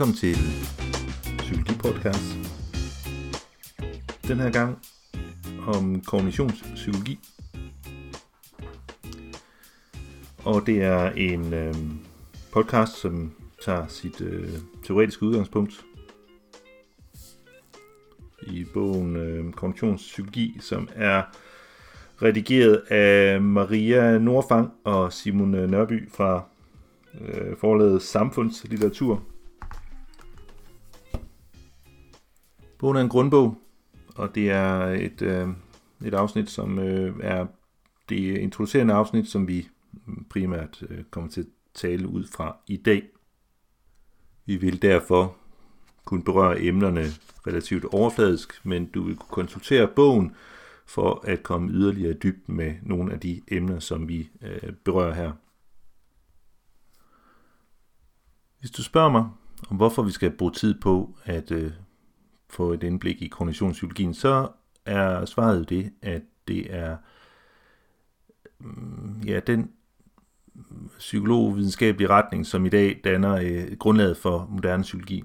Velkommen til Psykologi Podcast. Den her gang om kognitionspsykologi. Og det er en øh, podcast, som tager sit øh, teoretiske udgangspunkt i bogen øh, Kognitionspsykologi, som er redigeret af Maria Nordfang og Simon Nørby fra øh, forlaget Samfundslitteratur. Bogen er en grundbog, og det er et, øh, et afsnit, som øh, er det introducerende afsnit, som vi primært øh, kommer til at tale ud fra i dag. Vi vil derfor kunne berøre emnerne relativt overfladisk, men du vil kunne konsultere bogen for at komme yderligere dybt med nogle af de emner, som vi øh, berører her. Hvis du spørger mig om, hvorfor vi skal bruge tid på at øh, få et indblik i kognitionspsykologien, så er svaret det, at det er mm, ja, den psykologvidenskabelige retning, som i dag danner øh, grundlaget for moderne psykologi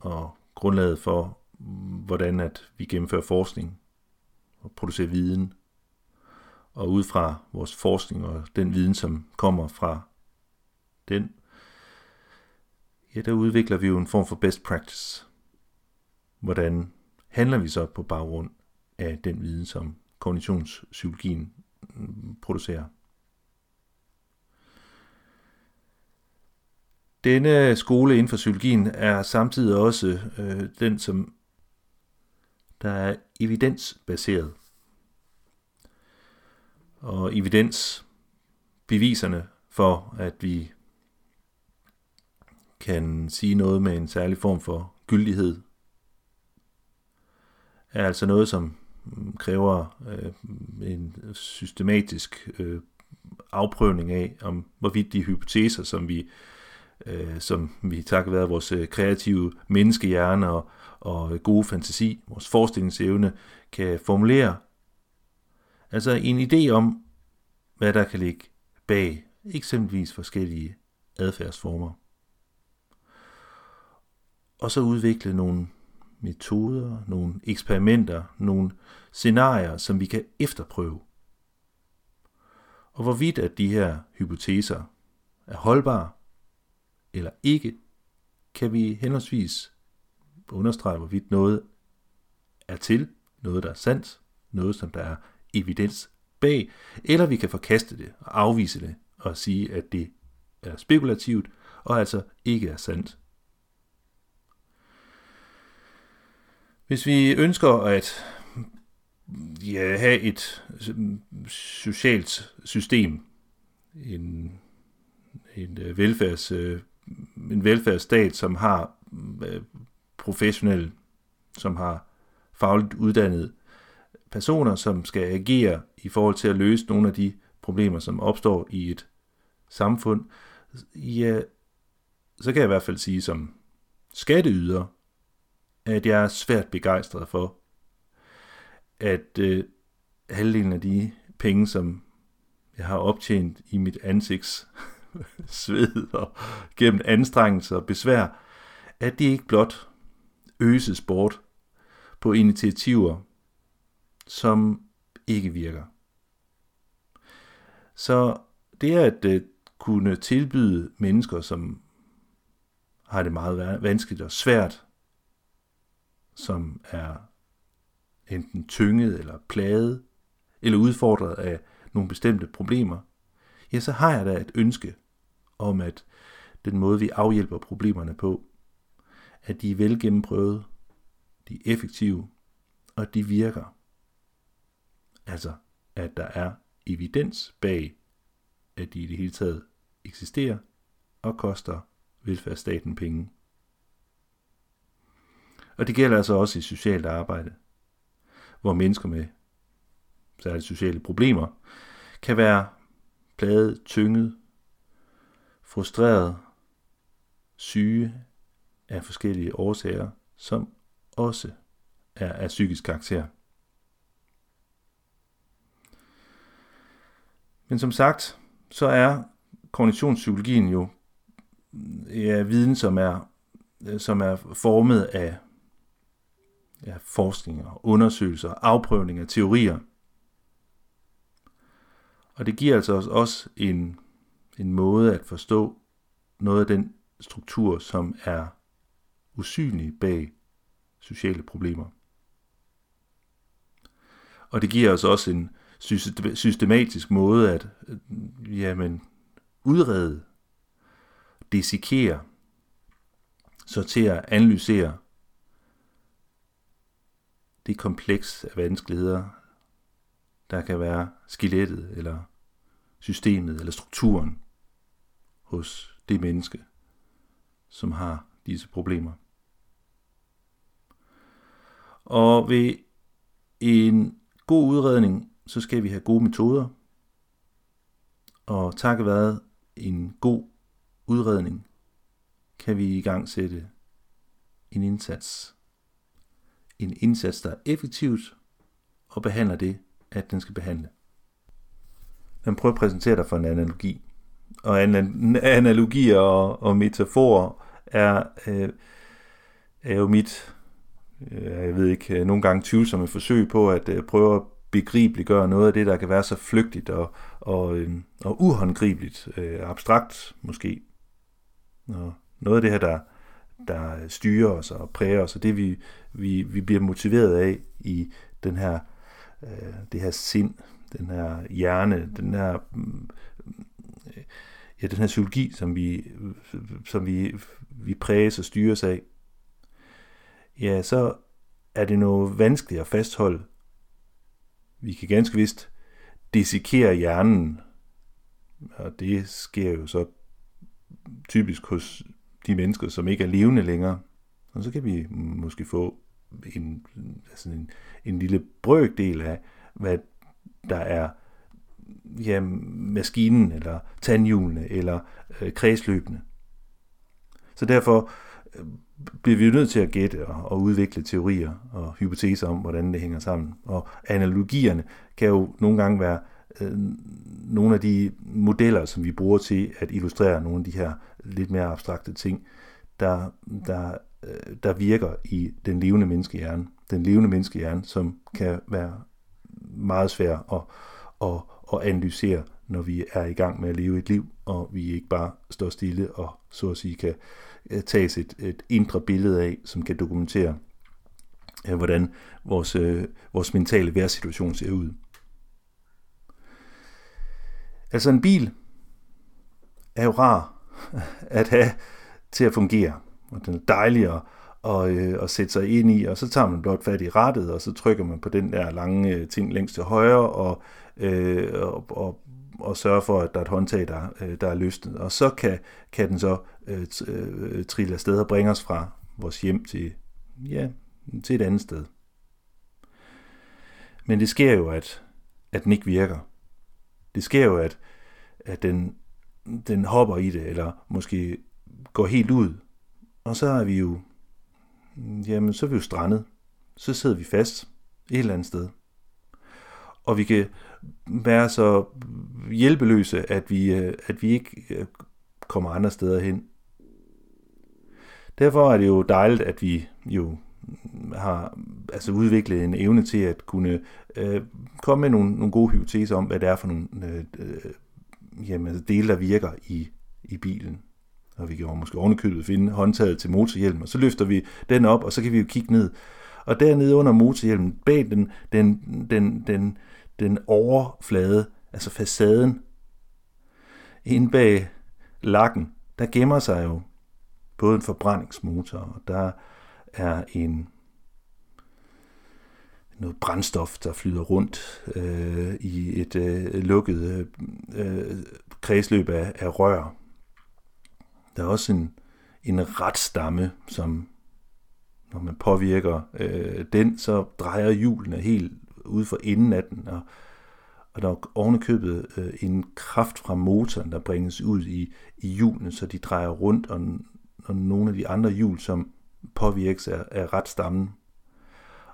og grundlaget for, mm, hvordan at vi gennemfører forskning og producerer viden. Og ud fra vores forskning og den viden, som kommer fra den, ja, der udvikler vi jo en form for best practice. Hvordan handler vi så på baggrund af den viden, som kognitionspsykologien mm, producerer? Denne skole inden for psykologien er samtidig også øh, den, som der er evidensbaseret. Og evidens, beviserne for, at vi kan sige noget med en særlig form for gyldighed, er altså noget, som mm, kræver øh, en systematisk øh, afprøvning af, om hvorvidt de hypoteser, som vi øh, som vi takket være vores øh, kreative menneskehjerne og, og gode fantasi, vores forestillingsevne, kan formulere. Altså en idé om, hvad der kan ligge bag eksempelvis forskellige adfærdsformer. Og så udvikle nogle metoder, nogle eksperimenter, nogle scenarier, som vi kan efterprøve. Og hvorvidt at de her hypoteser er holdbare, eller ikke, kan vi henholdsvis understrege, hvorvidt noget er til, noget der er sandt, noget som der er evidens bag, eller vi kan forkaste det og afvise det og sige, at det er spekulativt og altså ikke er sandt. Hvis vi ønsker at ja, have et socialt system, en, en øh, velfærds øh, en velfærdsstat, som har øh, professionelle, som har fagligt uddannede personer, som skal agere i forhold til at løse nogle af de problemer, som opstår i et samfund, ja, så kan jeg i hvert fald sige som skatteyder, Øh, at jeg er svært begejstret for, at øh, halvdelen af de penge, som jeg har optjent i mit ansigts sved og gennem anstrengelse og besvær, at det ikke blot øses bort på initiativer, som ikke virker. Så det er at øh, kunne tilbyde mennesker, som har det meget vanskeligt og svært, som er enten tynget eller plaget, eller udfordret af nogle bestemte problemer, ja, så har jeg da et ønske om, at den måde, vi afhjælper problemerne på, at de er velgennemprøvet, de er effektive, og de virker. Altså, at der er evidens bag, at de i det hele taget eksisterer og koster velfærdsstaten penge. Og det gælder altså også i socialt arbejde, hvor mennesker med særligt sociale problemer kan være plaget, tynget, frustreret, syge af forskellige årsager, som også er af psykisk karakter. Men som sagt, så er kognitionspsykologien jo ja, viden, som er, som er formet af ja, forskning og undersøgelser, afprøvninger, teorier. Og det giver altså også en, en måde at forstå noget af den struktur, som er usynlig bag sociale problemer. Og det giver os også en systematisk måde at øh, jamen, udrede, dissekere, sortere, analysere det kompleks af vanskeligheder, der kan være skelettet, eller systemet, eller strukturen hos det menneske, som har disse problemer. Og ved en god udredning, så skal vi have gode metoder. Og takket være en god udredning, kan vi i gang sætte en indsats. En indsats, der er effektivt og behandler det, at den skal behandle. Man prøver at præsentere dig for en analogi. Og analogier og, og metaforer er, øh, er jo mit Øh, jeg ved ikke, øh, nogle gange tvivlsomme forsøg på at øh, prøve at begribeliggøre noget af det, der kan være så flygtigt og, og, øh, og uhåndgribeligt, øh, abstrakt måske. Og noget af det her, der, der styrer os og præger os, og det vi, vi, vi bliver motiveret af i den her, øh, det her sind, den her hjerne, den her, mm, ja, den her psykologi, som vi, som vi, vi præges og styres af, ja, så er det noget vanskeligt at fastholde. Vi kan ganske vist dissekere hjernen, og det sker jo så typisk hos de mennesker, som ikke er levende længere. Og så kan vi måske få en, altså en, en lille brøkdel af, hvad der er ja, maskinen, eller tandhjulene, eller øh, kredsløbene. Så derfor øh, bliver vi jo nødt til at gætte og, og udvikle teorier og hypoteser om, hvordan det hænger sammen. Og analogierne kan jo nogle gange være øh, nogle af de modeller, som vi bruger til at illustrere nogle af de her lidt mere abstrakte ting, der, der, øh, der virker i den levende menneskehjerne. Den levende menneskehjerne, som kan være meget svær at, at, at analysere, når vi er i gang med at leve et liv, og vi ikke bare står stille og så at sige kan øh, tages et, et indre billede af, som kan dokumentere, øh, hvordan vores, øh, vores mentale værsituation ser ud. Altså en bil er jo rar at have til at fungere, og den er dejlig at, og, øh, at sætte sig ind i, og så tager man blot fat i rattet, og så trykker man på den der lange øh, ting længst til højre, og, øh, og, og og sørger for, at der er et håndtag, der, øh, der er løsnet. Og så kan, kan den så øh, øh, trille afsted og bringe os fra vores hjem til, ja, til et andet sted. Men det sker jo, at, at den ikke virker. Det sker jo, at, at den, den hopper i det, eller måske går helt ud. Og så er vi jo, jamen så er vi jo strandet. Så sidder vi fast et eller andet sted. Og vi kan være så hjælpeløse, at vi, øh, at vi ikke øh, kommer andre steder hen. Derfor er det jo dejligt, at vi jo har altså udviklet en evne til at kunne øh, komme med nogle, nogle gode hypoteser om, hvad det er for nogle øh, øh jamen, altså dele, der virker i, i bilen. Og vi kan jo måske ovenikøbet finde håndtaget til motorhjelmen, og så løfter vi den op, og så kan vi jo kigge ned. Og dernede under motorhjelmen, bag den, den, den, den, den overflade, altså facaden, inde bag lakken, der gemmer sig jo både en forbrændingsmotor, og der er en noget brændstof, der flyder rundt øh, i et øh, lukket øh, kredsløb af, af rør. Der er også en, en retstamme, som når man påvirker øh, den, så drejer hjulene helt ude for enden af den, og, og der er ovenikøbet øh, en kraft fra motoren, der bringes ud i, i hjulene, så de drejer rundt, og, og nogle af de andre hjul, som påvirkes af, af retstammen.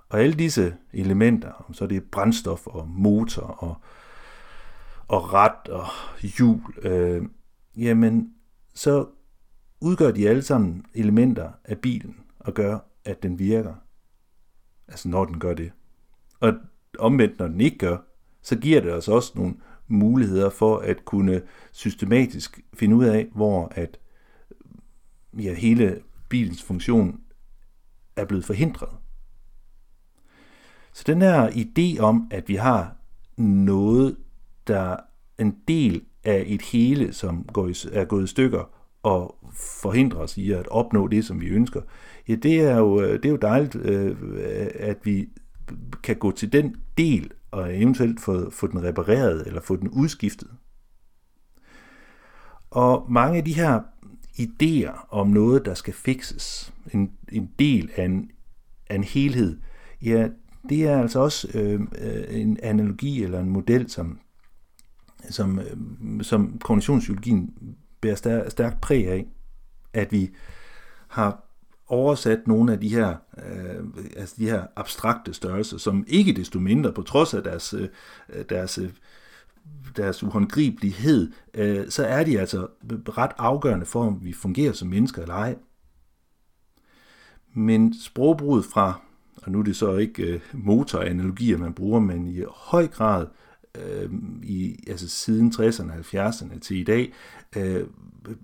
Og alle disse elementer, så det er brændstof og motor og, og ret og hjul, øh, jamen så udgør de alle sammen elementer af bilen og gør, at den virker. Altså når den gør det. Og omvendt, når den ikke gør, så giver det os også nogle muligheder for at kunne systematisk finde ud af, hvor at ja, hele bilens funktion er blevet forhindret. Så den her idé om, at vi har noget, der er en del af et hele, som går i, er gået i stykker, og forhindrer os i at opnå det, som vi ønsker, ja, det er jo, øh, det er jo dejligt, øh, at vi kan gå til den del og eventuelt få, få den repareret eller få den udskiftet. Og mange af de her idéer om noget, der skal fikses, en, en del af en, af en helhed, ja, det er altså også øh, øh en analogi eller en model, som, som, øh, som kognitionspsykologien bærer stær, stærkt præg af, at vi har oversat nogle af de her, øh, altså de her abstrakte størrelser, som ikke desto mindre, på trods af deres, øh, deres, øh, deres uhåndgribelighed, øh, så er de altså ret afgørende for, om vi fungerer som mennesker eller ej. Men sprogbruget fra, og nu er det så ikke øh, motoranalogier, man bruger, men i høj grad øh, i, altså siden 60'erne og 70'erne til i dag, øh,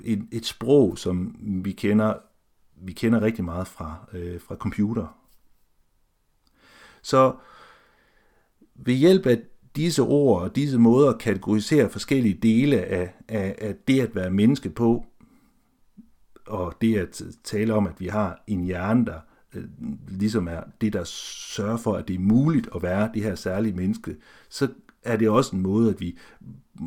et, et sprog, som vi kender vi kender rigtig meget fra, øh, fra computer. Så ved hjælp af disse ord og disse måder at kategorisere forskellige dele af, af, af det at være menneske på, og det at tale om, at vi har en hjerne, der øh, ligesom er det, der sørger for, at det er muligt at være det her særlige menneske, så er det også en måde, at vi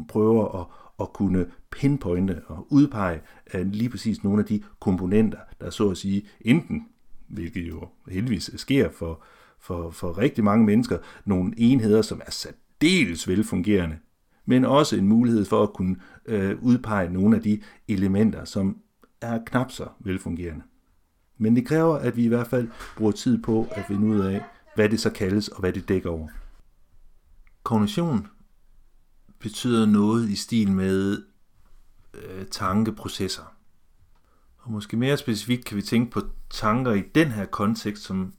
prøver at, at kunne pinpointe og udpege øh, lige præcis nogle af de komponenter, der så at sige enten, hvilket jo heldigvis sker for, for, for rigtig mange mennesker, nogle enheder, som er særdeles velfungerende, men også en mulighed for at kunne øh, udpege nogle af de elementer, som er knap så velfungerende. Men det kræver, at vi i hvert fald bruger tid på at finde ud af, hvad det så kaldes og hvad det dækker over. Kognition betyder noget i stil med øh, tankeprocesser. Og måske mere specifikt kan vi tænke på tanker i den her kontekst, som,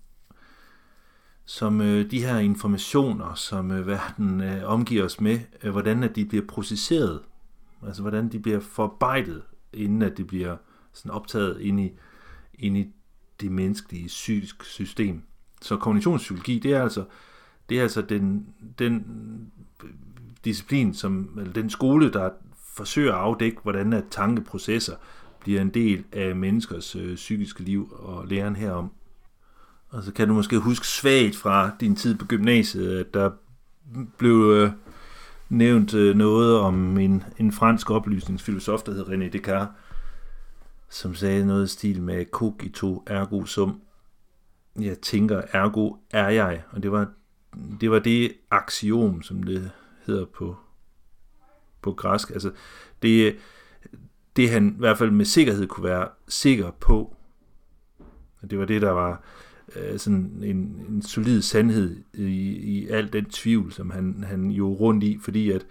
som øh, de her informationer, som øh, verden øh, omgiver os med, øh, hvordan at de bliver processeret, altså hvordan de bliver forarbejdet, inden at de bliver sådan optaget ind i, ind i det menneskelige psykiske system. Så kognitionspsykologi, det er altså, det er altså den, den øh, disciplin, som, eller den skole, der forsøger at afdække, hvordan at tankeprocesser bliver en del af menneskers øh, psykiske liv og læren herom. Og så kan du måske huske svagt fra din tid på gymnasiet, at der blev øh, nævnt øh, noget om en, en fransk oplysningsfilosof, der hed René Descartes, som sagde noget i stil med cogito ergo sum. Jeg tænker, ergo er jeg. Og det var det, var det axiom, som det hedder på, på græsk. Altså, det, det han i hvert fald med sikkerhed kunne være sikker på, det var det, der var øh, sådan en, en solid sandhed i, i al den tvivl, som han, han jo rundt i, fordi at,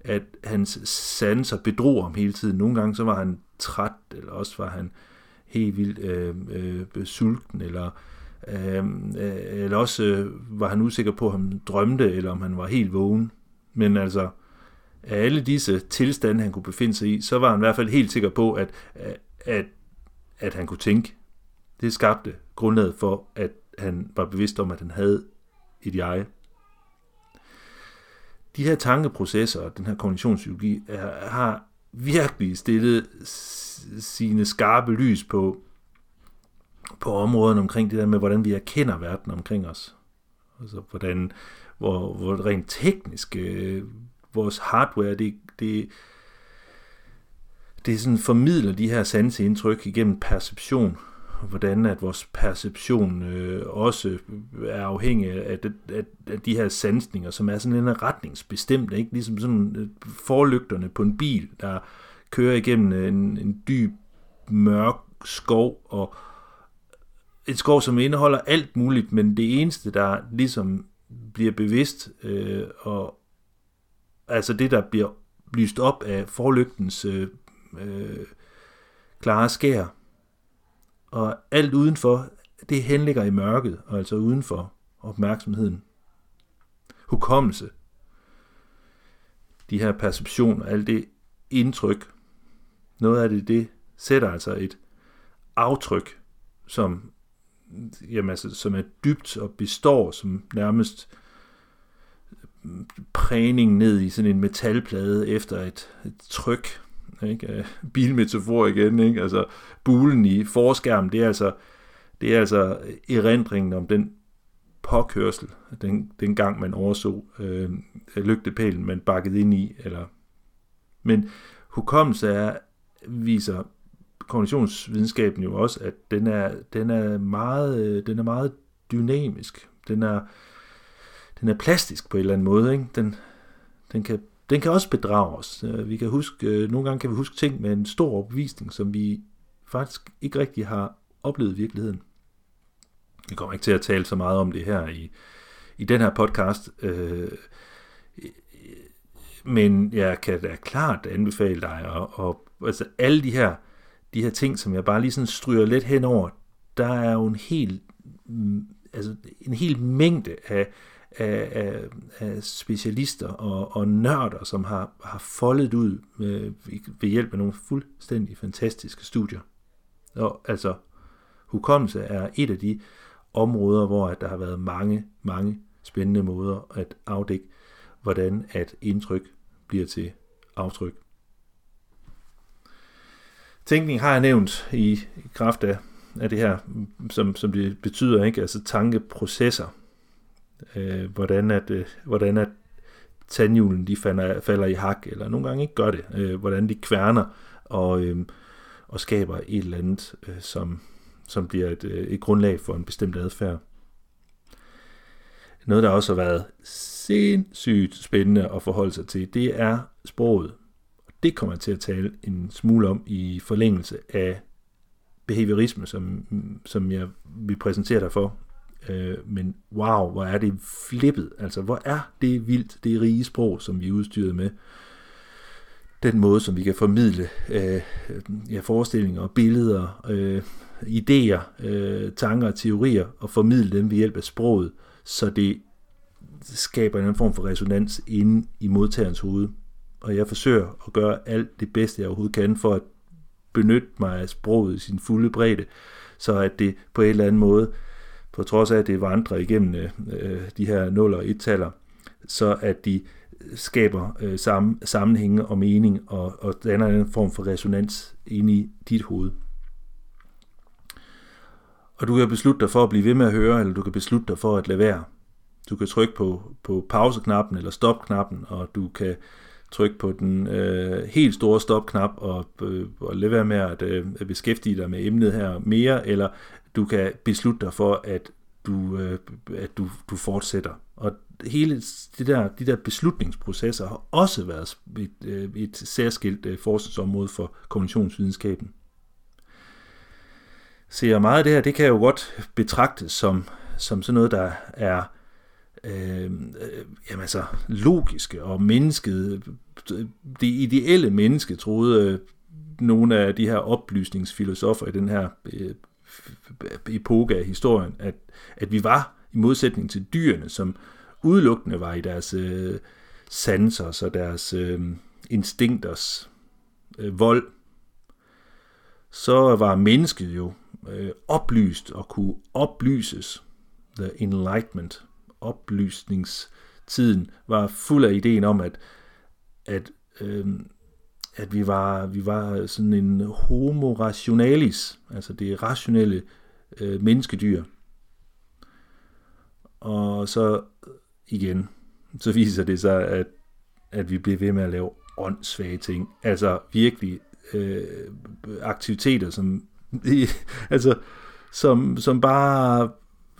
at hans sanser bedrog ham hele tiden. Nogle gange så var han træt, eller også var han helt vildt øh, øh, sulten, eller, øh, øh, eller også øh, var han usikker på, om han drømte, eller om han var helt vågen. Men altså, af alle disse tilstande, han kunne befinde sig i, så var han i hvert fald helt sikker på, at, at, at han kunne tænke. Det skabte grundlaget for, at han var bevidst om, at han havde et jeg. De her tankeprocesser og den her kognitionspsykologi er, har virkelig stillet sine skarpe lys på, på områderne omkring det der med, hvordan vi erkender verden omkring os. Altså, hvordan, hvor, hvor rent teknisk øh, vores hardware, det, det, det sådan formidler de her sanseindtryk igennem perception, hvordan at vores perception øh, også er afhængig af, det, af, af de her sansninger, som er sådan en retningsbestemt, ikke? ligesom sådan øh, forlygterne på en bil, der kører igennem øh, en, en dyb, mørk skov, og en skov, som indeholder alt muligt, men det eneste, der ligesom bliver bevidst, øh, og altså det, der bliver lyst op af forlygtens øh, øh, klare skær. Og alt udenfor, det henligger i mørket, og altså udenfor opmærksomheden. Hukommelse. De her perceptioner, alt det indtryk, noget af det, det sætter altså et aftryk, som, jamen altså, som er dybt og består, som nærmest prægning ned i sådan en metalplade efter et, et tryk. Ikke? Øh, bilmetafor igen, ikke? Altså, bulen i forskærmen, det er altså, det er altså erindringen om den påkørsel, den, den gang man overså øh, lygtepælen, man bakkede ind i. Eller... Men hukommelse er, viser kognitionsvidenskaben jo også, at den er, den er, meget, øh, den er meget dynamisk. Den er, den er plastisk på en eller anden måde. Ikke? Den, den, kan, den kan også bedrage os. Øh, vi kan huske, øh, nogle gange kan vi huske ting med en stor opvisning, som vi faktisk ikke rigtig har oplevet i virkeligheden. Vi kommer ikke til at tale så meget om det her i, i den her podcast, øh, men jeg kan da klart anbefale dig, og, og altså alle de her, de her ting, som jeg bare lige sådan stryger lidt henover, der er jo en hel, mm, altså en hel mængde af, af, af, af specialister og, og nørder, som har, har foldet ud med, ved hjælp af nogle fuldstændig fantastiske studier. Og altså, hukommelse er et af de områder, hvor at der har været mange, mange spændende måder at afdække, hvordan at indtryk bliver til aftryk. Tænkning har jeg nævnt i, kraft af, af det her, som, som det betyder, ikke? altså tankeprocesser. Øh, hvordan at, øh, hvordan at tandhjulen de falder, falder i hak, eller nogle gange ikke gør det. Øh, hvordan de kværner og, øh, og skaber et eller andet, øh, som, som bliver et, øh, et grundlag for en bestemt adfærd. Noget, der også har været sindssygt spændende at forholde sig til, det er sproget. Og det kommer jeg til at tale en smule om i forlængelse af behaviorisme, som, som jeg vil præsentere dig for. Øh, men wow, hvor er det flippet. Altså, hvor er det vildt, det rige sprog, som vi er udstyret med. Den måde, som vi kan formidle øh, ja, forestillinger, billeder, øh, idéer, øh, tanker og teorier, og formidle dem ved hjælp af sproget, så det skaber en form for resonans inde i modtagerens hoved. Og jeg forsøger at gøre alt det bedste, jeg overhovedet kan, for at benytte mig af sproget i sin fulde bredde, så at det på en eller anden måde, på trods af at det vandrer igennem øh, øh de her 0 og 1-taller, så at de skaber øh, samme, sammenhænge og mening og, og danner en form for resonans inde i dit hoved. Og du kan beslutte dig for at blive ved med at høre, eller du kan beslutte dig for at lade være. Du kan trykke på, på pauseknappen eller stopknappen, og du kan trykke på den øh, helt store stopknap og, øh, og lade være med at øh, beskæftige dig med emnet her mere, eller du kan beslutte dig for, at du, øh, at du, du fortsætter. Og hele det der, de der beslutningsprocesser har også været et, øh, et særskilt øh, forskningsområde for kommunikationsvidenskaben. Så meget af det her, det kan jo godt betragtes som, som sådan noget, der er øh, øh, jamen altså, logiske og mennesket. Øh, det ideelle menneske, troede øh, nogle af de her oplysningsfilosofer i den her øh, epoke af historien, at, at vi var i modsætning til dyrene, som udelukkende var i deres øh, sanser og deres øh, instinkters øh, vold, så var mennesket jo øh, oplyst og kunne oplyses. The Enlightenment, oplysningstiden, var fuld af ideen om, at, at, øh, at vi, var, vi var sådan en homo rationalis, altså det rationelle øh, menneskedyr. Og så øh, igen, så viser det sig, at, at vi bliver ved med at lave åndssvage ting. Altså virkelig øh, aktiviteter, som altså, som, som bare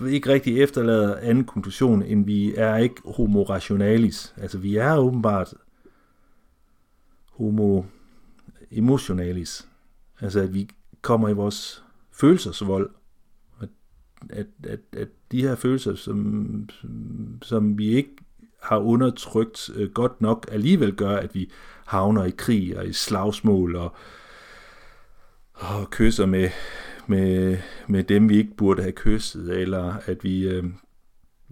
ikke rigtig efterlader anden konklusion, end vi er ikke homo rationalis. Altså, vi er åbenbart homo emotionalis. Altså, at vi kommer i vores følelsesvold. At, at, at, at de her følelser, som, som vi ikke har undertrykt øh, godt nok, alligevel gør, at vi havner i krig og i slagsmål og og kysser med, med, med dem, vi ikke burde have kysset, eller at vi øh,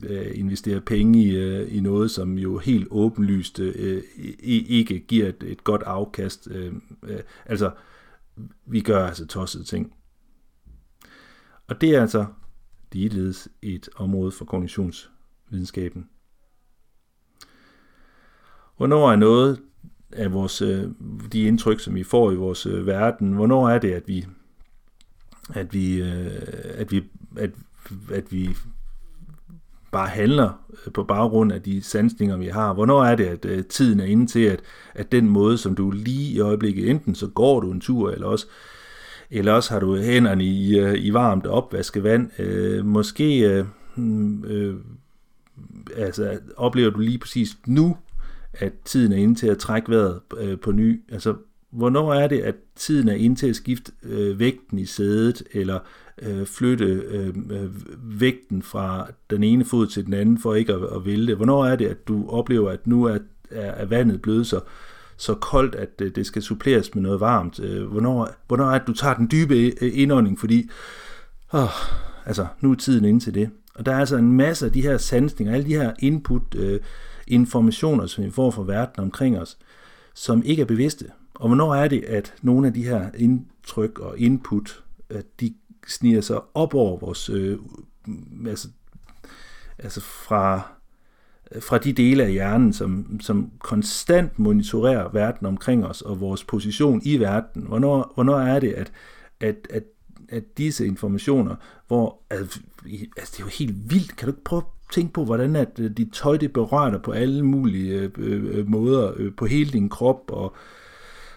øh, investere penge i, øh, i noget, som jo helt åbenlyst øh, ikke giver et, et godt afkast. Øh, øh, altså, vi gør altså tossede ting. Og det er altså ligeledes et område for kognitionsvidenskaben. Hvornår er noget af vores, øh, de indtryk, som vi får i vores øh, verden, hvornår er det, at vi, at vi, øh, at vi, at, at vi bare handler øh, på baggrund af de sansninger, vi har. Hvornår er det, at øh, tiden er inde til, at, at den måde, som du lige i øjeblikket, enten så går du en tur, eller også, eller også har du hænderne i, øh, i varmt opvaskevand. Øh, måske øh, mm, øh, altså, oplever du lige præcis nu, at tiden er inde til at trække vejret øh, på ny. Altså, hvornår er det, at tiden er inde til at skifte øh, vægten i sædet, eller øh, flytte øh, øh, vægten fra den ene fod til den anden, for ikke at, at vælte? Hvornår er det, at du oplever, at nu er, er, vandet blevet så, så koldt, at øh, det skal suppleres med noget varmt? Øh, hvornår, hvornår er det, at du tager den dybe øh, indånding, fordi åh, altså, nu er tiden inde til det. Og der er altså en masse af de her sansninger, alle de her input, øh, informationer, som vi får fra verden omkring os, som ikke er bevidste. Og hvornår er det, at nogle af de her indtryk og input, at de sniger sig op over vores, øh, altså, altså fra, fra de dele af hjernen, som, som konstant monitorerer verden omkring os og vores position i verden. Hvornår, hvornår er det, at, at, at, at disse informationer, hvor altså, altså det er jo helt vildt, kan du ikke prøve tænk på, hvordan at øh, dit tøj det berører dig på alle mulige øh, øh, øh, måder øh, på hele din krop, og,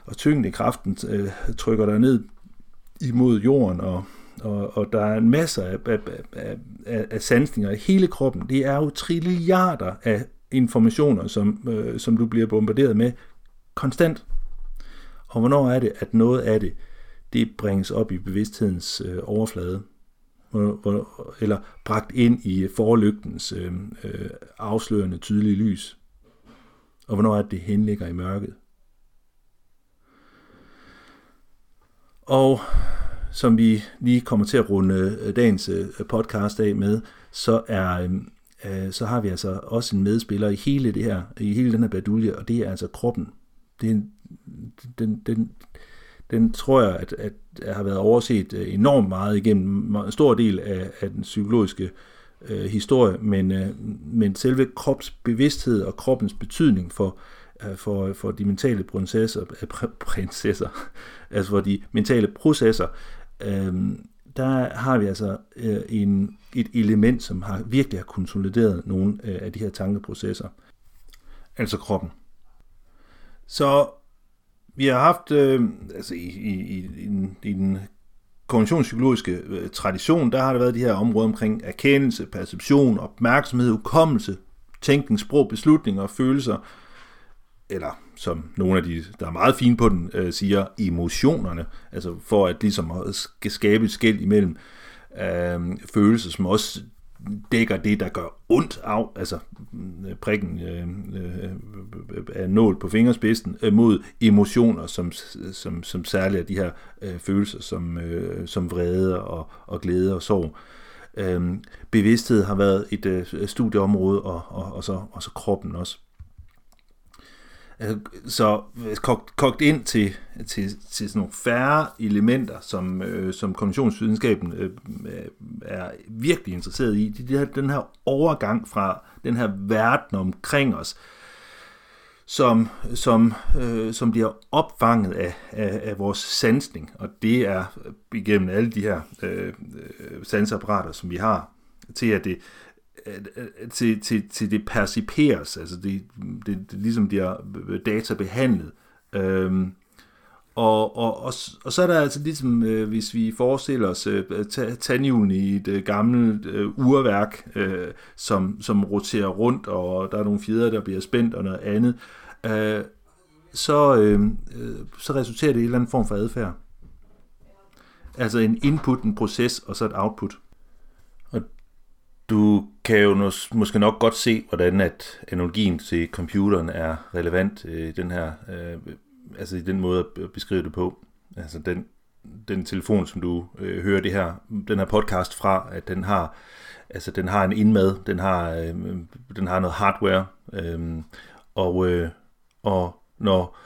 og tyngdekraften øh, trykker dig ned imod jorden, og, og, og der er en masse af, af, af, af, af sansninger i hele kroppen. Det er jo trilliarder af informationer, som, øh, som du bliver bombarderet med konstant. Og hvornår er det, at noget af det, det bringes op i bevidsthedens øh, overflade? eller bragt ind i forlygtens øh, øh, afslørende tydelige lys. Og hvornår er det, det henligger i mørket. Og som vi lige kommer til at runde øh, dagens øh, podcast af med, så er øh, så har vi altså også en medspiller i hele det her, i hele den her badulje, og det er altså kroppen. Det er en, den, den, den tror jeg, at, at har været overset enormt meget igennem en stor del af, af den psykologiske øh, historie, men, øh, men selve kropsbevidsthed og kroppens betydning for, øh, for, for de mentale processer, prinsesser, altså for de mentale processer, øh, der har vi altså øh, en, et element, som har virkelig har konsolideret nogle øh, af de her tankeprocesser, altså kroppen. Så vi har haft, øh, altså i, i, i, i, den, i den kognitionspsykologiske øh, tradition, der har der været de her områder omkring erkendelse, perception, opmærksomhed, hukommelse, tænkning, sprog, beslutninger og følelser, eller som nogle af de, der er meget fine på den, øh, siger, emotionerne, altså for at ligesom at skabe et skæld imellem øh, følelser, som også dækker det, der gør ondt af, altså mm, øh, prikken øh, øh, nål på fingerspidsen, øh, mod emotioner, som, som, som særligt er de her øh, følelser, som, øh, som vrede og, og glæde og sorg. Øh, bevidsthed har været et øh, studieområde, og, og, og, så, og så kroppen også. Øh, så øh, kogt, kogt ind til, til, til sådan nogle færre elementer, som, øh, som kognitionsvidenskaben øh, øh, er virkelig interesseret i. Det er den her overgang fra den her verden omkring os, som, som, øh, som bliver opfanget af, af, af vores sansning, og det er igennem alle de her øh, sansapparater, som vi har, til at det, Øh, øh, til, til, til det perciperes, altså det, det, det ligesom bliver data behandlet. Øhm, og, og, og, og så er der altså ligesom, øh, hvis vi forestiller os øh, tandhjulene i et øh, gammelt øh, urværk, øh, som, som roterer rundt, og der er nogle fjeder, der bliver spændt og noget andet, øh, så, øh, øh så resulterer det i en eller anden form for adfærd. Altså en input, en proces, og så et output. Du kan jo måske nok godt se, hvordan at analogien til computeren er relevant øh, i den her, øh, altså i den måde at beskrive det på. Altså den, den telefon, som du øh, hører det her, den her podcast fra, at den har, altså den har en indmad, den har, øh, den har noget hardware, øh, og, øh, og når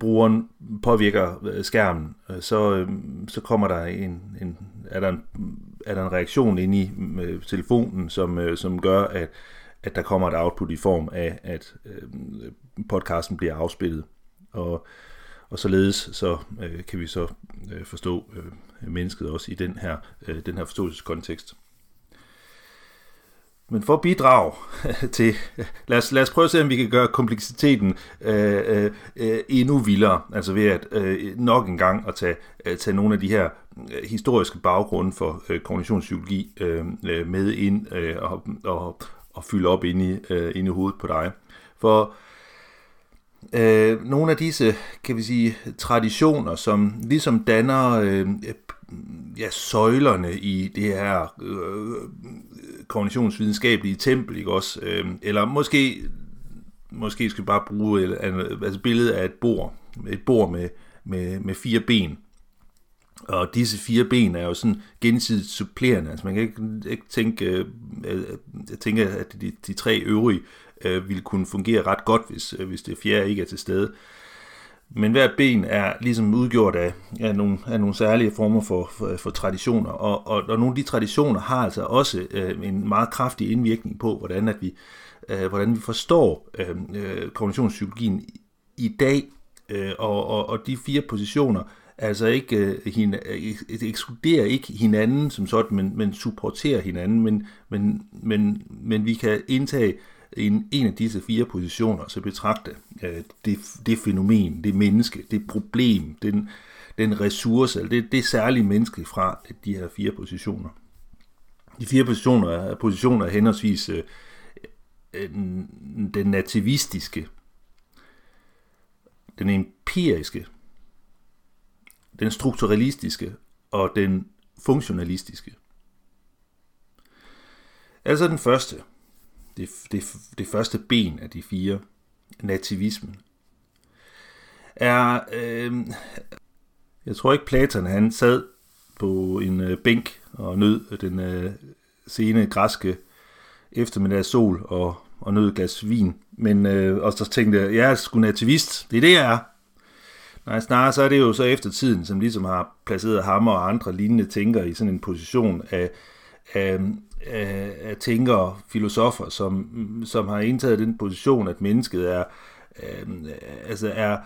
brugeren påvirker øh, skærmen, øh, så, øh, så kommer der en, en, er, der en, er der en reaktion inde i telefonen, som, øh, som gør, at, at der kommer et output i form af, at øh, podcasten bliver afspillet. Og, og således så øh, kan vi så øh, forstå øh, mennesket også i den her, øh, den her forståelseskontekst. Men for at bidrage til, lad os, lad os prøve at se, om vi kan gøre kompleksiteten øh, øh, øh, endnu vildere, altså ved at øh, nok en gang at tage, øh, tage nogle af de her Øh, historiske baggrund for øh, kognitionspsykologi øh, øh, med ind øh, og, og, og fylde op ind i, øh, ind i hovedet på dig. For øh, nogle af disse, kan vi sige, traditioner, som ligesom danner øh, ja, søjlerne i det her øh, kognitionsvidenskabelige tempel, ikke også? Øh, eller måske, måske skal vi bare bruge et, altså billedet af et bord, et bord med, med, med fire ben. Og disse fire ben er jo sådan gensidigt supplerende. Altså man kan ikke, ikke tænke, øh, øh, jeg tænker, at de, de tre øvrige øh, ville kunne fungere ret godt, hvis, øh, hvis det fjerde ikke er til stede. Men hvert ben er ligesom udgjort af, af, nogle, af nogle særlige former for, for, for traditioner, og, og, og nogle af de traditioner har altså også øh, en meget kraftig indvirkning på, hvordan, at vi, øh, hvordan vi forstår øh, øh kognitionspsykologien i dag, øh, og, og, og de fire positioner altså ikke øh, hin, øh, ekskluderer ikke hinanden som sådan, men, men supporterer hinanden, men, men, men, men vi kan indtage en, en af disse fire positioner, så betragte øh, det, det fænomen, det menneske, det problem, den, den ressource, eller det, det særlige menneske fra de her fire positioner. De fire positioner er positioner henholdsvis øh, øh, den nativistiske, den empiriske, den strukturalistiske og den funktionalistiske. Altså den første, det, det, det første ben af de fire, nativismen, er, øh, jeg tror ikke Platon, han sad på en øh, bænk og nød den øh, sene græske eftermiddag sol og, og nød et glas vin. Men øh, og så tænkte jeg, jeg er sgu nativist, det er det, jeg er. Nej, snarere så er det jo så eftertiden, som ligesom har placeret ham og andre lignende tænkere i sådan en position af, af, af, af tænkere og filosofer, som, som har indtaget den position, at mennesket er, øh, altså er,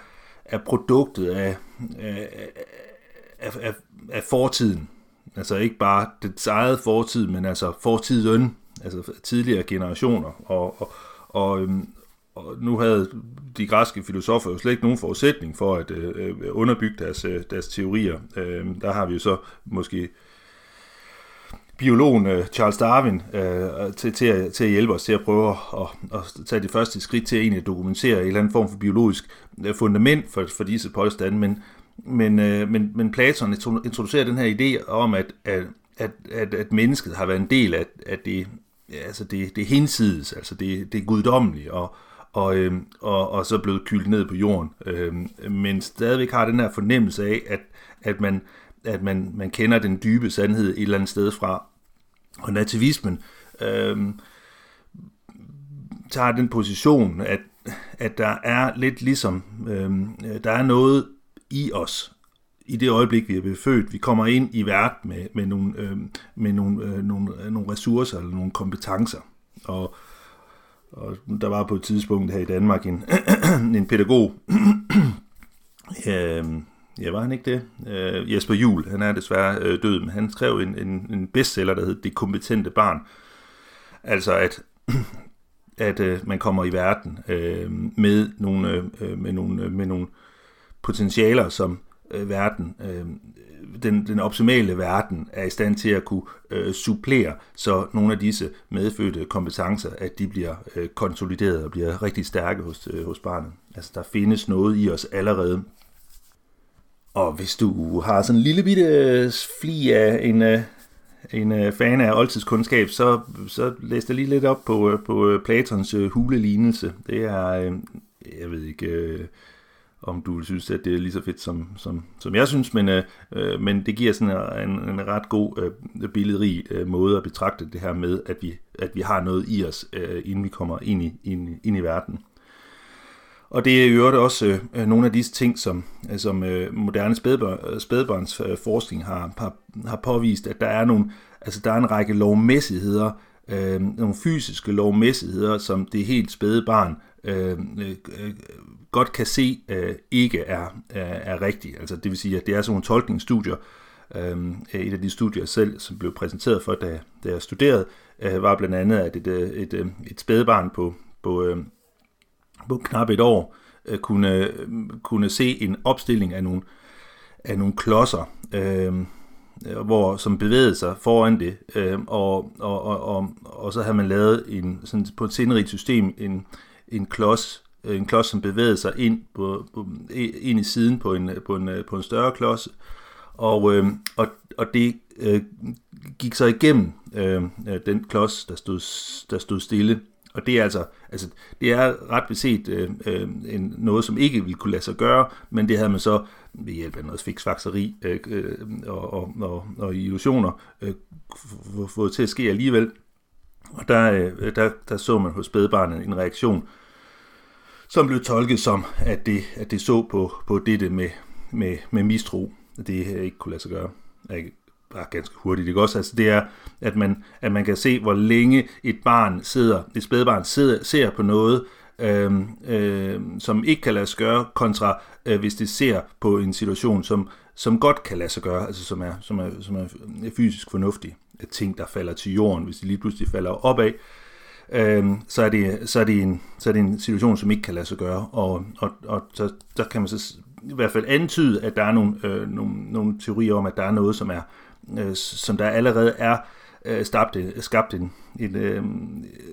er produktet af, af, af, af, af fortiden. Altså ikke bare dets eget fortid, men altså fortiden, altså tidligere generationer. Og, og, og, øhm, og nu havde de græske filosofer jo slet ikke nogen forudsætning for at øh, øh underbygge deres, øh, deres teorier. Øh, der har vi jo så måske biologen øh, Charles Darwin øh, til, til, at, til at hjælpe os til at prøve at, at tage det første skridt til at egentlig dokumentere en eller anden form for biologisk øh, fundament for, for disse påstande, men, men, øh, men, men Platon introducerer den her idé om, at, at, at, at, at mennesket har været en del af, af det, altså det, det hinsides, altså det, det guddommelige, og, og, øh, og, og så blevet kyldt ned på jorden, øh, men stadigvæk har den her fornemmelse af, at, at man at man, man kender den dybe sandhed et eller andet sted fra. Og nativismen øh, tager den position, at, at der er lidt ligesom, øh, der er noget i os, i det øjeblik, vi er blevet født. Vi kommer ind i verden med, med, nogle, øh, med nogle, øh, nogle, øh, nogle ressourcer eller nogle kompetencer. Og, og der var på et tidspunkt her i Danmark en, en pædagog, øh, Ja, var han ikke det? Uh, Jesper Jul, han er desværre uh, død, men han skrev en, en, en bestseller, der hed Det kompetente barn. Altså at, at uh, man kommer i verden uh, med, nogle, uh, med, nogle, med nogle potentialer, som uh, verden, uh, den, den optimale verden er i stand til at kunne øh, supplere, så nogle af disse medfødte kompetencer, at de bliver øh, konsolideret og bliver rigtig stærke hos, øh, hos barnet. Altså der findes noget i os allerede, og hvis du har sådan en lille bitte øh, fli af en, øh, en øh, fan af oldtidskundskab, så, så læs dig lige lidt op på, på Platons hulelignelse. Det er, jeg ved ikke, om du synes, at det er lige så fedt, som, som, som jeg synes, men, øh, øh men det giver sådan en, en ret god øh, billedrig øh, måde at betragte det her med, at vi, at vi har noget i os, øh, inden vi kommer ind i, ind, ind i verden. Og det er jo også øh, nogle af disse ting, som, øh, som øh, moderne spædbørn, spædbørnsforskning har, har, har påvist, at der er nogle, altså der er en række lovmæssigheder, øh, nogle fysiske lovmæssigheder, som det helt spæde barn øh, øh, øh godt kan se øh, ikke er, øh, er, er rigtigt. Altså det vil sige, at det er sådan nogle tolkningsstudier. Øh, et af de studier selv, som blev præsenteret for, da, da jeg studerede, øh, var blandt andet, at et, øh, et, øh, et, et spædebarn på, på, øh, på knap et år øh, kunne, kunne se en opstilling af nogle, af nogle klodser, øhm, øh, hvor, som bevægede sig foran det, øh, og, og, og, og, og så havde man lavet en, sådan på et sindrigt system en, en klods, en klods, som bevægede sig ind, på, på, ind i siden på en, på en, på en større klods, og, øh, og, og det øh, gik så igennem øhm, øh, den klods, der stod, der stod stille. Og det er altså, altså det er ret beset øh, øh, en, noget, som ikke ville kunne lade sig gøre, men det havde man så ved hjælp af noget fiksfakseri øh, øh, og, og, og, og illusioner øh, fået til at ske alligevel. Og der, øh, der, der så man hos spædbarnet en reaktion, som blev tolket som, at det, at det så på, på dette med, med, med mistro. at Det ikke kunne lade sig gøre. Ikke, bare ganske hurtigt. Ikke også? Altså det er, at man, at man kan se, hvor længe et barn sidder, et spædbarn sidder, ser på noget, øh, øh, som ikke kan lade sig gøre, kontra øh, hvis det ser på en situation, som, som godt kan lade sig gøre, altså som er, som er, som er fysisk fornuftig. Ting, der falder til jorden, hvis de lige pludselig falder opad, øh, så, er det, så, er det en, så er det en situation, som ikke kan lade sig gøre. Og, og, og så, så kan man så i hvert fald antyde, at der er nogle, øh, nogle, nogle teorier om, at der er noget, som er øh, som der allerede er øh, skabt, skabt en, en, øh,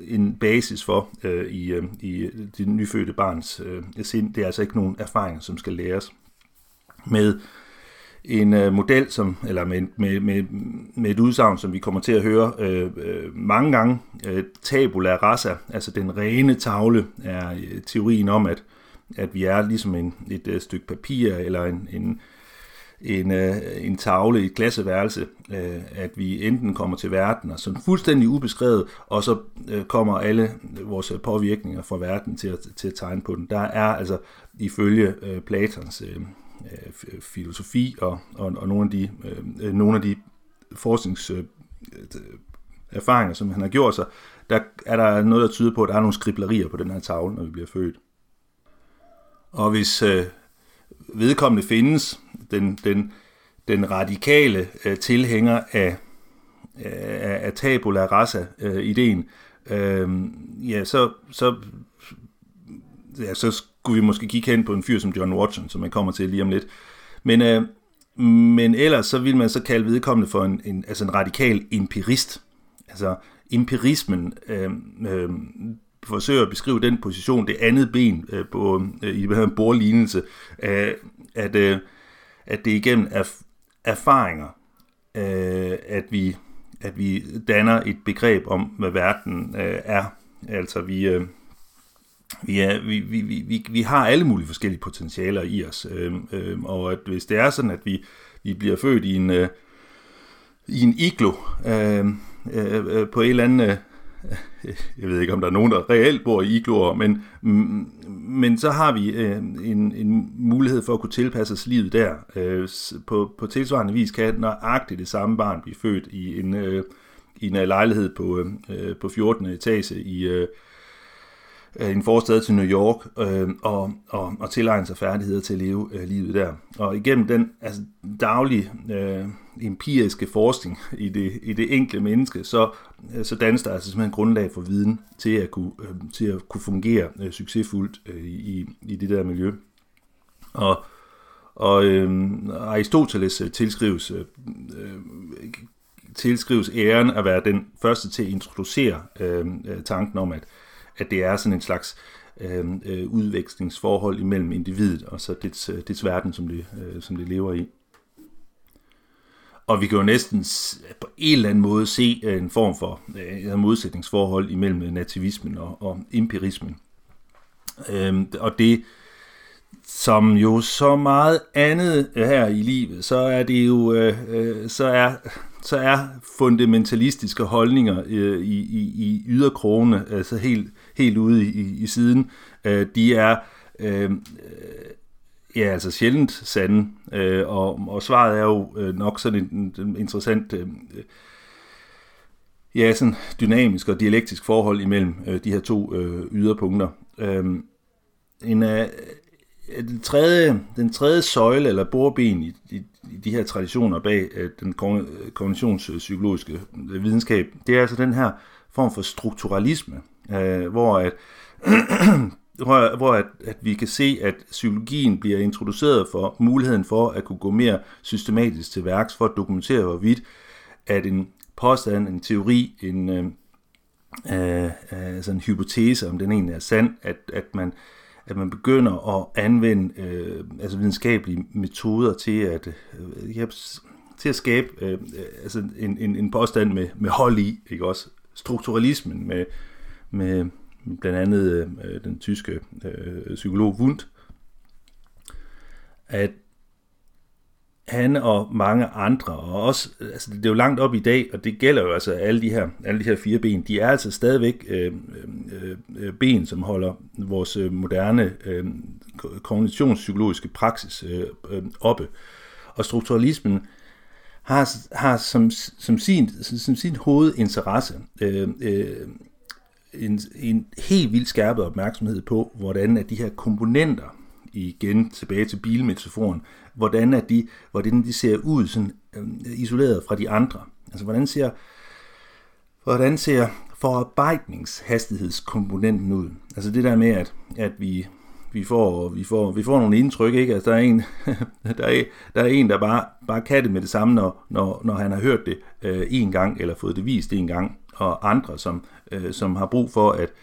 en basis for øh, i, øh, i det nyfødte barns øh, sind. Det er altså ikke nogen erfaring, som skal læres. Med en øh, model, som, eller med, med, med, med et udsagn, som vi kommer til at høre øh, øh, mange gange, øh, tabula rasa, altså den rene tavle, er øh, teorien om, at, at vi er ligesom en, et, øh, stykke papir eller en, en, en, øh, en tavle i et klasseværelse, øh, at vi enten kommer til verden og sådan fuldstændig ubeskrevet, og så øh, kommer alle vores påvirkninger fra verden til at, til at tegne på den. Der er altså ifølge øh, Platons øh, øh filosofi og, og, og nogle af de, øh, øh nogle af de forsknings øh, øh, erfaringer, som han har gjort sig, der er der noget, der tyder på, at der er nogle skriblerier på den her tavle, når vi bliver født. Og hvis øh, vedkommende findes, den, den, den radikale øh, tilhænger af, af, af tabula rasa-ideen, øh, øh, ja, så, så, ja, så kunne vi måske kigge hen på en fyr som John Watson, som man kommer til lige om lidt. Men, øh, men ellers så vil man så kalde vedkommende for en, en, altså en radikal empirist. Altså empirismen øh, øh, forsøger at beskrive den position, det andet ben øh, på, øh, i det her bordlignelse, øh, at, øh, at det igennem erf- erfaringer, øh, at, vi, at vi danner et begreb om, hvad verden øh, er. Altså vi, øh, vi, er, vi, vi, vi, vi har alle mulige forskellige potentialer i os, øh, øh, og at hvis det er sådan, at vi, vi bliver født i en, øh, i en iglo øhm, øh, øh, på en eller andet... øh, jeg ved ikke, om der er nogen, der reelt bor i igloer, men, mm, men så har vi øh, en, en mulighed for at kunne tilpasse os livet der. Øh, på, på tilsvarende vis kan nøjagtigt det samme barn blive født i en, øh, i en lejlighed på, øh, på 14. etage i, øh, Øh, en forstad til New York øh, og, og, og tilegne sig færdigheder til at leve øh, livet der. Og igennem den altså, daglige øh, empiriske forskning i det, i det enkelte menneske, så, øh, så dannes der altså simpelthen grundlag for viden til at kunne, øh, til at kunne fungere øh, succesfuldt øh, i, i det der miljø. Og, og øh, Aristoteles øh, tilskrives, øh, øh, tilskrives æren at være den første til at introducere øh, tanken om, at at det er sådan en slags øh, øh, udvekslingsforhold imellem individet og så dets, øh, dets verden, som det, øh, som det lever i. Og vi kan jo næsten på en eller anden måde se øh, en form for øh, modsætningsforhold imellem øh, nativismen og, og empirismen. Øh, og det, som jo så meget andet her i livet, så er det jo, øh, øh, så er, så er fundamentalistiske holdninger øh, i, i, i yderkrogene, altså helt, helt ude i, i siden, øh, de er øh, øh, ja, altså sjældent sande, øh, og, og svaret er jo øh, nok sådan en, en interessant øh, ja, sådan dynamisk og dialektisk forhold imellem øh, de her to øh, yderpunkter. Øh, en, øh, den, tredje, den tredje søjle eller borben i, i, i de her traditioner bag øh, den øh, kognitionspsykologiske videnskab, det er altså den her form for strukturalisme, øh, hvor at hvor, hvor at, at vi kan se, at psykologien bliver introduceret for muligheden for at kunne gå mere systematisk til værks for at dokumentere, hvorvidt at en påstand, en teori, en, øh, øh, altså en hypotese, om den egentlig er sand, at, at man at man begynder at anvende øh, altså videnskabelige metoder til at, øh, ja, til at skabe øh, øh altså en, en, en påstand med, med hold i, ikke også? Strukturalismen med, med blandt andet øh, den tyske øh, psykolog Wundt, at han og mange andre, og også, altså det er jo langt op i dag, og det gælder jo altså alle de her, alle de her fire ben, de er altså stadigvæk øh, øh, øh ben, som holder vores øh, moderne øh, kognitionspsykologiske praksis øh, øh, oppe. Og strukturalismen har, har som, som, sin, som sin hovedinteresse øh, øh, en, en helt vildt skærpet opmærksomhed på, hvordan at de her komponenter, igen tilbage til bilmetaforen, hvordan, at de, hvordan de ser ud sådan, øh, isoleret fra de andre. Altså hvordan ser, hvordan ser forarbejdningshastighedskomponenten ud? Altså det der med, at, at vi, vi får, vi får, vi får nogle indtryk, ikke? Altså der er en, der er, der, er en der bare, bare kan det med det samme, når, når, når han har hørt det øh, en gang, eller fået det vist en gang, og andre, som, øh, som har brug for at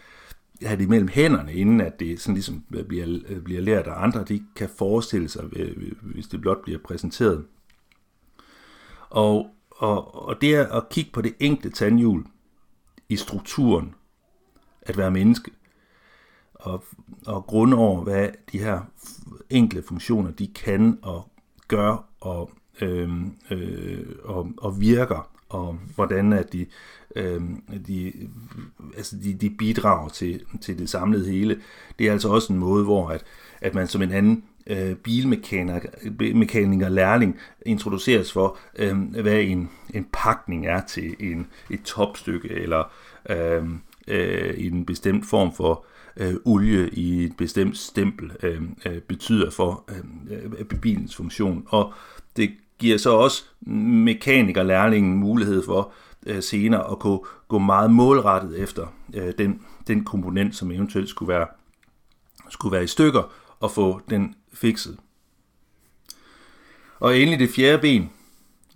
have det mellem hænderne, inden at det sådan ligesom øh, bliver, øh, bliver lært af andre, de kan forestille sig, øh, hvis det blot bliver præsenteret. Og, og, og det er at kigge på det enkelte tandhjul i strukturen, at være menneske, og, og grunde over, hvad de her enkle funktioner, de kan og gør og, øh, øh, og, og virker, og hvordan at de, øh, de, altså de, de bidrager til, til det samlede hele. Det er altså også en måde, hvor at, at man som en anden øh, bilmekaniker lærling introduceres for, øh, hvad en, en pakning er til en, et topstykke, eller øh, øh, en bestemt form for øh, olie i et bestemt stempel øh, øh, betyder for øhm, øh, bilens funktion. Og det giver så også mekanikerlærlingen mulighed for øh, senere og kunne gå meget målrettet efter øh, den, den komponent, som eventuelt skulle være, skulle være i stykker, og få den fikset. Og endelig det fjerde ben.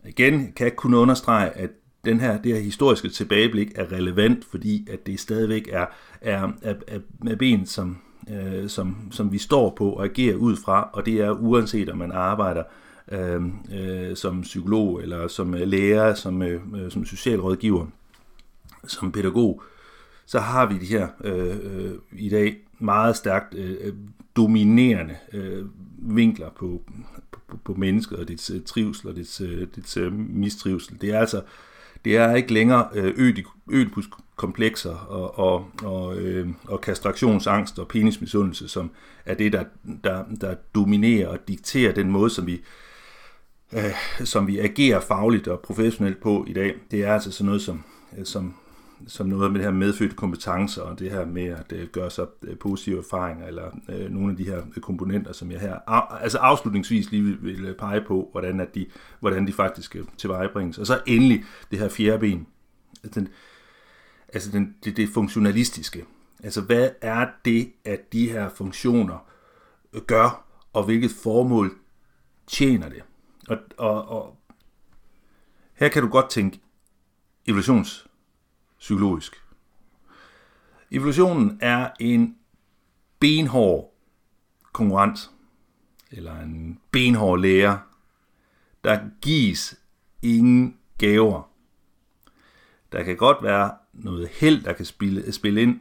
Igen kan jeg kun understrege, at den her, det her historiske tilbageblik er relevant, fordi at det stadigvæk er, er, er, er, er ben, som, øh, som, som vi står på og agerer ud fra, og det er uanset om man arbejder øh, Øh, øh, som psykolog, eller som øh, lærer, som, øh, øh, som socialrådgiver, som pædagog, så har vi de her øh, øh, i dag meget stærkt øh, dominerende øh, vinkler på, på, på mennesket og dets øh, trivsel og dets, øh, dets øh, mistrivsel. Det er altså det er ikke længere øh, ødipuskomplekser og, og, og, øh, og kastraktionsangst og penismisundelse, som er det, der, der, der dominerer og dikterer den måde, som vi øh, som vi agerer fagligt og professionelt på i dag, det er altså sådan noget som, øh, som, som noget med det her medfødte kompetencer og det her med at øh, gøre sig øh, positive erfaringer eller øh, nogle af de her øh, komponenter, som jeg her af, altså afslutningsvis lige vil, vil øh, pege på, hvordan, at de, hvordan de faktisk tilvejebringes. Og så endelig det her fjerde ben, den, altså den, det, det funktionalistiske. Altså hvad er det, at de her funktioner gør, og hvilket formål tjener det? Og, og, og her kan du godt tænke evolutionspsykologisk. Evolutionen er en benhård konkurrent, eller en benhård lærer. Der gives ingen gaver. Der kan godt være noget held, der kan spille, spille ind,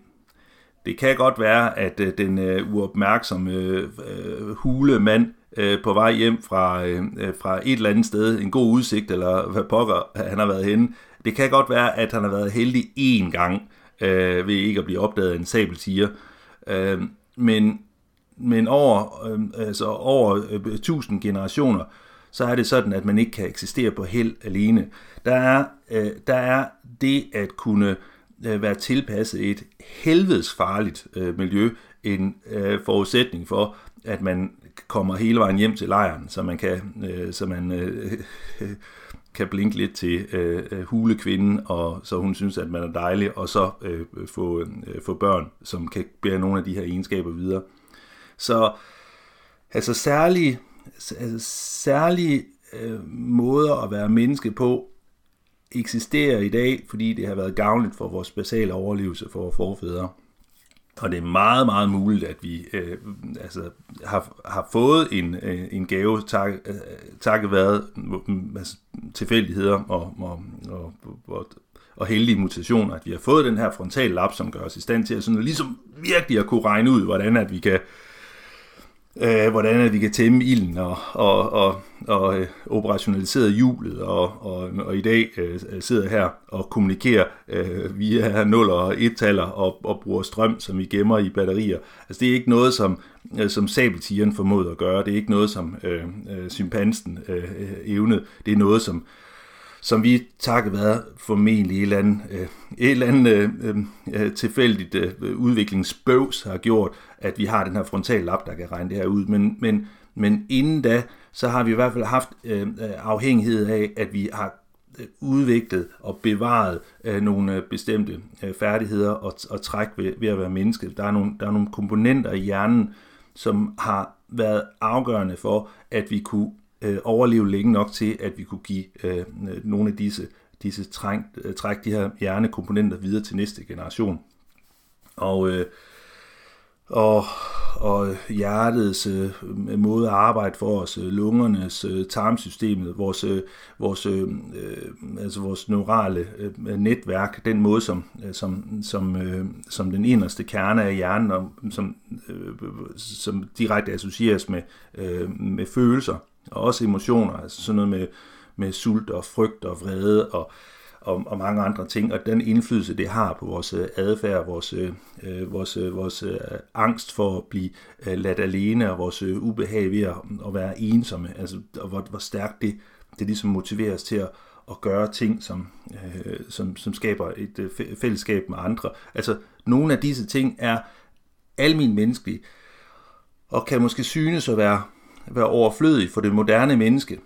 Det kan godt være, at øh, den øh, uopmærksomme øh, øh hulemand mand øh, på vej hjem fra, øh, øh, fra et eller andet sted, en god udsigt, eller hvad pokker han har været henne, det kan godt være, at han har været heldig én gang øh, ved ikke at blive opdaget af en sabeltiger. Øh, men, men over, øh, altså over øh, 1000 generationer, så er det sådan, at man ikke kan eksistere på held alene. Der er, øh, der er det at kunne øh, være tilpasset et helvedes farligt øh, miljø en øh, forudsætning for, at man kommer hele vejen hjem til lejren, så man kan, øh, så man øh, kan blinke lidt til øh, øh hulekvinden, og så hun synes, at man er dejlig, og så øh, få, øh, få børn, som kan bære nogle af de her egenskaber videre. Så altså særlige, altså, særlige øh, måder at være menneske på eksisterer i dag, fordi det har været gavnligt for vores basale overlevelse for vores forfædre. Og det er meget, meget muligt, at vi øh, altså, har, har fået en, øh, en gave tak, øh, takket været mm, altså, tilfældigheder og, og, og, og, og heldige mutationer, at vi har fået den her frontallap, som gør os i stand til at sådan, ligesom virkelig at kunne regne ud, hvordan at vi kan øh, hvordan at vi kan tæmme ilden og, og, og, og øh, operationalisere hjulet, og, og, og i dag øh, sidder her og kommunikerer øh, via 0 og 1-taller og, og bruger strøm, som vi gemmer i batterier. Altså det er ikke noget, som, øh, som sabeltigeren formåede at gøre. Det er ikke noget, som øh, øh, chimpansen øh, øh evnede. Det er noget, som som vi takket være formentlig et eller andet, øh, et eller andet øh, øh, øh tilfældigt øh, udviklingsbøvs har gjort, at vi har den her frontallap, der kan regne det her ud. Men, men, men inden da, så har vi i hvert fald haft øh, øh afhængighed af, at vi har udviklet og bevaret øh, nogle bestemte øh, færdigheder og, og træk ved, ved at være menneske. Der er, nogle, der er nogle komponenter i hjernen, som har været afgørende for, at vi kunne øh, overleve længe nok til, at vi kunne give øh, nogle af disse, disse træk, øh, træk de her hjernekomponenter videre til næste generation. Og, øh, og, og hjertets øh, måde at arbejde for os, øh, lungernes, øh, tarmsystemet, vores, øh, vores, øh, øh, altså vores neurale øh, netværk, den måde, som, øh, som, som, øh, som den inderste kerne af hjernen, og, som, øh, som direkte associeres med, øh, med følelser, og også emotioner, altså sådan noget med, med sult og frygt og vrede og, og, og mange andre ting, og den indflydelse, det har på vores øh, adfærd, vores, øh, øh vores, øh, vores øh, angst for at blive øh, ladt alene, og vores øh, ubehag ved at, at være ensomme, altså og hvor, hvor stærkt det, det ligesom motiverer os til at, at gøre ting, som, øh, som, som skaber et øh, fællesskab med andre. Altså, nogle af disse ting er almin menneskelige, og kan måske synes at være være overflødig for det moderne menneske.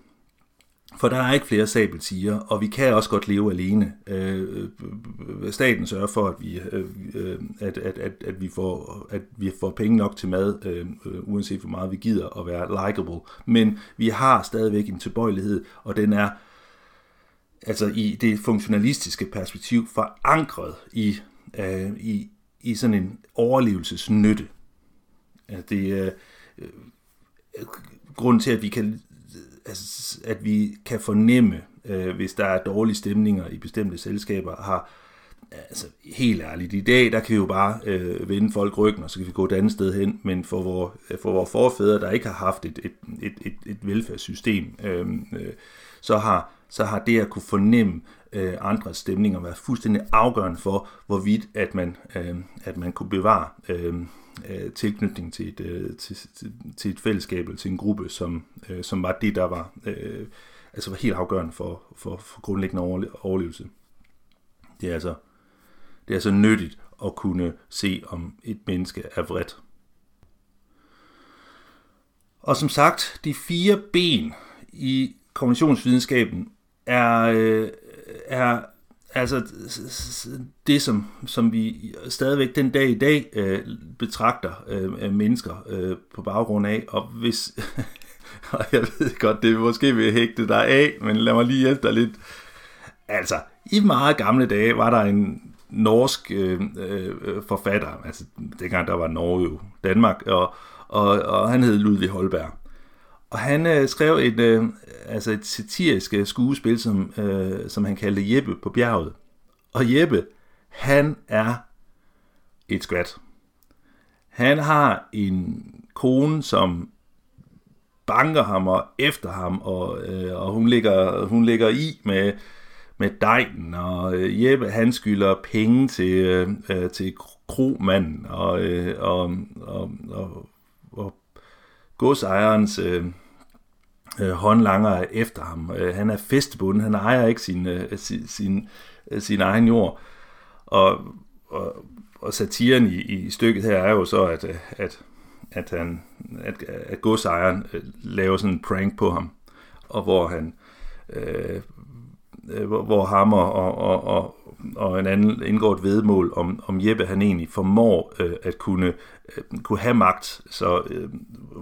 For der er ikke flere sabeltiger, og vi kan også godt leve alene. Øh, øh, staten sørger for, at vi, øh, at, at, at, at, vi får, at vi får penge nok til mad, øh, uanset hvor meget vi gider at være likable. Men vi har stadigvæk en tilbøjelighed, og den er altså i det funktionalistiske perspektiv forankret i, øh, i, i sådan en overlevelsesnytte. Det, øh, grund til, at vi kan, altså, at vi kan fornemme, øh, hvis der er dårlige stemninger i bestemte selskaber, har altså helt ærligt, i dag, der kan vi jo bare øh, vende folk ryggen, og så kan vi gå et andet sted hen, men for vores, øh, for vores forfædre, der ikke har haft et, et, et, et, et velfærdssystem, øh, øh, så, har, så har det at kunne fornemme øh, andres stemninger været fuldstændig afgørende for, hvorvidt at man, øh, at man kunne bevare øh, øh, tilknytning til et, øh, til, til, et fællesskab eller til en gruppe, som, øh, som var det, der var, øh, altså var helt afgørende for, for, for grundlæggende overlevelse. Det er altså det er altså nyttigt at kunne se, om et menneske er vredt. Og som sagt, de fire ben i kognitionsvidenskaben er, øh, er altså det, som, som vi stadigvæk den dag i dag øh, betragter øh, mennesker øh, på baggrund af, og hvis, og jeg ved godt, det måske vil hægte dig af, men lad mig lige hjælpe dig lidt. Altså, i meget gamle dage var der en norsk øh, øh, forfatter, altså dengang der var Norge jo, Danmark, og, og, og han hed Ludvig Holberg. Og han øh, skrev et, øh, altså et satirisk øh, skuespil, som, øh, som han kaldte Jeppe på bjerget. Og Jeppe, han er et skvat. Han har en kone, som banker ham og efter ham, og, øh, og hun, ligger, hun ligger i med, med dejen, og øh, Jeppe han skylder penge til, øh, øh til kromanden, og, øh, og, og, og godsejerens øh, øh, håndlanger efter ham. Øh, han er festebunden, han ejer ikke sin, øh, sin, sin, øh, sin egen jord. Og, og, og satiren i, i stykket her er jo så, at, øh, at, at, han, at, at godsejeren øh, laver sådan en prank på ham, og hvor han øh, øh hvor, hvor ham og, og, og, og en anden indgår et vedmål om, om Jeppe han egentlig formår øh, at kunne, øh, kunne have magt, så øh,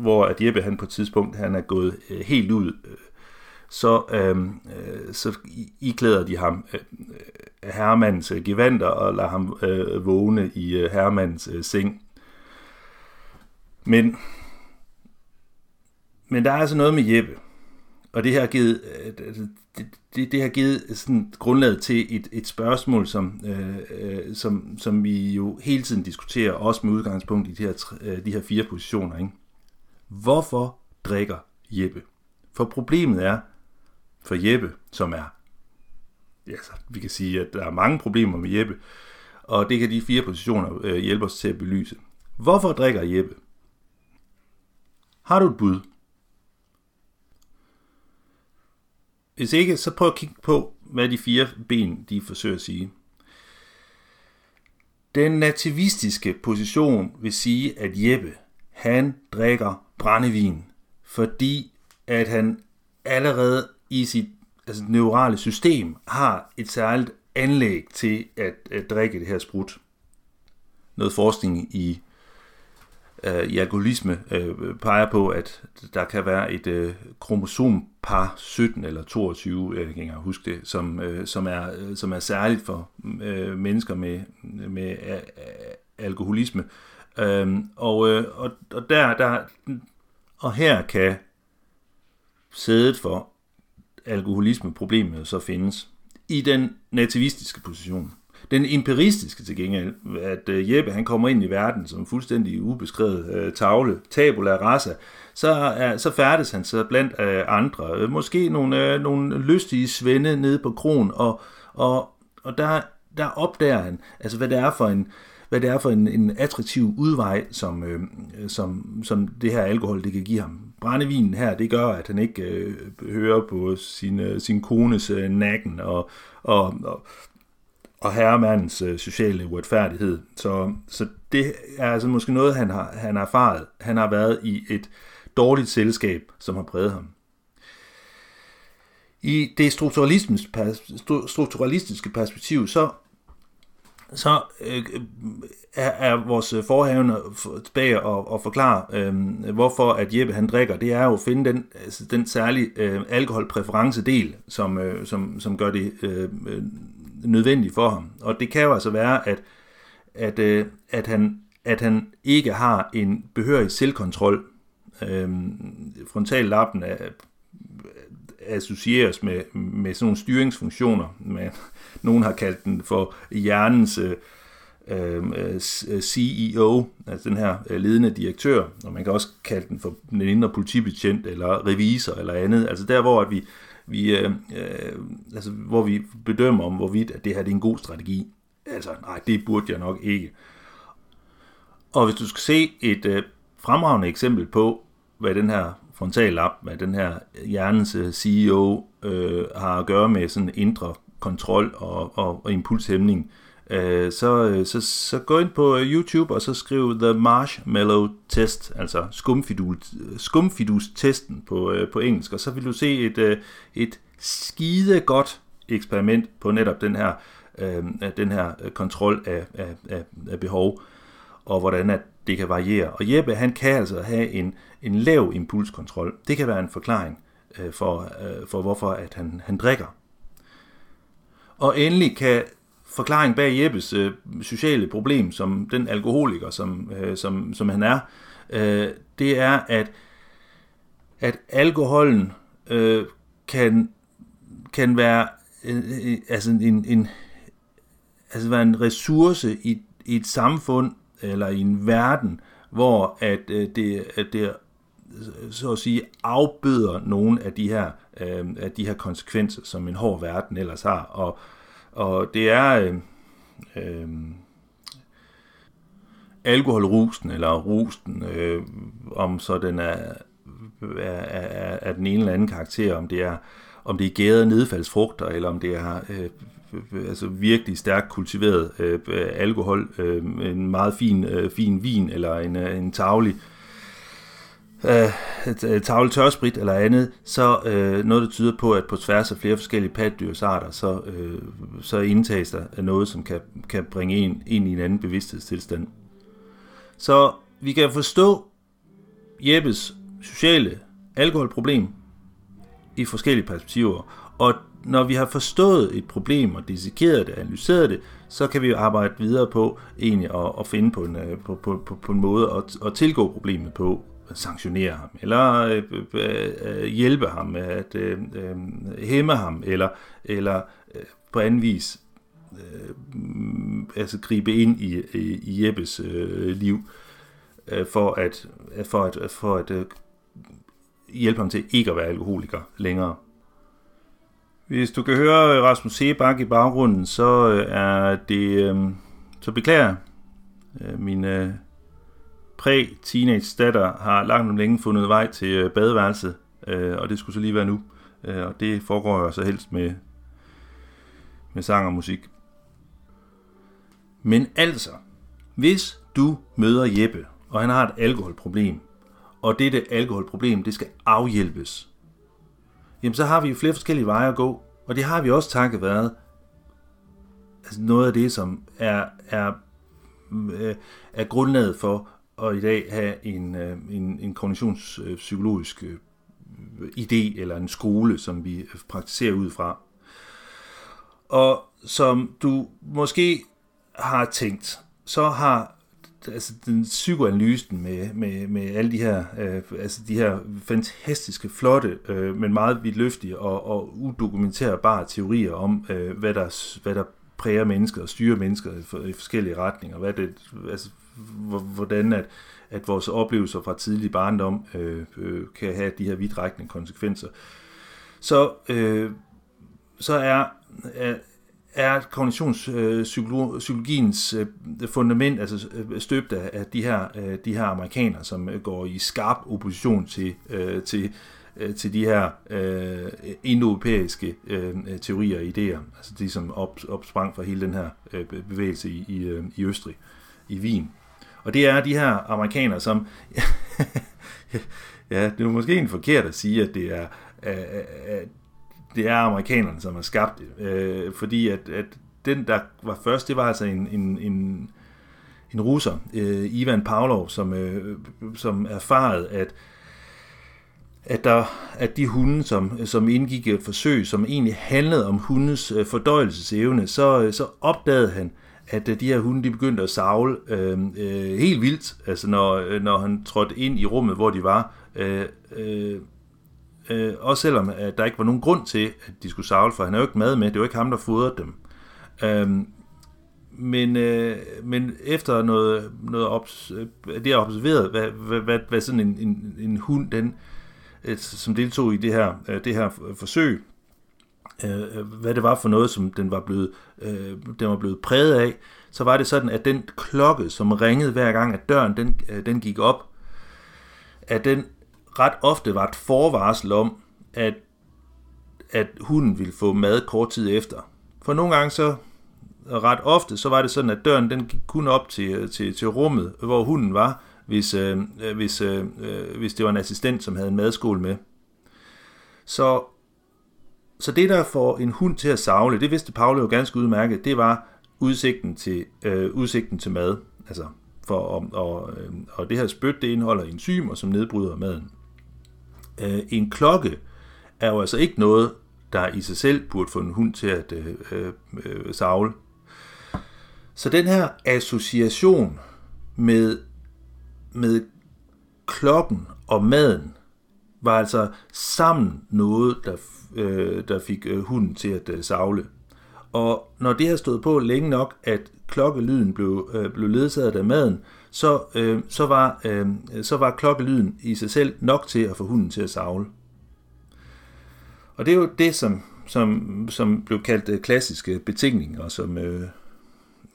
hvor at Jeppe han på et tidspunkt han er gået øh, helt ud, øh, så, øh, øh så iklæder de ham øh, øh, herremandens øh, gevanter og lader ham øh, vågne i øh, herremandens øh, seng. Men, men der er altså noget med Jeppe, og det har givet, øh, det, det, det har givet sådan grundlaget til et, et spørgsmål, som, øh, øh, som, som vi jo hele tiden diskuterer, også med udgangspunkt i de her, øh, de her fire positioner. Ikke? Hvorfor drikker Jeppe? For problemet er, for Jeppe, som er, ja, så vi kan sige, at der er mange problemer med Jeppe, og det kan de fire positioner øh, hjælpe os til at belyse. Hvorfor drikker Jeppe? Har du et bud? Hvis ikke, så prøv at kigge på, hvad de fire ben de forsøger at sige. Den nativistiske position vil sige, at Jeppe, han drikker brændevin, fordi at han allerede i sit altså neurale system har et særligt anlæg til at, at drikke det her sprut. Noget forskning i øh, i alkoholisme øh, peger på, at der kan være et øh, kromosompar 17 eller 22, øh, jeg kan ikke huske det, som, øh, som, er, øh, som er særligt for øh, mennesker med, med øh, alkoholisme. Øh, og, øh, og, og, der, der, og her kan sædet for alkoholisme-problemet så findes i den nativistiske position. Den empiristiske til gengæld, at uh, Jeppe han kommer ind i verden som fuldstændig ubeskrevet øh, tavle, tabula rasa, så, uh, så færdes han så blandt øh, andre. Øh, måske nogle, øh, nogle lystige svende nede på kron, og, og, og der, der opdager han, altså hvad det er for en, hvad det er for en, en attraktiv udvej, som, øh, som, som det her alkohol det kan give ham. Brændevinen her, det gør, at han ikke øh, hører på sin, øh, sin kones øh, nakken og, og, og, og herremandens øh, sociale uretfærdighed. Så, så det er altså måske noget, han har, han har erfaret. Han har været i et dårligt selskab, som har præget ham. I det strukturalistiske perspektiv, så, så øh, er, er vores øh, forhavne tilbage og, og forklare, øh, hvorfor at Jeppe han drikker. Det er jo at finde den, altså den særlige øh, alkoholpræferencedel, som, øh, som, som gør det øh, øh nødvendig for ham. Og det kan jo altså være, at, at, øh, at, han, at han ikke har en behørig selvkontrol. Øh, frontallappen er, associeres med, med sådan nogle styringsfunktioner. Men nogen har kaldt den for hjernens øh, øhm, øh, CEO, altså den her øh, ledende direktør, og man kan også kalde den for den indre politibetjent eller revisor eller andet. Altså der, hvor at vi, vi, øh, øh, altså, hvor vi bedømmer om, hvorvidt at det her det er en god strategi. Altså, nej, det burde jeg nok ikke. Og hvis du skal se et øh, fremragende eksempel på, hvad den her frontallap, hvad den her hjernens øh, CEO øh, har at gøre med sådan indre kontrol og, og, og impulshæmning, øh, Øh, øh, så, så gå ind på øh, YouTube og så skriv The Marshmallow Test, altså skumfidus, skumfidus-testen på, øh, på engelsk, og så vil du se et, øh, et skide godt eksperiment på netop den her, øh, den her kontrol af, af, af, af behov, og hvordan at det kan variere. Og Jeppe, han kan altså have en, en lav impulskontrol. Det kan være en forklaring øh, for, øh, for hvorfor at han, han drikker. Og endelig kan forklaring bag Jeppes øh, sociale problem, som den alkoholiker, som, øh, som, som han er, øh, det er, at, at alkoholen øh, kan, kan være øh, øh altså en, en, altså være en ressource i, i et samfund eller i en verden, hvor at, øh, det, at det så at sige afbøder nogle af de her, øh, af de her konsekvenser, som en hård verden ellers har. Og, og det er øh, øh, eller rusen, øh, om så den er, er, er, er den ene eller anden karakter, om det er om det er gærede nedfaldsfrugter, eller om det er øh, altså virkelig stærkt kultiveret øh, alkohol, øh, en meget fin, øh, fin vin, eller en, øh, en tavlig øh, Øh, øh, tavle tørsprit eller andet, så øh, noget, der tyder på, at på tværs af flere forskellige pattedyrsarter, så, øh, så indtages der noget, som kan, kan bringe en ind i en anden bevidsthedstilstand. Så vi kan forstå Jeppes sociale alkoholproblem i forskellige perspektiver, og når vi har forstået et problem og dissekeret det, analyseret det, så kan vi arbejde videre på egentlig at, at finde på en, øh, på, på, på, på en måde at, at tilgå problemet på, sanktionere ham, eller øh, øh, hjælpe ham, at øh, øh, hæmme ham, eller, eller øh, på anden vis øh, altså gribe ind i, i, i Jeppes øh, liv, øh, for at, for at, for at øh, hjælpe ham til ikke at være alkoholiker længere. Hvis du kan høre Rasmus Sebak i baggrunden, så øh, er det, øh, så beklager øh, min øh, præ-teenage datter har langt om længe fundet vej til øh, badeværelset, øh, og det skulle så lige være nu. Øh, og det foregår jo så helst med, med sang og musik. Men altså, hvis du møder Jeppe, og han har et alkoholproblem, og dette alkoholproblem, det skal afhjælpes, jamen så har vi jo flere forskellige veje at gå, og det har vi også takket været altså noget af det, som er, er, øh, er grundlaget for og i dag have en, øh, en, en kognitionspsykologisk øh, idé eller en skole, som vi praktiserer ud fra. Og som du måske har tænkt, så har altså den psykoanalysen med, med, med alle de her, øh, altså de her fantastiske, flotte, øh, men meget vidtløftige og, og udokumenterbare teorier om, øh, hvad, der, hvad der præger mennesker og styrer mennesker i, i forskellige retninger. Hvad det, altså, hvordan at, at vores oplevelser fra tidlig barndom øh, øh, kan have de her vidtrækkende konsekvenser. Så, øh, så er, er, er kognitionspsykologiens øh, øh, fundament altså øh, støbt af, af de her, øh, de her amerikanere, som øh, går i skarp opposition til, øh, til, øh, til de her øh, indoeuropæiske øh, teorier og idéer, altså de som op, opsprang fra hele den her øh, bevægelse i, i, øh, i Østrig, i Wien. Og det er de her amerikanere, som... ja, det er måske en forkert at sige, at det er, at det er amerikanerne, som har skabt det. Øh, fordi at, at den, der var først, det var altså en, en, en, en russer, øh, Ivan Pavlov, som, øh, som erfarede, at at, der, at de hunde, som, som indgik et forsøg, som egentlig handlede om hundes fordøjelsesevne, så, så opdagede han, at øh, de her hunde de begyndte at savle øh, øh, helt vildt, altså når, øh, når han trådte ind i rummet, hvor de var. Øh, øh, øh, også selvom at der ikke var nogen grund til, at de skulle savle, for han er jo ikke mad med, det var ikke ham, der fodrede dem. Øh, men, øh, men efter noget, noget obs, øh, det er observeret, hvad, hvad, hvad, hvad sådan en, en, en hund, den, som deltog i det her, det her forsøg, Øh, øh, hvad det var for noget, som den var blevet, øh, den var blevet præget af, så var det sådan, at den klokke, som ringede hver gang, at døren den, øh, den gik op, at den ret ofte var et forvarsel om, at, at hunden ville få mad kort tid efter. For nogle gange så, ret ofte, så var det sådan, at døren den gik kun op til, til, til rummet, hvor hunden var, hvis, øh, hvis, øh, øh hvis det var en assistent, som havde en madskål med. Så så det, der får en hund til at savle, det vidste Paolo jo ganske udmærket, det var udsigten til, øh, udsigten til mad. Altså for, og, og, øh, og det her spyt, det indeholder enzymer, som nedbryder maden. Øh, en klokke er jo altså ikke noget, der i sig selv burde få en hund til at øh, øh, øh savle. Så den her association med, med klokken og maden var altså sammen noget, der, øh, der fik øh, hunden til at øh, savle. Og når det har stået på længe nok, at klokkelyden blev, øh, blev ledsaget af maden, så, øh, så, var, øh, så var klokkelyden i sig selv nok til at få hunden til at savle. Og det er jo det, som, som, som blev kaldt øh, klassiske betingninger, som øh,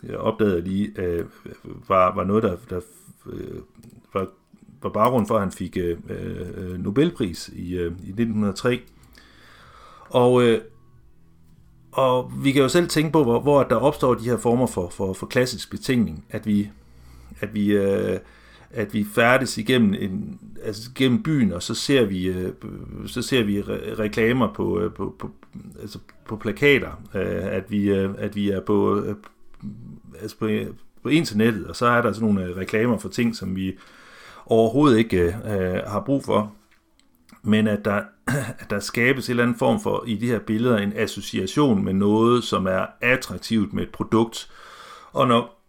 jeg opdagede lige, øh, var, var noget, der, der øh, var, var baggrund for, at han fik øh, øh, Nobelpris i, øh, i 1903. Og, øh, og vi kan jo selv tænke på, hvor, hvor der opstår de her former for, for, for klassisk betingning, at vi, at vi, øh, at vi færdes igennem, en, altså gennem byen, og så ser vi, øh, så ser vi re- reklamer på, øh, på, på, altså på plakater, øh, at, vi, øh, at vi er på, øh, altså på, på internettet, og så er der sådan nogle øh, reklamer for ting, som vi overhovedet ikke øh, har brug for men at der, at der skabes en eller anden form for, i de her billeder, en association med noget, som er attraktivt med et produkt. Og når,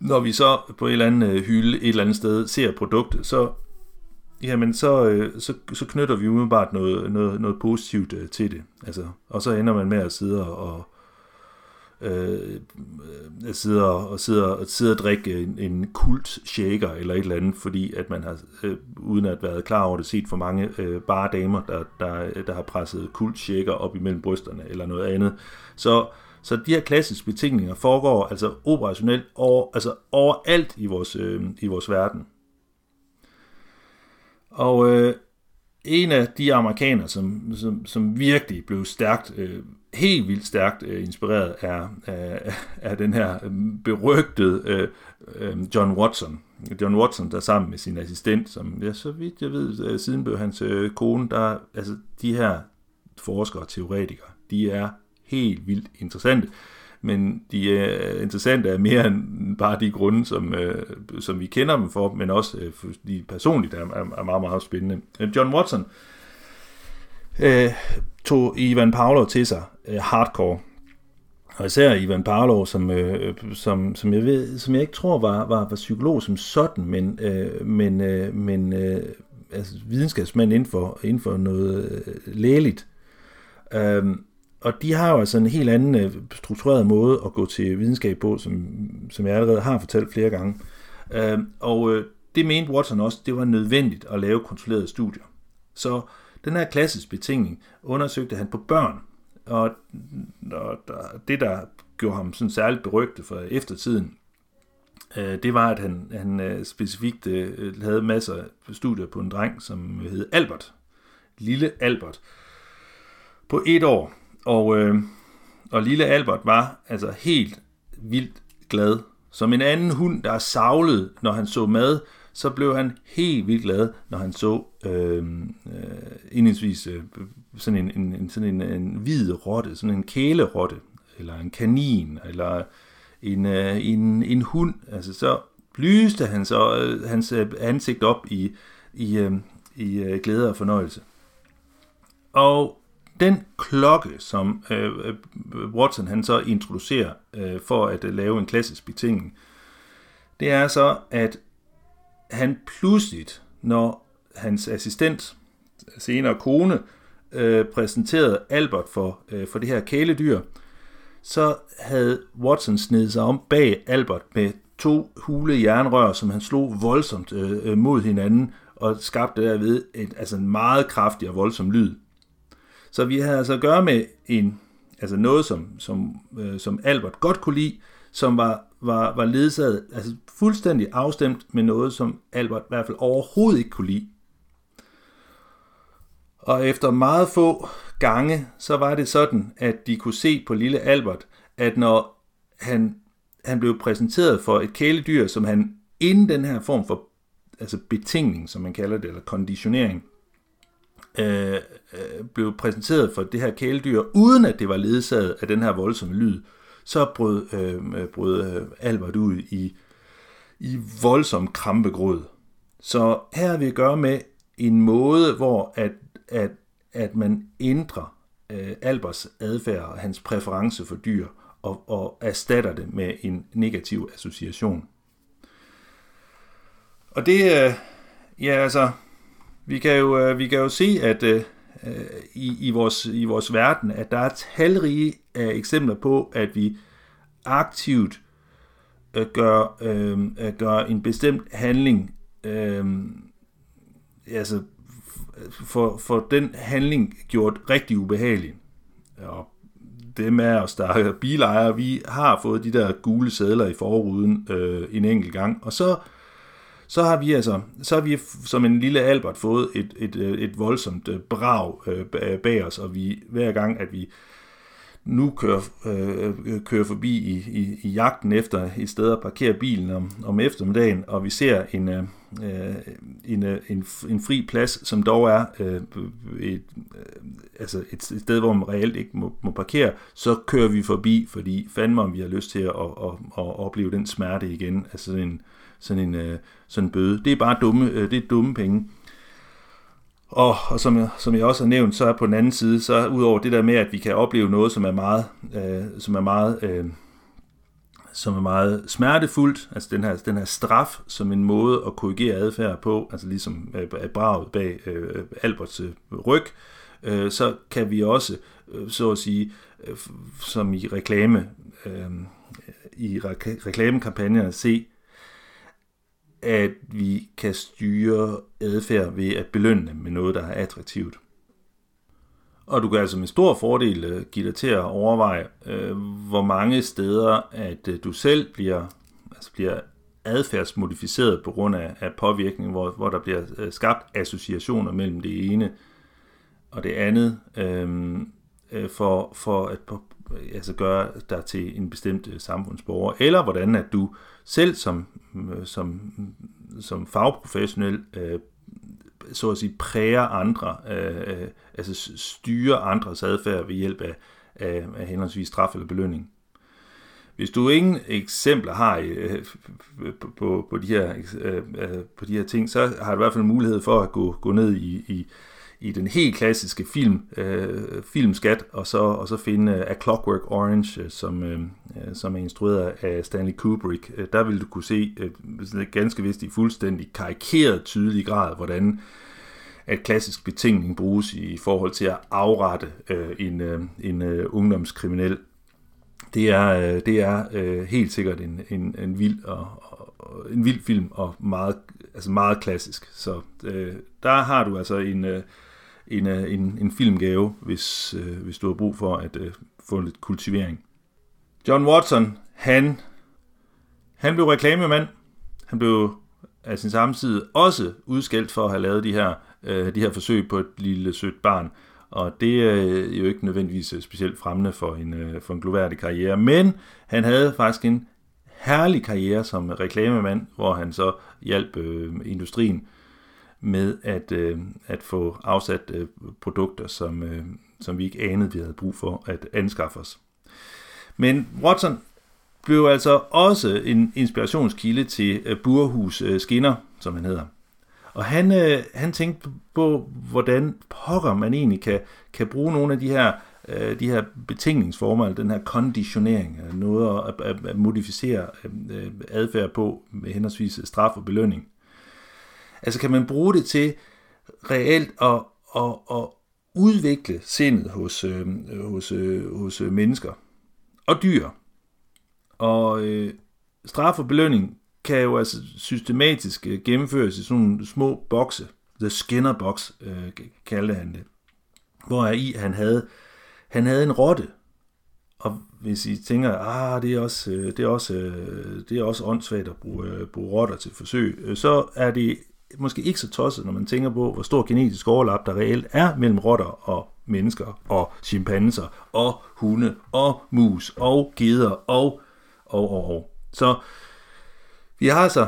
når vi så på et eller andet øh, hylde et eller andet sted ser produktet, så, jamen så, øh, så, så knytter vi umiddelbart noget, noget, noget positivt øh, til det. Altså, og så ender man med at sidde og, Øh, øh, sidder og sidder og sidder og drikke en, en kult shaker eller et eller andet, fordi at man har, øh, uden at være klar over det, set for mange øh, bare damer, der, der, der har presset kult shaker op imellem brysterne eller noget andet. Så, så de her klassiske betingninger foregår altså operationelt over, altså overalt i vores, øh, i vores verden. Og øh, en af de amerikanere, som, som, som virkelig blev stærkt øh, helt vildt stærkt øh, inspireret af, af, af den her øh, berygtede øh, øh, John Watson. John Watson, der sammen med sin assistent, som ja, så vidt jeg ved, øh, siden blev hans øh, kone, der, altså de her forskere og teoretikere, de er helt vildt interessante. Men de er interessante er mere end bare de grunde, som, øh, som vi kender dem for, men også øh, de personligt er, er meget, meget spændende. John Watson øh, tog Ivan Pavlov til sig øh, hardcore. Og især Ivan Pavlov, som, øh, som, som, jeg ved, som jeg ikke tror var, var, var psykolog som sådan, men, øh, men, øh, men øh, altså videnskabsmand inden for, inden for noget øh, lægeligt. Øh, og de har jo altså en helt anden øh, struktureret måde at gå til videnskab på, som, som jeg allerede har fortalt flere gange. Øh, og øh, det mente Watson også, det var nødvendigt at lave kontrollerede studier. Så den her klassisk betingning undersøgte han på børn, og, og der, det, der gjorde ham sådan særligt berygtet for eftertiden, øh, det var, at han, han øh, specifikt øh, havde masser af studier på en dreng, som hed Albert. Lille Albert. På et år. Og, øh, og lille Albert var altså helt vildt glad. Som en anden hund, der savlede, når han så mad, så blev han helt vildt glad, når han så øhm, øh, øh, øh, sådan en, en, en, sådan en, en hvid rotte, sådan en kælerotte, eller en kanin, eller en, øh, en, en hund. Altså så lyste han så øh, hans øh, ansigt op i, i, øh, i øh, glæde og fornøjelse. Og den klokke, som øh, øh Watson han så introducerer øh, for at øh, lave en klassisk betingning, det er så, at han pludselig, når hans assistent, senere kone, øh, præsenterede Albert for, øh, for det her kæledyr, så havde Watson snedet sig om bag Albert med to hule jernrør, som han slog voldsomt øh, øh mod hinanden, og skabte derved et, altså en meget kraftig og voldsom lyd. Så vi havde altså at gøre med en, altså noget, som, som, øh, som Albert godt kunne lide, som var, var, var ledsaget, altså fuldstændig afstemt med noget, som Albert i hvert fald overhovedet ikke kunne lide. Og efter meget få gange, så var det sådan, at de kunne se på lille Albert, at når han, han blev præsenteret for et kæledyr, som han inden den her form for altså betingning, som man kalder det, eller konditionering, øh, øh, blev præsenteret for det her kæledyr, uden at det var ledsaget af den her voldsomme lyd, så brød, øh, brød øh, Albert ud i, i voldsom krampegråd. Så her har vi at gøre med en måde, hvor at, at, at man ændrer øh, Alberts adfærd og hans præference for dyr, og, og erstatter det med en negativ association. Og det, øh, ja altså, vi kan jo, øh, vi kan jo se, at, øh, øh, i, i, vores, i vores verden, at der er talrige af eksempler på, at vi aktivt øh, gør, øh, øh gør en bestemt handling, øh, altså for, for den handling gjort rigtig ubehagelig. Og det med os, der er bilejere, vi har fået de der gule sædler i forruden øh, en enkelt gang, og så så har vi altså, så har vi som en lille Albert fået et, et, øh, et voldsomt øh, brag øh, bag os, og vi hver gang, at vi nu kører, øh, kører forbi i, i, i jagten efter et sted at parkere bilen om, om eftermiddagen, og vi ser en, øh, en, øh, en, en fri plads, som dog er øh, et, øh, altså et, et sted, hvor man reelt ikke må, må parkere, så kører vi forbi, fordi fandme om vi har lyst til at, at, at, at opleve den smerte igen, altså en, sådan en, øh, sådan en bøde. Det er bare dumme, øh, det er dumme penge. Og, og som, jeg, som jeg også har nævnt, så er på den anden side, så udover det der med, at vi kan opleve noget, som er meget, øh, som er meget, øh, som er meget smertefuldt, altså den her, den her straf som en måde at korrigere adfærd på, altså ligesom øh, braget bag øh, Alberts øh, ryg, øh, så kan vi også, øh, så at sige, øh, som i reklame, øh, i reklamekampagnerne se, at vi kan styre adfærd ved at belønne med noget, der er attraktivt. Og du kan altså med stor fordel øh, give dig til at overveje, øh, hvor mange steder, at øh, du selv bliver, altså bliver adfærdsmodificeret på grund af, af påvirkning, hvor, hvor der bliver øh, skabt associationer mellem det ene og det andet, øhm, øh, for, for at altså gøre dig til en bestemt øh, samfundsborger, eller hvordan at du selv som, øh, som, som fagprofessionel øh, så at sige præger andre, øh, øh altså styrer andres adfærd ved hjælp af, af, af henholdsvis straf eller belønning. Hvis du ingen eksempler har øh, på, på, de her, øh, øh, på de her ting, så har du i hvert fald mulighed for at gå, gå ned i, i, i den helt klassiske film, øh, filmskat, og så, og så finde øh, A Clockwork Orange, øh, som, øh, øh, som er instrueret af Stanley Kubrick. Der vil du kunne se øh, ganske vist i fuldstændig karikeret tydelig grad, hvordan at klassisk betingning bruges i forhold til at afrette øh, en, øh, en øh, ungdomskriminel. Det er, øh, det er øh, helt sikkert en, en, en, vild og, og, en vild film og meget, altså meget klassisk. Så øh, der har du altså en, øh, en, øh, en, en filmgave, hvis, øh, hvis du har brug for at øh, få lidt kultivering. John Watson, han, han blev reklamemand. Han blev af sin samtid også udskældt for at have lavet de her, øh, de her forsøg på et lille sødt barn. Og det er øh, jo ikke nødvendigvis øh, specielt fremmende for en, øh, for en gloværdig karriere. Men han havde faktisk en herlig karriere som reklamemand, hvor han så hjalp øh, industrien med at, øh, at få afsat øh, produkter, som, øh, som vi ikke anede, vi havde brug for at anskaffe os. Men Watson blev altså også en inspirationskilde til øh, Burhus øh, Skinner, som han hedder. Og han, øh, han tænkte på, hvordan pokker man egentlig kan, kan bruge nogle af de her, øh, de her betingningsformer, eller altså den her konditionering, øh, noget at, at, at modificere øh, adfærd på med henholdsvis straf og belønning. Altså kan man bruge det til reelt at, at, at udvikle sindet hos, øh, hos, øh, hos øh, mennesker og dyr. Og øh, straf og belønning kan jo altså systematisk øh, gennemføres i sådan nogle små bokse. The Skinner Box øh, kaldte han det. Hvor er i han havde, han havde en rotte. Og hvis I tænker, ah, det er også, øh, det er også, øh, det er også åndssvagt at bruge, bruge rotter til forsøg, så er det måske ikke så tosset, når man tænker på, hvor stor genetisk overlap der reelt er mellem rotter og mennesker og chimpanser og hunde og mus og geder og, og, og, og. Så vi har altså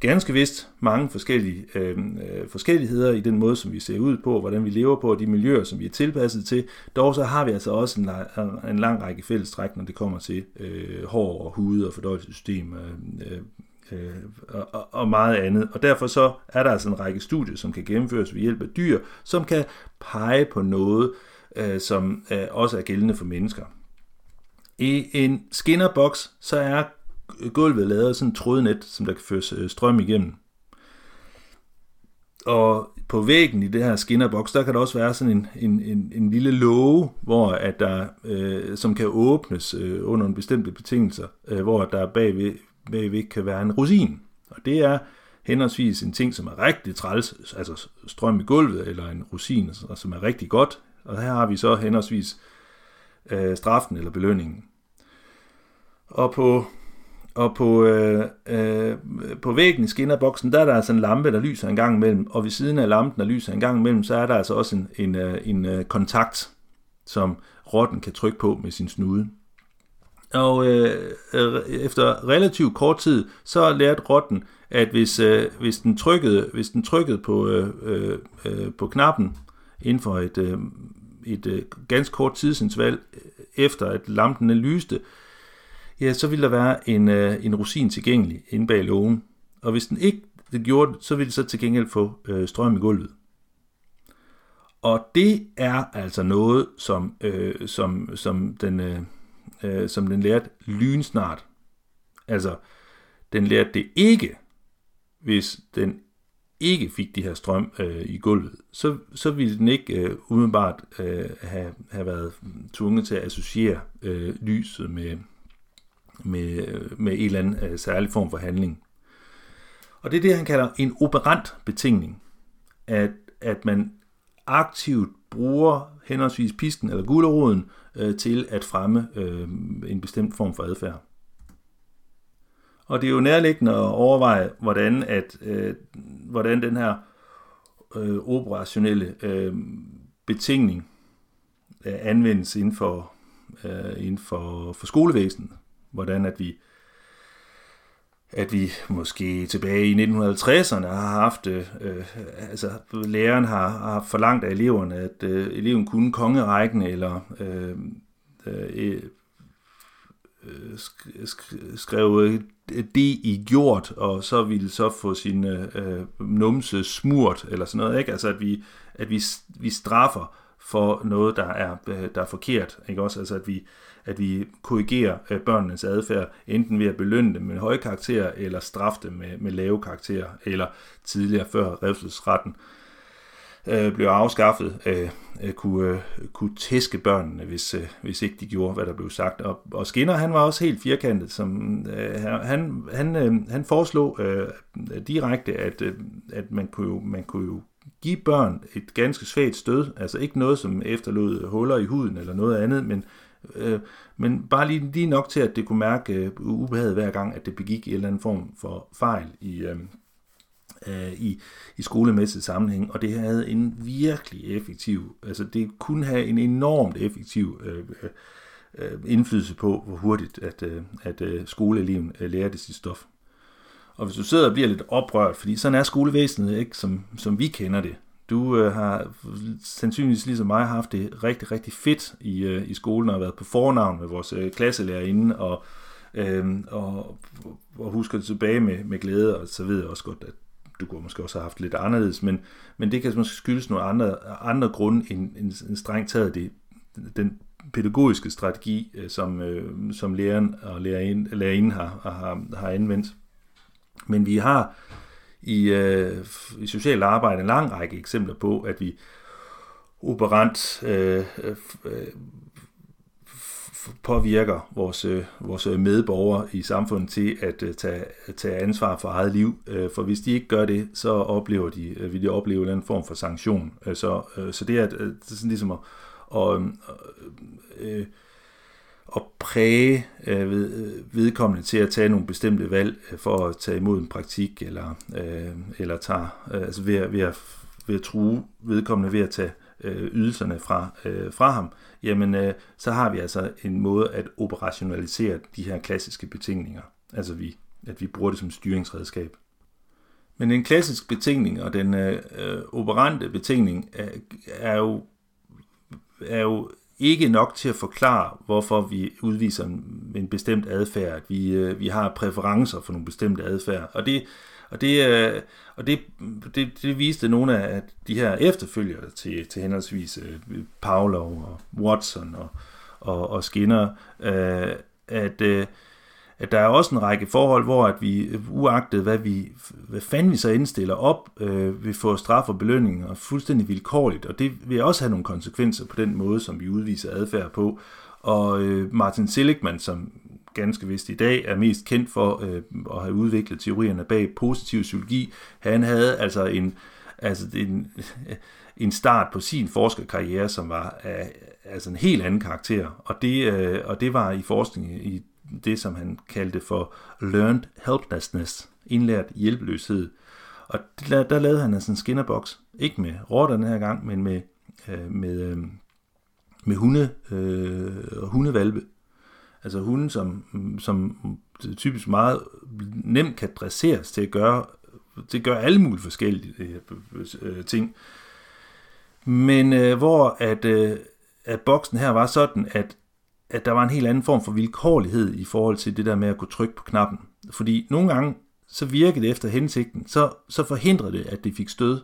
ganske vist mange forskellige øh, øh forskelligheder i den måde, som vi ser ud på, hvordan vi lever på, og de miljøer, som vi er tilpasset til. Dog så har vi altså også en, en lang række fællestræk, når det kommer til øh, hår og hud og fordøjelsessystem, øh, øh øh og, og meget andet. Og derfor så er der altså en række studier, som kan gennemføres ved hjælp af dyr, som kan pege på noget, øh, som øh, også er gældende for mennesker. I en skinnerboks, så er gulvet lavet sådan en trådnet, som der kan føres øh, strøm igennem. Og på væggen i det her skinnerboks, der kan der også være sådan en, en, en, en lille låge, hvor at der, øh, som kan åbnes øh, under en bestemte betingelser, øh, hvor der bagved, bagved kan være en rosin. Og det er henholdsvis en ting, som er rigtig træls, altså strøm i gulvet, eller en rosin, som er rigtig godt. Og her har vi så henholdsvis øh, straffen eller belønningen. Og på, og på, øh, øh, på væggen i skinnerboksen, der er der altså en lampe, der lyser en gang imellem, og ved siden af lampen, der lyser en gang imellem, så er der altså også en, en, øh, en, en kontakt, som rotten kan trykke på med sin snude. Og øh, øh, efter relativt kort tid, så lærte rotten, at hvis, øh, hvis, den trykkede, hvis den trykkede på, øh, øh, øh på knappen inden for et, øh, et øh, ganske kort tidsinterval, øh, efter at lampen lyste, ja, så ville der være en, øh, en rosin tilgængelig inde bag lågen. Og hvis den ikke det gjorde det, så ville det så til gengæld få øh, strøm i gulvet. Og det er altså noget, som, øh, som, som, den, øh, øh, som den lærte lynsnart. Altså, den lærte det ikke, hvis den ikke fik de her strøm øh, i gulvet, så, så ville den ikke øh, umiddelbart øh, have, have været tvunget til at associere øh, lyset med, med, øh, med en eller anden øh, særlig form for handling. Og det er det, han kalder en operant betingning. At, at man aktivt bruger henholdsvis pisken eller guleroden øh, til at fremme øh, en bestemt form for adfærd. Og det er jo nærliggende at overveje, hvordan, at, øh, hvordan den her øh, operationelle øh, betingning øh, anvendes inden for, øh, inden for, for skolevæsenet. Hvordan at vi at vi måske tilbage i 1950'erne har haft, øh, øh, altså læreren har, har forlangt af eleverne, at øh, eleven kunne kongerækken, eller øh, øh, øh, skrev det i gjort, og så ville så få sin øh, numse smurt, eller sådan noget, ikke? Altså at vi, at vi, vi straffer for noget, der er, øh, der er forkert, ikke også? Altså at vi, at vi korrigerer øh, børnenes adfærd, enten ved at belønne dem med høje karakterer, eller straffe dem med, med lave karakterer, eller tidligere før revselsretten øh, blev afskaffet, øh, øh, kunne, øh, kunne tæske børnene, hvis, øh, hvis ikke de gjorde, hvad der blev sagt. Og, og Skinner, han var også helt firkantet. Som, øh, han, han, øh, han foreslog øh, direkte, at, øh, at man, kunne jo, man kunne jo give børn et ganske svagt stød, altså ikke noget, som efterlod huller i huden eller noget andet, men, øh, men bare lige, lige nok til, at det kunne mærke øh, ubehaget hver gang, at det begik en eller anden form for fejl i, øh, øh, i, i skolemæssig sammenhæng, og det havde en virkelig effektiv, altså det kunne have en enormt effektiv øh, øh, indflydelse på, hvor hurtigt at, øh, at øh, skoleeleven øh, lærte sit stof. Og hvis du sidder og bliver lidt oprørt, fordi sådan er skolevæsenet ikke, som, som vi kender det. Du øh, har sandsynligvis ligesom mig haft det rigtig, rigtig fedt i, øh, i skolen og været på fornavn med vores øh, klasselærerinde og, øh, og, og husker det tilbage med, med glæde, og så ved jeg også godt, at du kunne måske også have haft lidt anderledes, men, men det kan måske skyldes nogle andre, andre grunde end, end, end strengt taget det, den pædagogiske strategi, øh, som, øh, som læreren og lærerinden, lærerinden har, har, har anvendt. Men vi har i, øh, i socialt arbejde en lang række eksempler på, at vi operant øh, øh, påvirker vores, øh, vores medborgere i samfundet til at øh, tage, tage ansvar for eget liv. Øh, for hvis de ikke gør det, så oplever de, øh, vil de opleve en form for sanktion. Øh, så, øh, så det er, det er sådan ligesom at, at, at, at præge øh, øh, vedkommende til at tage nogle bestemte valg øh, for at tage imod en praktik, eller, eller tage, altså ved, ved, at, ved at true vedkommende ved at tage ydelserne fra, fra ham, jamen øh, så har vi altså en måde at operationalisere de her klassiske betingninger. Altså vi, at vi bruger det som styringsredskab. Men en klassisk betingning og den øh, operante betingning er, er, jo, er jo ikke nok til at forklare, hvorfor vi udviser en, en bestemt adfærd. At vi, øh, vi har præferencer for nogle bestemte adfærd. Og det, og det, øh, og det, det, det viste nogle af de her efterfølgere til, til henholdsvis øh, Pavlov og Watson og, og, og Skinner, øh, at, øh, at der er også en række forhold, hvor at vi, uagtet hvad, vi, hvad fanden vi så indstiller op, øh, vil få straf og belønning og fuldstændig vilkårligt, og det vil også have nogle konsekvenser på den måde, som vi udviser adfærd på. Og øh, Martin Seligman, som ganske vist i dag er mest kendt for øh, at have udviklet teorierne bag positiv psykologi, han havde altså en, altså en, en start på sin forskerkarriere, som var af altså en helt anden karakter, og det, øh, og det var i forskning i det, som han kaldte for learned helplessness, indlært hjælpeløshed. Og der, der lavede han altså en skinnerbox, ikke med rotter den her gang, men med, øh, med, øh, med hunde, øh, hundevalpe. Altså hunde, som, som typisk meget nemt kan dresseres til at gøre, til at gøre alle mulige forskellige øh, øh ting. Men øh, hvor at, øh, at boksen her var sådan, at at der var en helt anden form for vilkårlighed i forhold til det der med at kunne trykke på knappen. Fordi nogle gange, så virkede det efter hensigten, så, så forhindrede det, at det fik stød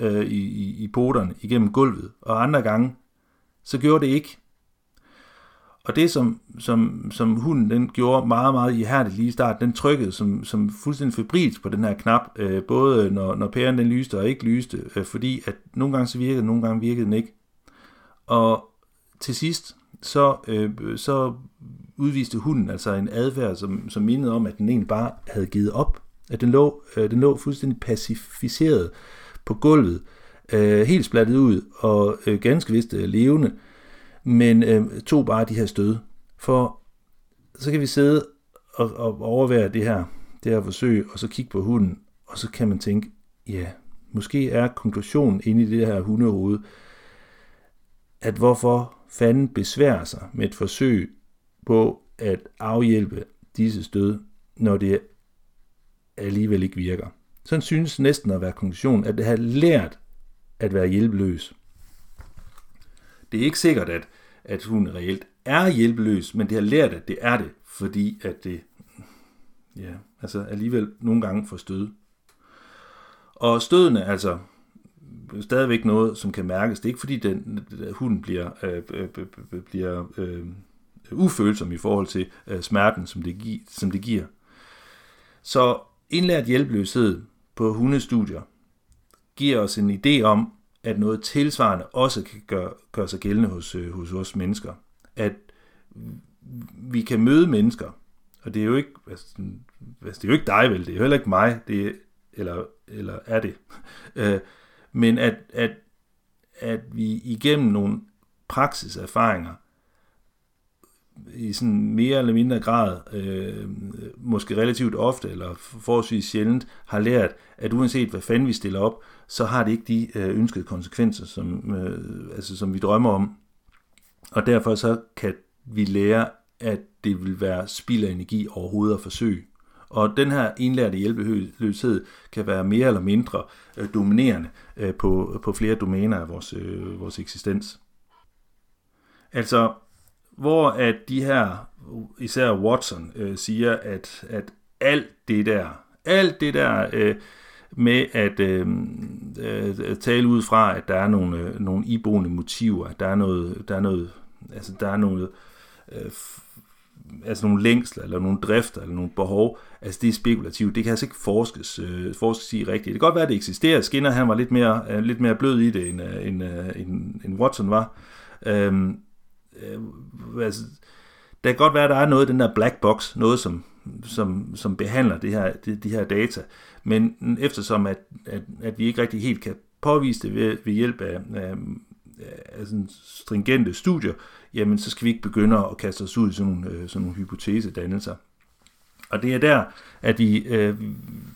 øh, i, i, i poterne igennem gulvet, og andre gange, så gjorde det ikke. Og det, som, som, som hunden den gjorde meget, meget ihærdigt lige i starten, den trykkede som, som fuldstændig febrilt på den her knap, øh, både når, når pæren den lyste og ikke lyste, øh, fordi at nogle gange så virkede nogle gange virkede den ikke. Og til sidst, så, øh, så udviste hunden altså en adfærd, som, som mindede om, at den egentlig bare havde givet op. At den lå, øh, den lå fuldstændig pacificeret på gulvet, øh, helt splattet ud og øh, ganske vist øh, levende, men øh, tog bare de her stød. For så kan vi sidde og, og overvære det her, det her forsøg, og så kigge på hunden, og så kan man tænke, ja, måske er konklusionen inde i det her hundehoved, at hvorfor fanden besværer sig med et forsøg på at afhjælpe disse stød, når det alligevel ikke virker. Sådan synes næsten at være konklusionen, at det har lært at være hjælpeløs. Det er ikke sikkert, at, at hun reelt er hjælpeløs, men det har lært, at det er det, fordi at det ja, altså alligevel nogle gange får stød. Og stødene, altså stadigvæk noget, som kan mærkes. Det er ikke fordi, den, hunden bliver, øh øh, øh, øh, bliver øh, ufølsom i forhold til øh, smerten, som det, gi- som det giver. Så indlært hjælpeløshed på hundestudier giver os en idé om, at noget tilsvarende også kan gøre, gøre sig gældende hos, øh, hos os mennesker. At vi kan møde mennesker, og det er jo ikke, altså, altså det er jo ikke dig vel, det er jo heller ikke mig, det er, eller, eller er det. Øh, men at, at, at vi igennem nogle praksiserfaringer i sådan mere eller mindre grad, øh, måske relativt ofte eller forholdsvis sjældent, har lært, at uanset hvad fanden vi stiller op, så har det ikke de øh, ønskede konsekvenser, som, øh, altså, som vi drømmer om. Og derfor så kan vi lære, at det vil være spild af energi overhovedet at forsøge og den her indlærte hjælpeløshed kan være mere eller mindre øh, dominerende øh, på, på flere domæner af vores, øh, vores eksistens. Altså, hvor at de her, især Watson, øh, siger, at, at alt det der, alt det der øh, med at øh, øh, tale ud fra, at der er nogle, øh, nogle iboende motiver, der er noget, der er noget, altså der er noget øh, altså nogle længsler, eller nogle drifter, eller nogle behov, altså det er spekulativt. Det kan altså ikke forskes, øh, forskes i rigtigt. Det kan godt være, at det eksisterer. Skinner han var lidt mere, øh, lidt mere blød i det, end, øh, end, øh, end, end Watson var. Øhm, øh, altså, det kan godt være, at der er noget i den der black box, noget som, som, som behandler det her, de, de her data. Men eftersom at, at, at vi ikke rigtig helt kan påvise det ved, ved hjælp af, af, af sådan stringente studier, jamen så skal vi ikke begynde at kaste os ud i sådan nogle, øh, sådan nogle hypotesedannelser. Og det er der, at vi, øh,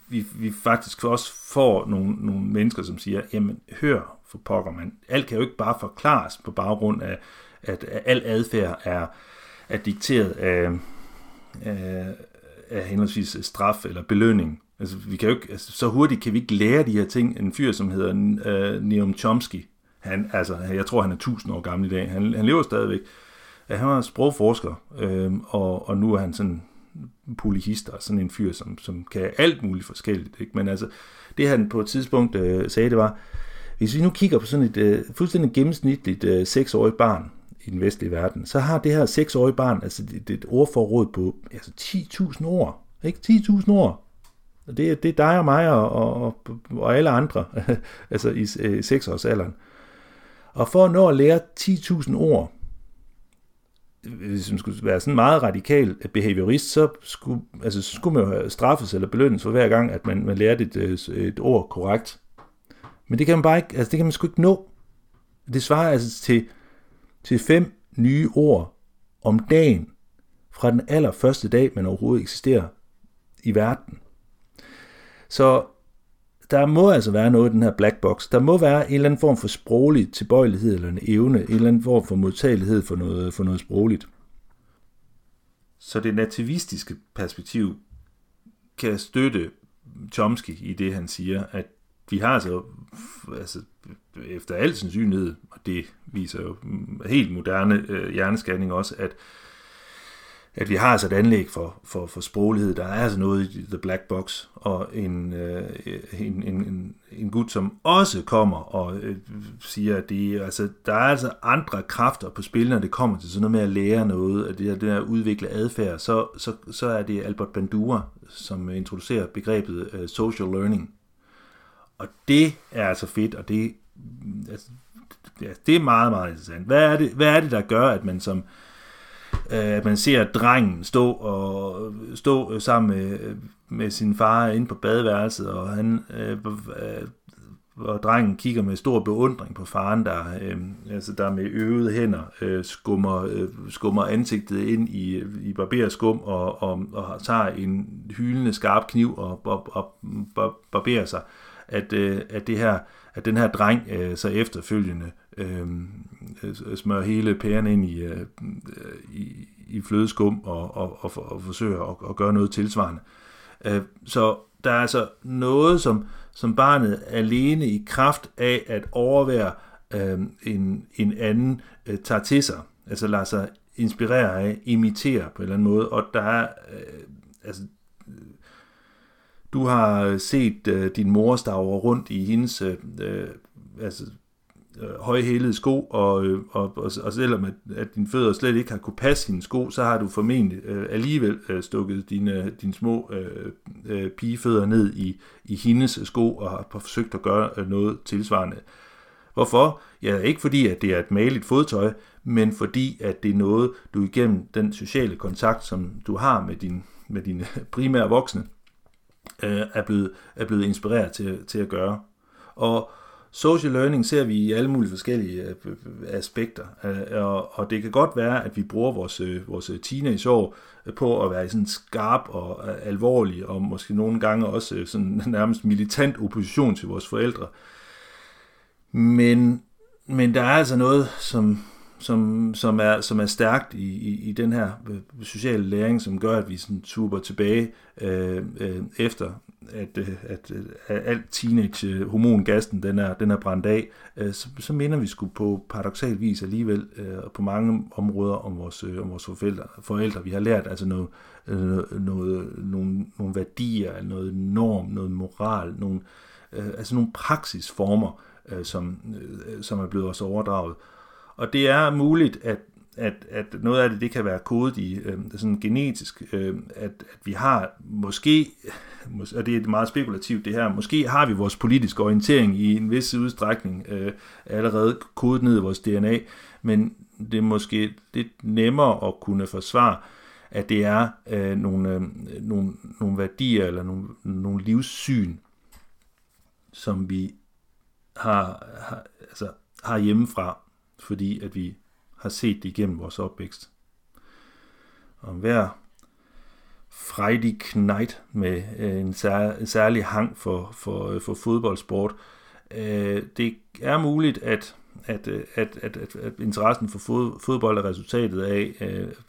vi, vi faktisk også får nogle, nogle mennesker, som siger, jamen hør for pokker man, alt kan jo ikke bare forklares på baggrund af, at, at al adfærd er, er dikteret af, af, af henholdsvis straf eller belønning. Altså, vi kan jo ikke, altså, så hurtigt kan vi ikke lære de her ting. En fyr, som hedder øh, Neom Chomsky, han, altså, jeg tror, han er 1000 år gammel i dag. Han, han lever stadigvæk. Han var sprogforsker, øh, og, og nu er han sådan polyhister, sådan en fyr, som, som kan alt muligt forskelligt. Ikke? Men altså, det han på et tidspunkt øh, sagde, det var, hvis vi nu kigger på sådan et øh, fuldstændig gennemsnitligt øh, seksårigt barn, i den vestlige verden, så har det her 6-årige barn altså det, det et ordforråd på altså 10.000 ord. Ikke? 10.000 ord. Og det, det er dig og mig og, og, og alle andre, altså i, 6-årsalderen. Øh, og for at nå at lære 10.000 ord, hvis man skulle være sådan meget radikal behaviorist, så skulle, altså, så skulle man jo straffes eller belønnes for hver gang, at man, man lærte et, øh, et ord korrekt. Men det kan man bare ikke, altså det kan man sgu ikke nå. Det svarer altså til, til fem nye ord om dagen fra den allerførste dag, man overhovedet eksisterer i verden. Så der må altså være noget i den her black box. Der må være en eller anden form for sproglig tilbøjelighed eller en evne, en eller anden form for modtagelighed for noget, for noget sprogligt. Så det nativistiske perspektiv kan støtte Chomsky i det, han siger, at vi har altså, altså efter al sandsynlighed, og det viser jo helt moderne øh, hjerneskanning også, at at vi har altså et anlæg for, for, for sproglighed. Der er altså noget i The Black Box, og en, øh, en, en, en gut, som også kommer og øh, siger, at det, altså, der er altså andre kræfter på spil, når det kommer til sådan noget med at lære noget, at det, det at udvikle adfærd, så, så, så er det Albert Bandura, som introducerer begrebet øh, social learning. Og det er altså fedt, og det, altså, det er meget, meget interessant. Hvad er, det, hvad er det, der gør, at man som Øh, at man ser drengen stå og stå sammen med, med sin far inde på badeværelset, og han øh, og øh, drengen kigger med stor beundring på faren, der, øh, altså der med øvede hænder øh, skummer, øh, skummer ansigtet ind i, i barberskum og, og, og tager en hyldende skarp kniv og, og, og, og barberer sig, at, øh, at, det her, at den her dreng øh, så efterfølgende øh, øh, smører hele pæren ind i, øh, i, i flødeskum og, og, og, og forsøger at, at gøre noget tilsvarende. Øh, så der er altså noget, som, som barnet alene i kraft af at overvære øh, en, en anden øh, tager til sig, altså lader sig inspirere af, imitere på en eller anden måde, og der er, øh, altså, du har øh, set øh, din mor stavre rundt i hendes øh, øh, altså, øh, højhælede sko, og, øh, og, og, og selvom at, at dine fødder slet ikke har kunne passe hendes sko, så har du formentlig øh, alligevel øh, stukket dine, dine små øh, øh, pigefødder ned i, i hendes sko, og har forsøgt at gøre øh, noget tilsvarende. Hvorfor? Ja, ikke fordi, at det er et maligt fodtøj, men fordi, at det er noget, du igennem den sociale kontakt, som du har med, din, med dine primære voksne, øh, er, blevet, er blevet inspireret til, til at gøre. Og Social learning ser vi i alle mulige forskellige øh, øh, øh aspekter, øh, og det kan godt være, at vi bruger vores, øh, vores teenageår øh, på at være sådan skarp og alvorlig, og måske nogle gange også sådan nærmest militant opposition til vores forældre. Men, men der er altså noget, som, som, som, er, som er stærkt i, i, i den her øh, sociale læring, som gør, at vi sådan tuber tilbage øh, øh, efter at, øh, at, øh, at alt teenage hormongassen den er, den er brændt af, øh, så, så minder vi sgu på paradoxal vis alligevel øh, på mange områder om vores, øh, om vores forældre, forældre. Vi har lært altså noget, noget, noget, nogle, nogle værdier, noget norm, noget moral, nogle, altså nogle praksisformer, som, som er blevet os overdraget. Og det er muligt, at at, at noget af det, det kan være kodet i øh, sådan genetisk, øh, at, at vi har måske, og det er meget spekulativt det her, måske har vi vores politiske orientering i en vis udstrækning øh, allerede kodet ned i vores DNA, men det er måske lidt nemmere at kunne forsvare, at det er øh, nogle, øh, nogle, nogle værdier eller nogle, nogle livssyn, som vi har, har, altså, har hjemmefra, fordi at vi har set det igennem vores opvækst. Og hver Friday Knight med øh, en, sær, en særlig hang for, for, øh, for fodboldsport. Øh, det er muligt, at, at, at, at, at, at interessen for fod, fodbold er resultatet af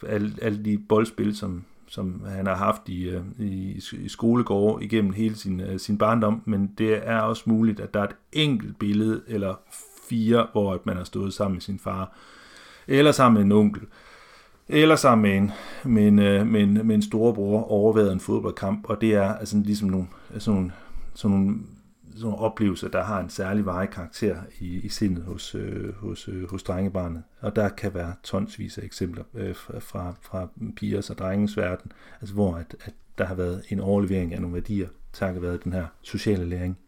alle, alle de boldspil, som, som han har haft i, i, i skolegård igennem hele sin, sin barndom, men det er også muligt, at der er et enkelt billede eller 4, hvor man har stået sammen med sin far eller sammen med en onkel, eller sammen med en, med en, øh, med en, med en storebror overværet en fodboldkamp, og det er altså ligesom nogle, sådan nogle, sådan nogle sådan nogle oplevelser, der har en særlig varig karakter i, i sindet hos, øh, hos, øh, hos drengebarnet. Og der kan være tonsvis af eksempler øh, fra, fra pigers og drengens verden, altså hvor at, at der har været en overlevering af nogle værdier, takket være den her sociale læring.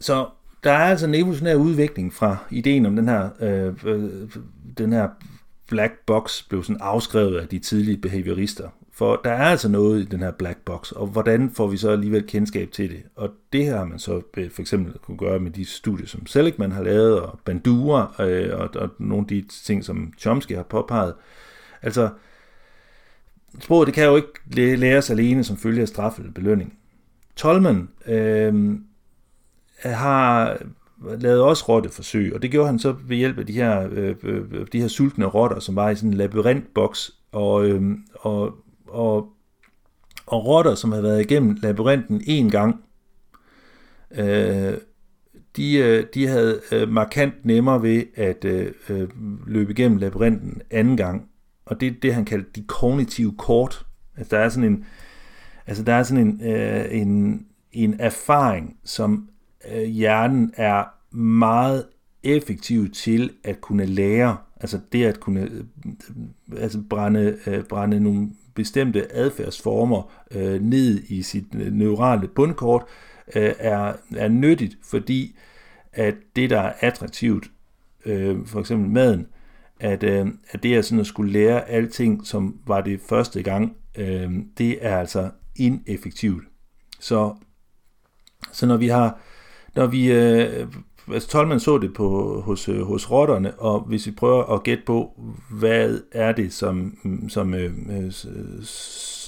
Så der er altså en evolutionær udvikling fra ideen om den her, øh, øh, den her black box blev sådan afskrevet af de tidlige behaviorister. For der er altså noget i den her black box, og hvordan får vi så alligevel kendskab til det? Og det her har man så øh, for eksempel kunne gøre med de studier, som Seligman har lavet, og Bandura, øh, og, og nogle af de ting, som Chomsky har påpeget. Altså, sproget det kan jo ikke læres alene som følge af straf eller belønning. Tolman øh, Øh, har lavet også rotteforsøg, og det gjorde han så ved hjælp af de her, øh, øh, de her sultne rotter, som var i sådan en labyrintboks, og, øh, og, og, og rotter, som havde været igennem labyrinten en gang, øh, de, øh, de havde øh, markant nemmere ved at øh, øh løbe igennem labyrinten anden gang, og det er det, han kaldte de kognitive kort. Altså der er sådan en, altså der er sådan en, øh, en, en erfaring, som øh, hjernen er meget effektiv til at kunne lære, altså det at kunne øh, altså brænde, øh, brænde nogle bestemte adfærdsformer øh, ned i sit øh, neurale bundkort, øh, er, er nyttigt, fordi at det, der er attraktivt, øh, for eksempel maden, at, øh, at det er sådan at skulle lære alting, som var det første gang, øh, det er altså ineffektivt. Så, så når vi har, når vi, øh, altså Tolman så det på, hos, øh, hos rotterne, og hvis vi prøver at gætte på, hvad er det, som, mm, som, øh, øh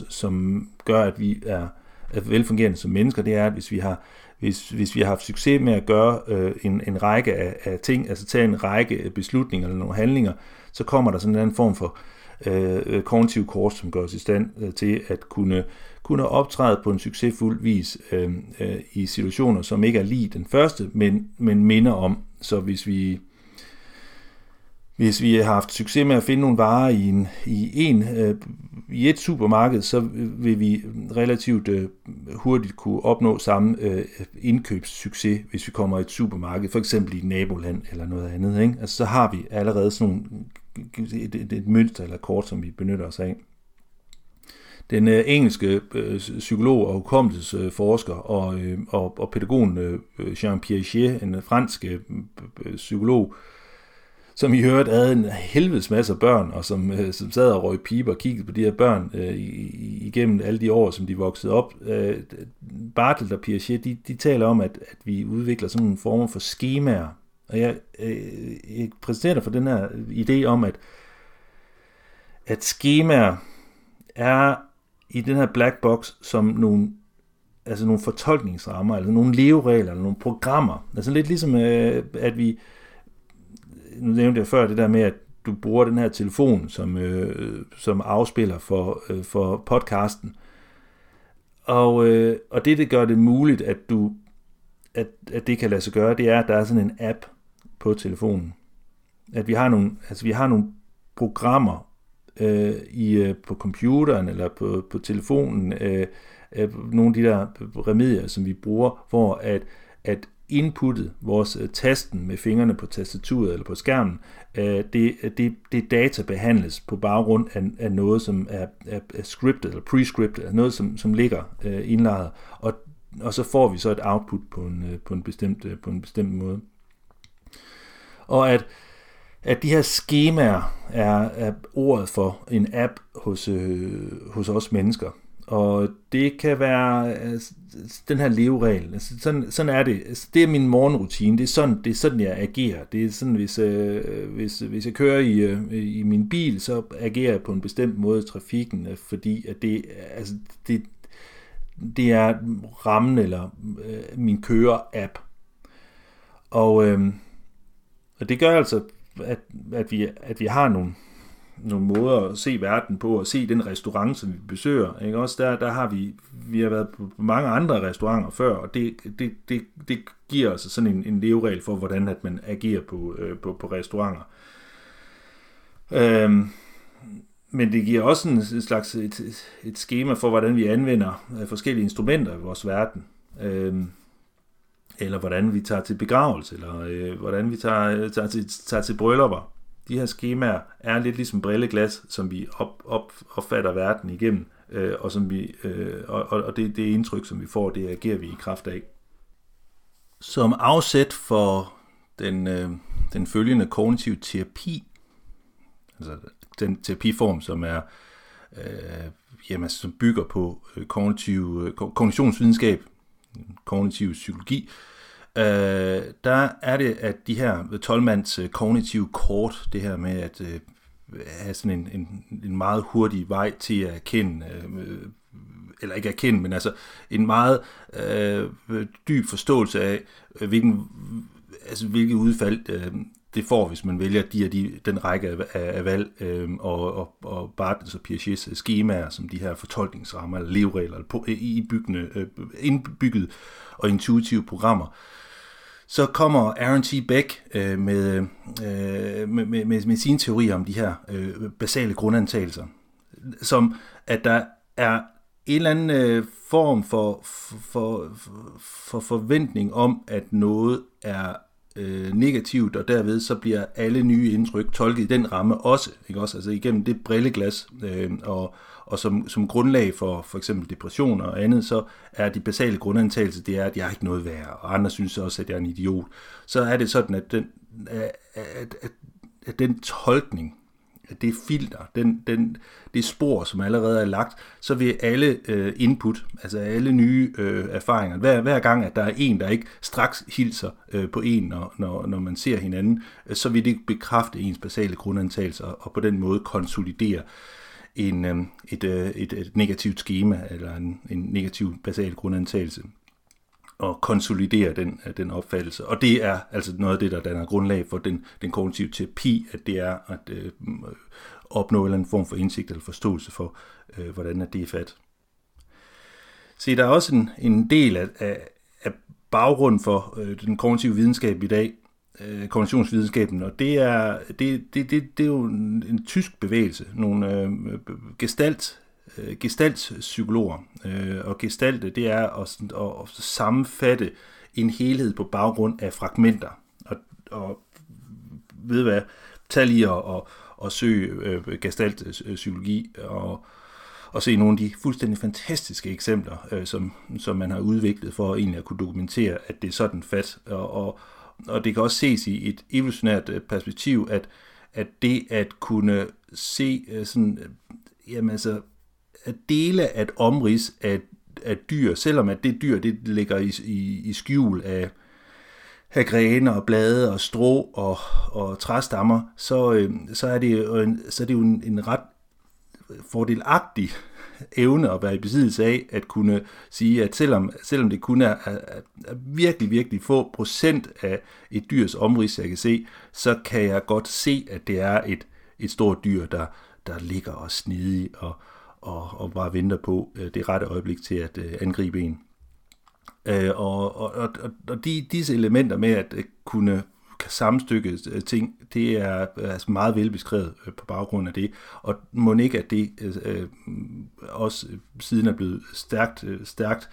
som gør, at vi er, er velfungerende som mennesker, det er, at hvis vi har hvis, hvis vi har haft succes med at gøre øh, en, en række af, af ting, altså tage en række beslutninger eller nogle handlinger, så kommer der sådan en form for øh, øh kognitiv kurs, som gør os i stand øh, til at kunne, kunne optræde på en succesfuld vis øh, øh, i situationer, som ikke er lige den første, men, men minder om. Så hvis vi hvis vi har haft succes med at finde nogle varer i, en, i, en, øh, i et supermarked, så vil vi relativt øh, hurtigt kunne opnå samme øh, indkøbssucces, hvis vi kommer i et supermarked, for eksempel i et naboland eller noget andet. Ikke? Altså, så har vi allerede sådan nogle, et, et, et mønster eller kort, som vi benytter os af. Den øh, engelske øh, psykolog og hukommelsesforsker og, øh, og, og pædagogen øh, Jean Piaget, en fransk øh, psykolog, som I hørte havde en helvedes masse af børn, og som, øh, som sad og røg piber og kiggede på de her børn øh, igennem alle de år, som de voksede op. Øh, Bartelt og Piaget, de, de taler om, at, at vi udvikler sådan nogle former for skemaer. Og jeg, øh, jeg præsenterer dig for den her idé om, at, at skemaer er i den her black box som nogle altså nogle fortolkningsrammer, eller nogle leveregler, eller nogle programmer. Altså lidt ligesom, øh, at vi, nu nævnte jeg før det der med, at du bruger den her telefon som, øh, som afspiller for, øh, for podcasten. Og, øh, og det, det gør det muligt, at du at, at det kan lade sig gøre, det er, at der er sådan en app på telefonen. At vi har nogle, altså vi har nogle programmer øh, i, øh, på computeren eller på, på telefonen, øh, øh, nogle af de der remedier, som vi bruger, hvor at, at inputtet, vores øh, tasten med fingrene på tastaturet eller på skærmen, øh, det, øh, det, det data behandles på baggrund af, af noget, som er, er, er scriptet eller prescriptet, altså noget, som, som ligger øh, indlejret, og, og så får vi så et output på en, øh, på en, bestemt, på en bestemt måde. Og at, at de her skemaer er, er ordet for en app hos, øh, hos os mennesker. Og det kan være altså, den her leveregel. Altså, sådan, sådan er det. Altså, det er min morgenrutine. Det er sådan, det er sådan jeg agerer. Det er sådan, hvis, øh, hvis, hvis jeg kører i, øh, i min bil, så agerer jeg på en bestemt måde i trafikken, øh, fordi at det, altså, det, det er rammen eller øh, min kører-app. Og, øh, og det gør altså, at, at, vi, at vi har nogle, nogle måder at se verden på, og se den restaurant, som vi besøger. Ikke? Også der, der har vi, vi har været på mange andre restauranter før, og det, det, det, det giver altså sådan en, en leveregel for, hvordan at man agerer på, øh, på, på restauranter. Øhm, men det giver også en, en slags et, et schema for, hvordan vi anvender øh, forskellige instrumenter i vores verden. Øhm, eller hvordan vi tager til begravelse, eller øh, hvordan vi tager, øh, tager, til, tager til bryllupper. De her skemaer er lidt ligesom brilleglas, som vi op, op, opfatter verden igennem, øh, og, som vi, øh, og, og det, det indtryk, som vi får, det agerer vi i kraft af. Som afsæt for den, øh, den følgende kognitive terapi, altså den terapiform, som er øh, jamen, som bygger på øh, kognitiv, øh, kognitionsvidenskab, kognitiv psykologi, øh, der er det, at de her øh, 12-mands øh, kognitive kort, det her med at øh, have sådan en, en, en meget hurtig vej til at erkende, øh, eller ikke erkende, men altså en meget øh, dyb forståelse af, øh, hvilken, altså, hvilket udfald øh, det får, hvis man vælger de og de, den række af, af, af valg, øh, og, og, og Bartels og Piagets skemaer, som de her fortolkningsrammer eller leveregler, eller i byggende, øh, indbygget og intuitive programmer. Så kommer Aaron T. Beck øh, med, øh, med, med, med, med sine teorier om de her øh, basale grundantagelser, som at der er en eller anden øh, form for, for, for, for forventning om, at noget er øh, negativt, og derved så bliver alle nye indtryk tolket i den ramme også, ikke også? Altså igennem det brilleglas, øh, og, og som, som grundlag for for eksempel depression og andet, så er de basale grundantagelser, det er, at jeg er ikke noget værd, og andre synes også, at jeg er en idiot. Så er det sådan, at den, at, at, at, at den tolkning, det filter, den, den, det spor, som allerede er lagt, så vil alle øh, input, altså alle nye øh, erfaringer, hver, hver gang, at der er en, der ikke straks hilser øh, på en, når, når, når man ser hinanden, øh, så vil det bekræfte ens basale grundantagelser, og på den måde konsolidere en, øh, et, øh, et, et negativt schema, eller en, en negativ basal grundantagelse og konsolidere den, øh, den opfattelse. Og det er altså noget af det, der danner grundlag for den, den kognitive terapi, at det er at øh, øh opnå en eller anden form for indsigt eller forståelse for, øh, hvordan er det er fat. Se, der er også en, en del af, af, af baggrunden for øh, den kognitive videnskab i dag, øh, kognitionsvidenskaben, og det er, det, det, det, det er jo en, en tysk bevægelse, nogle øh, gestalt øh, gestaltpsykologer. Øh, og gestalt, det er at, at, sammenfatte en helhed på baggrund af fragmenter. Og, og ved hvad, tag lige og, og, og søg øh, gestaltpsykologi og, og se nogle af de fuldstændig fantastiske eksempler, øh, som, som man har udviklet for egentlig at kunne dokumentere, at det er sådan fat. Og, og, og det kan også ses i et evolutionært øh, perspektiv, at, at det at kunne se øh, sådan, øh, jamen altså, at dele at et omrids af, af dyr, selvom at det dyr det ligger i, i, i skjul af, af grene og blade og strå og, og træstammer, så, øh, så, er det jo en, så er det jo en, en ret fordelagtig evne at være i besiddelse af, at kunne sige, at selvom, selvom det kun er, er, er virkelig, virkelig få procent af et dyrs omrids, jeg kan se, så kan jeg godt se, at det er et, et stort dyr, der, der ligger og snidig og, og, og bare venter på øh, det rette øjeblik til at øh, angribe en. Øh, og og, og, og de, disse elementer med at øh, kunne sammenstykke øh, ting, det er altså meget velbeskrevet øh, på baggrund af det, og må ikke, at det øh, øh, også siden er blevet stærkt, øh, stærkt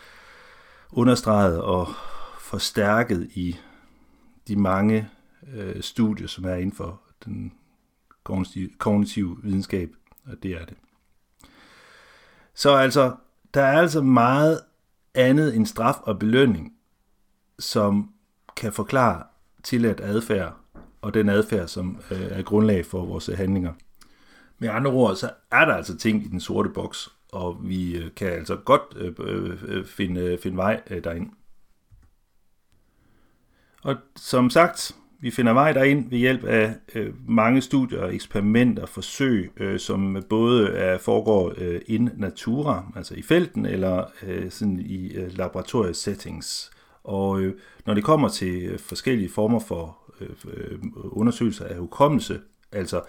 understreget og forstærket i de mange øh, studier, som er inden for den kognitive, kognitive videnskab, og det er det. Så altså, der er altså meget andet end straf og belønning, som kan forklare tilladt adfærd, og den adfærd, som øh, er grundlag for vores øh, handlinger. Med andre ord, så er der altså ting i den sorte boks, og vi øh, kan altså godt øh, øh, øh, finde, øh, finde vej øh, derind. Og som sagt, vi finder vej derind ved hjælp af øh, mange studier, eksperimenter, forsøg, øh, som både er, foregår øh, in natura, altså i felten, eller øh, sådan i øh, laboratoriesettings. Og øh, når det kommer til øh, forskellige former for øh, øh, undersøgelser af hukommelse, altså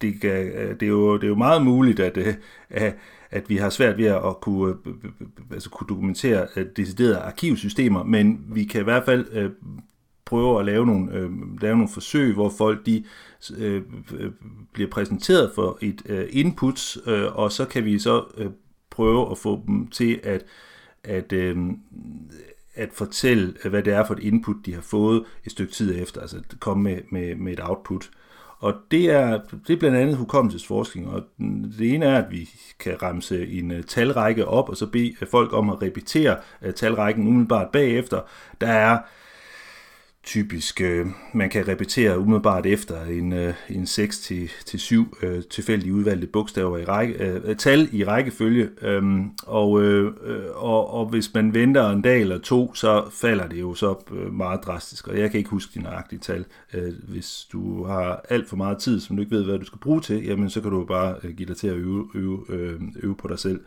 det, kan, øh, det, er jo, det er jo meget muligt, at, øh, at, at vi har svært ved at kunne, altså kunne dokumentere deciderede arkivsystemer, men vi kan i hvert fald prøver at lave nogle, øh, lave nogle forsøg, hvor folk de øh, øh, bliver præsenteret for et øh, input, øh, og så kan vi så øh, prøve at få dem til at, at, øh, at fortælle, hvad det er for et input, de har fået et stykke tid efter, altså komme med, med, med et output. Og det er, det er blandt andet hukommelsesforskning, og det ene er, at vi kan ramse en uh, talrække op, og så bede folk om at repetere uh, talrækken umiddelbart bagefter. Der er typisk, øh, man kan repetere umiddelbart efter en, øh, en 6 til, til 7 øh, tilfældige udvalgte bogstaver i række, øh, øh tal i rækkefølge, øh, og, øh, og, og hvis man venter en dag eller to, så falder det jo så øh, meget drastisk, og jeg kan ikke huske de nøjagtige tal. Øh, hvis du har alt for meget tid, som du ikke ved, hvad du skal bruge til, jamen så kan du bare øh, give dig til at øve, øve, øh, øve på dig selv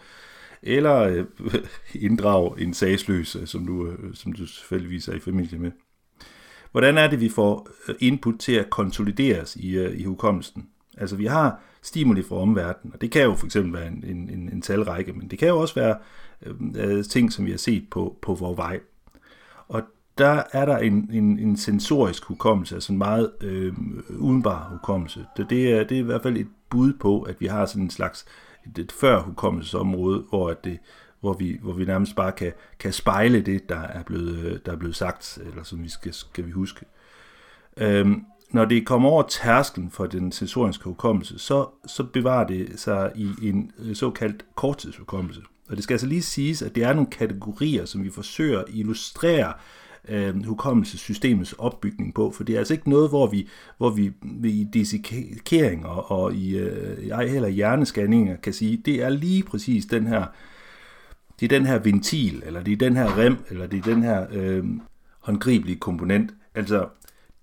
eller øh, inddrage en sagsløs, som du, øh, som du selvfølgelig er i familie med. Hvordan er det, vi får øh, input til at konsolideres i, øh, i hukommelsen? Altså vi har stimuli fra omverdenen, og det kan jo for eksempel være en, en, en, en talrække, men det kan jo også være øh, øh ting, som vi har set på, på vores vej. Og der er der en, en, en sensorisk hukommelse, altså en meget øh, udenbar hukommelse. Det, det, er, det er i hvert fald et bud på, at vi har sådan en slags et, et før hukommelsesområde, hvor at det, hvor vi, hvor vi nærmest bare kan, kan spejle det, der er blevet, øh, der er blevet sagt, eller som vi skal, skal vi huske. Øhm, når det kommer over tærsklen for den sensoriske hukommelse, så, så bevarer det sig i en øh, såkaldt korttidshukommelse. Og det skal altså lige siges, at det er nogle kategorier, som vi forsøger at illustrere øh, hukommelsessystemets opbygning på, for det er altså ikke noget, hvor vi, hvor vi i dissekering og, og i øh, ej heller hjernescanninger kan sige, det er lige præcis den her det er den her ventil, eller det er den her rem, eller det er den her øh, håndgribelige komponent. Altså,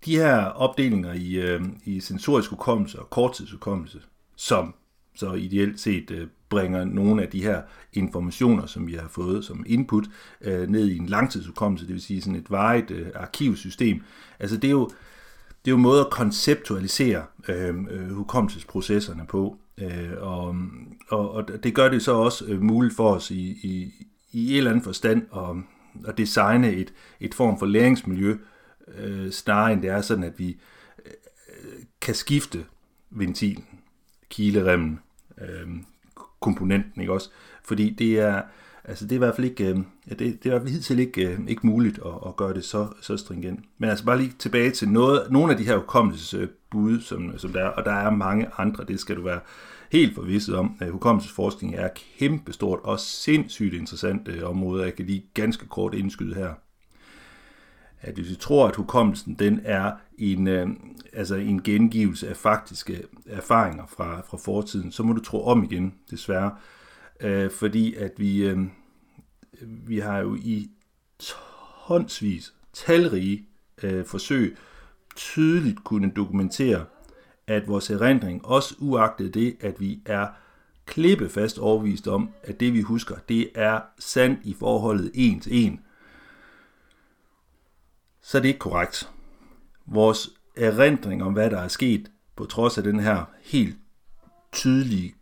de her opdelinger i, øh, i sensorisk hukommelse og korttidshukommelse, som så ideelt set øh, bringer nogle af de her informationer, som vi har fået som input, øh, ned i en langtidshukommelse, det vil sige sådan et varigt øh, arkivsystem. Altså det er jo, det er jo en måde at konceptualisere øh, øh, hukommelsesprocesserne på. Øh, og, og, og det gør det så også øh, muligt for os i, i, i en eller anden forstand at, at designe et, et form for læringsmiljø, øh, snarere end det er sådan, at vi øh, kan skifte ventilen, kileremmen, øh, komponenten, ikke også? Fordi det er, altså det er i hvert fald ikke, øh, det, det er i hvert fald hidtil ikke, øh, ikke muligt at, at gøre det så, så stringent. Men altså bare lige tilbage til noget, nogle af de her hukommelsesbud, som, som der er, og der er mange andre, det skal du være helt forvisset om. Øh, hukommelsesforskning er kæmpestort og sindssygt interessant øh, område. Jeg kan lige ganske kort indskyde her. At hvis vi tror, at hukommelsen den er en, øh, altså en gengivelse af faktiske erfaringer fra, fra fortiden, så må du tro om igen, desværre. Øh, fordi at vi, øh, vi har jo i tonsvis, talrige øh, forsøg tydeligt kunne dokumentere, at vores erindring, også uagtet det, at vi er klippefast overvist om, at det vi husker, det er sandt i forholdet en til en, så er det ikke korrekt. Vores erindring om, hvad der er sket, på trods af den her helt tydelige,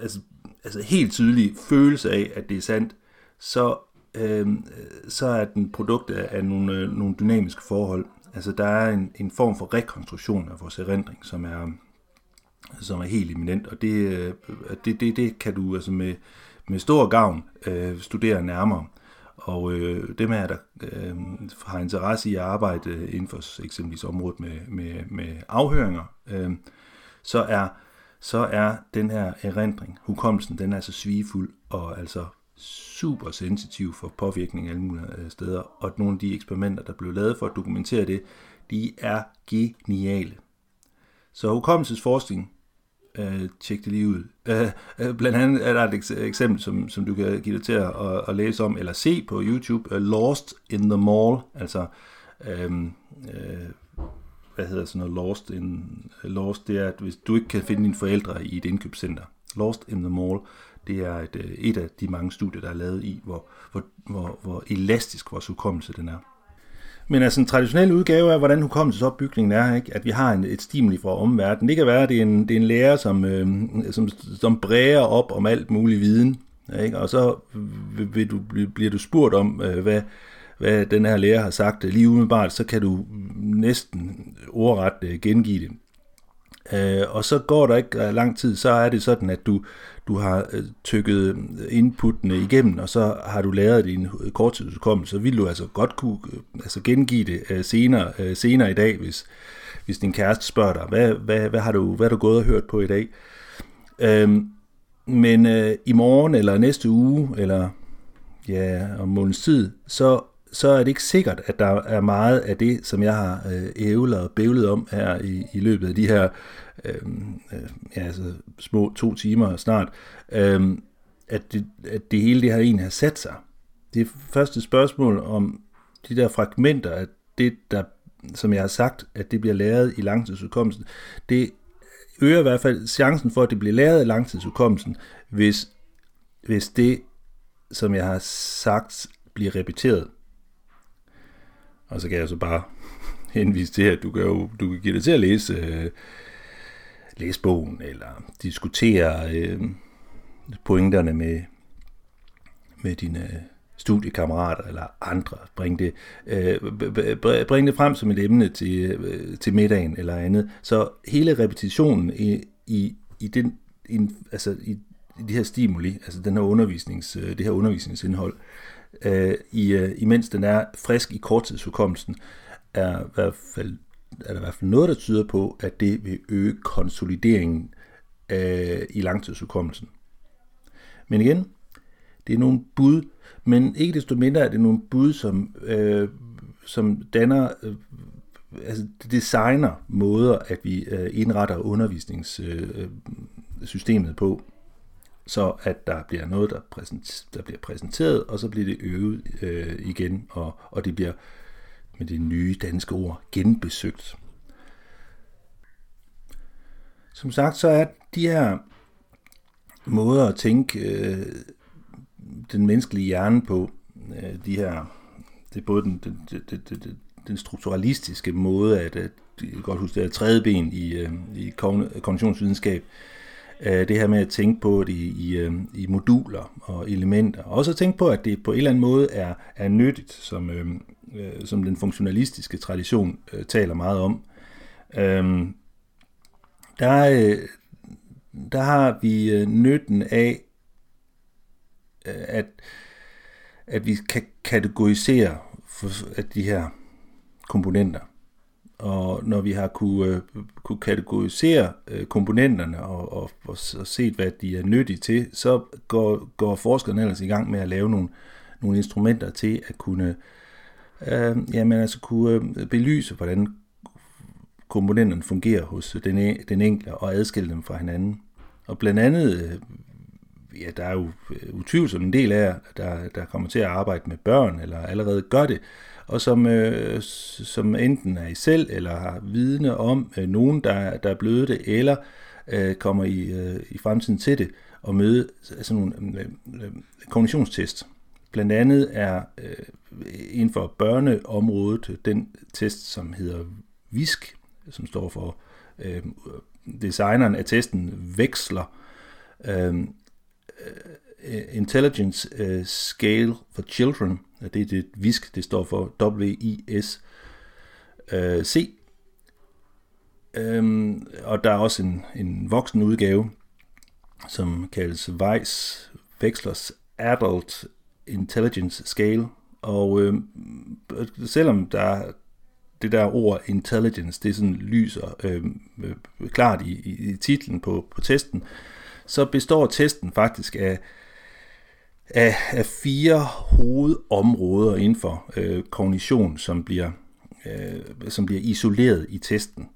altså, altså helt tydelige følelse af, at det er sandt, så, øh, så er den produkt af nogle, øh, nogle dynamiske forhold. Altså der er en, en form for rekonstruktion af vores erindring, som er, som er helt eminent, og det, øh, det, det, det kan du altså med, med stor gavn øh, studere nærmere. Og øh, dem at der øh, har interesse i at arbejde inden for eksempelvis området med, med, med afhøringer, øh, så er så er den her erindring, hukommelsen, den er så svigefuld og altså super sensitiv for påvirkning alle mulige øh, steder, og nogle af de eksperimenter, der blev lavet for at dokumentere det, de er geniale. Så hukommelsesforskning, øh, tjek det lige ud. Øh, øh, blandt andet er der et eksempel, som, som du kan give dig til at, at, at læse om, eller se på YouTube, uh, Lost in the Mall, altså, øh, øh, hvad hedder sådan noget, Lost in, Lost, det er, at hvis du ikke kan finde dine forældre i et indkøbscenter, Lost in the Mall, det er et, øh, et af de mange studier, der er lavet i, hvor, hvor, hvor, hvor elastisk vores hukommelse den er. Men altså en traditionel udgave af, hvordan hukommelsesopbygningen er, ikke? at vi har en, et stimuli fra omverdenen. Det kan være, at det er en, det er en lærer, som, øh, som, som bræger op om alt mulig viden. Ikke? Og så vil du, bliver du spurgt om, øh, hvad, hvad den her lærer har sagt. Lige umiddelbart, så kan du næsten ordret øh, gengive det. Øh, og så går der ikke øh, lang tid, så er det sådan, at du, du har øh, tykket inputtene igennem, og så har du læret din øh, korttidsudkommelse, så vil du altså godt kunne altså gengive det senere, senere i dag, hvis, hvis din kæreste spørger dig, hvad, hvad, hvad, har du, hvad har du gået og hørt på i dag? Øhm, men øh, i morgen, eller næste uge, eller ja, om måneds tid, så, så er det ikke sikkert, at der er meget af det, som jeg har øh, ævlet og bævlet om her i, i løbet af de her øh, øh, ja, altså små to timer snart, øh, at, det, at det hele det her egentlig har sat sig. Det første spørgsmål om de der fragmenter, at det, der, som jeg har sagt, at det bliver læret i langtidsudkommelsen, det øger i hvert fald chancen for, at det bliver læret i langtidsudkommelsen, hvis, hvis det, som jeg har sagt, bliver repeteret. Og så kan jeg så bare henvise til, at du kan jo du kan give dig til at læse, øh, læse bogen, eller diskutere øh, pointerne med, med dine øh, studiekammerater eller andre. Bring det, øh, bring det frem som et emne til, øh, til middagen eller andet. Så hele repetitionen i, i, i, den, i, altså i, i de her stimuli, altså den her undervisnings, øh, det her undervisningsindhold, øh, i, øh, imens den er frisk i korttidshukommelsen, er, i hvert fald, er der i hvert fald noget, der tyder på, at det vil øge konsolideringen øh, i langtidshukommelsen. Men igen, det er nogle bud, men ikke desto mindre er det nogle bud, som, øh, som danner, øh, altså designer måder, at vi øh, indretter undervisningssystemet øh, på så at der bliver noget, der, præsent, der bliver præsenteret, og så bliver det øvet øh, igen, og, og det bliver med det nye danske ord genbesøgt. Som sagt, så er de her måder at tænke øh, den menneskelige hjerne på, øh, de her, det er både den, den, den, den, den strukturalistiske måde, at, at jeg kan godt huske det er tredje ben i, øh, i kognitionsvidenskab, Øh, Øh, det her med at tænke på det i, i, øh, i moduler og elementer. Og også at tænke på, at det på en eller anden måde er, er nyttigt, som, øh, øh, som den funktionalistiske tradition øh, taler meget om. Øh, der, øh, der har vi øh, nytten af, øh, at, at vi kan kategorisere for, at de her komponenter. Og når vi har kunne, øh, kunne kategorisere øh, komponenterne og, og, og, og set, hvad de er nyttige til, så går, går forskerne ellers i gang med at lave nogle, nogle instrumenter til at kunne, øh, jamen altså kunne øh, belyse, hvordan komponenterne fungerer hos den, den enkelte og adskille dem fra hinanden. Og blandt andet, øh, ja, der er jo øh, utvivlsomt en del af jer, der, der kommer til at arbejde med børn, eller allerede gør det, og som, øh, som enten er i selv, eller har vidne om øh, nogen, der, der er blevet det, eller øh, kommer i, øh, i fremtiden til det, og møde sådan nogle øh, øh, kognitionstest. Blandt andet er øh, inden for børneområdet den test, som hedder VISK, som står for øh, designeren af testen veksler øh, Uh, intelligence uh, Scale for Children, og det er det VISC, det står for W-I-S-C. Uh, øhm, og der er også en, en voksen udgave, som kaldes Weiss Wechslers Adult Intelligence Scale. Og øh, selvom der det der ord intelligence, det sådan lyser øh, klart i, i, i titlen på, på testen, så består testen faktisk af af, af fire hovedområder inden for øh, kognition, som bliver, øh, som bliver isoleret i testen.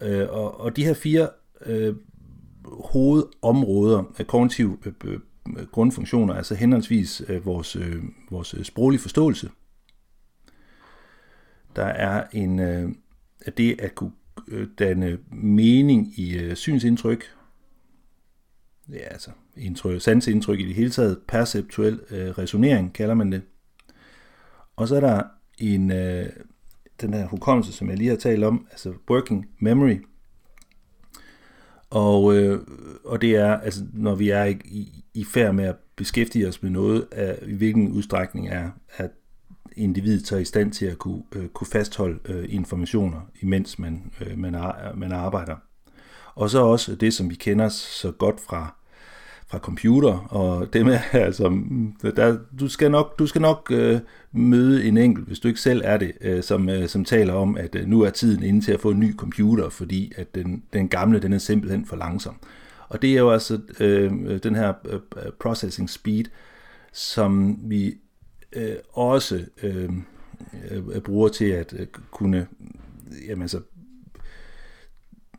Øh, og, og de her fire øh, hovedområder af kognitiv øh, øh grundfunktioner, altså henholdsvis øh, vores, øh, vores øh, sproglige forståelse, der er en, øh, det at kunne øh, danne mening i øh, synsindtryk, ja, altså indtryk, sansindtryk i det hele taget, perceptuel øh, resonering kalder man det. Og så er der en, øh, den her hukommelse, som jeg lige har talt om, altså working memory. Og, øh, og det er, altså, når vi er i, i, i færd med at beskæftige os med noget, af, i hvilken udstrækning er, at individet så i stand til at kunne, øh, kunne fastholde øh, informationer, imens man, øh, man, ar, man arbejder. og så også det, som vi kender så godt fra fra computer, og det med, altså, der, du skal nok, du skal nok øh, møde en enkelt, hvis du ikke selv er det, øh, som, øh, som taler om, at øh, nu er tiden inde til at få en ny computer, fordi at den, den gamle, den er simpelthen for langsom. Og det er jo altså øh, den her øh, processing speed, som vi øh, også øh, øh, bruger til at øh, kunne jamen altså,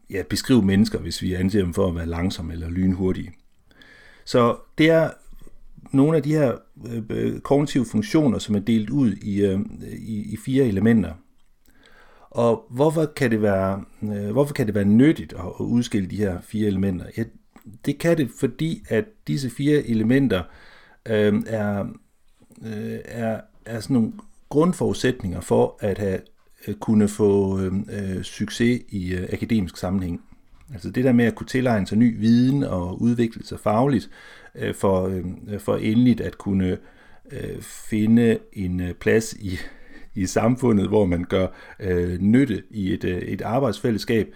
ja, beskrive mennesker, hvis vi anser dem for at være langsomme eller lynhurtige. Så det er nogle af de her øh, øh, kognitive funktioner, som er delt ud i, øh, i, i fire elementer. Og hvorfor kan det være, øh, hvorfor kan det være nyttigt at, at udskille de her fire elementer? Ja, det kan det, fordi at disse fire elementer øh, er, øh, er, er sådan nogle grundforudsætninger for at have øh, kunne få øh, øh, succes i øh, akademisk sammenhæng. Altså det der med at kunne tilegne sig ny viden og udvikle sig fagligt, øh, for, øh, for endeligt at kunne øh, finde en øh, plads i, i samfundet, hvor man gør øh, nytte i et, øh, et arbejdsfællesskab,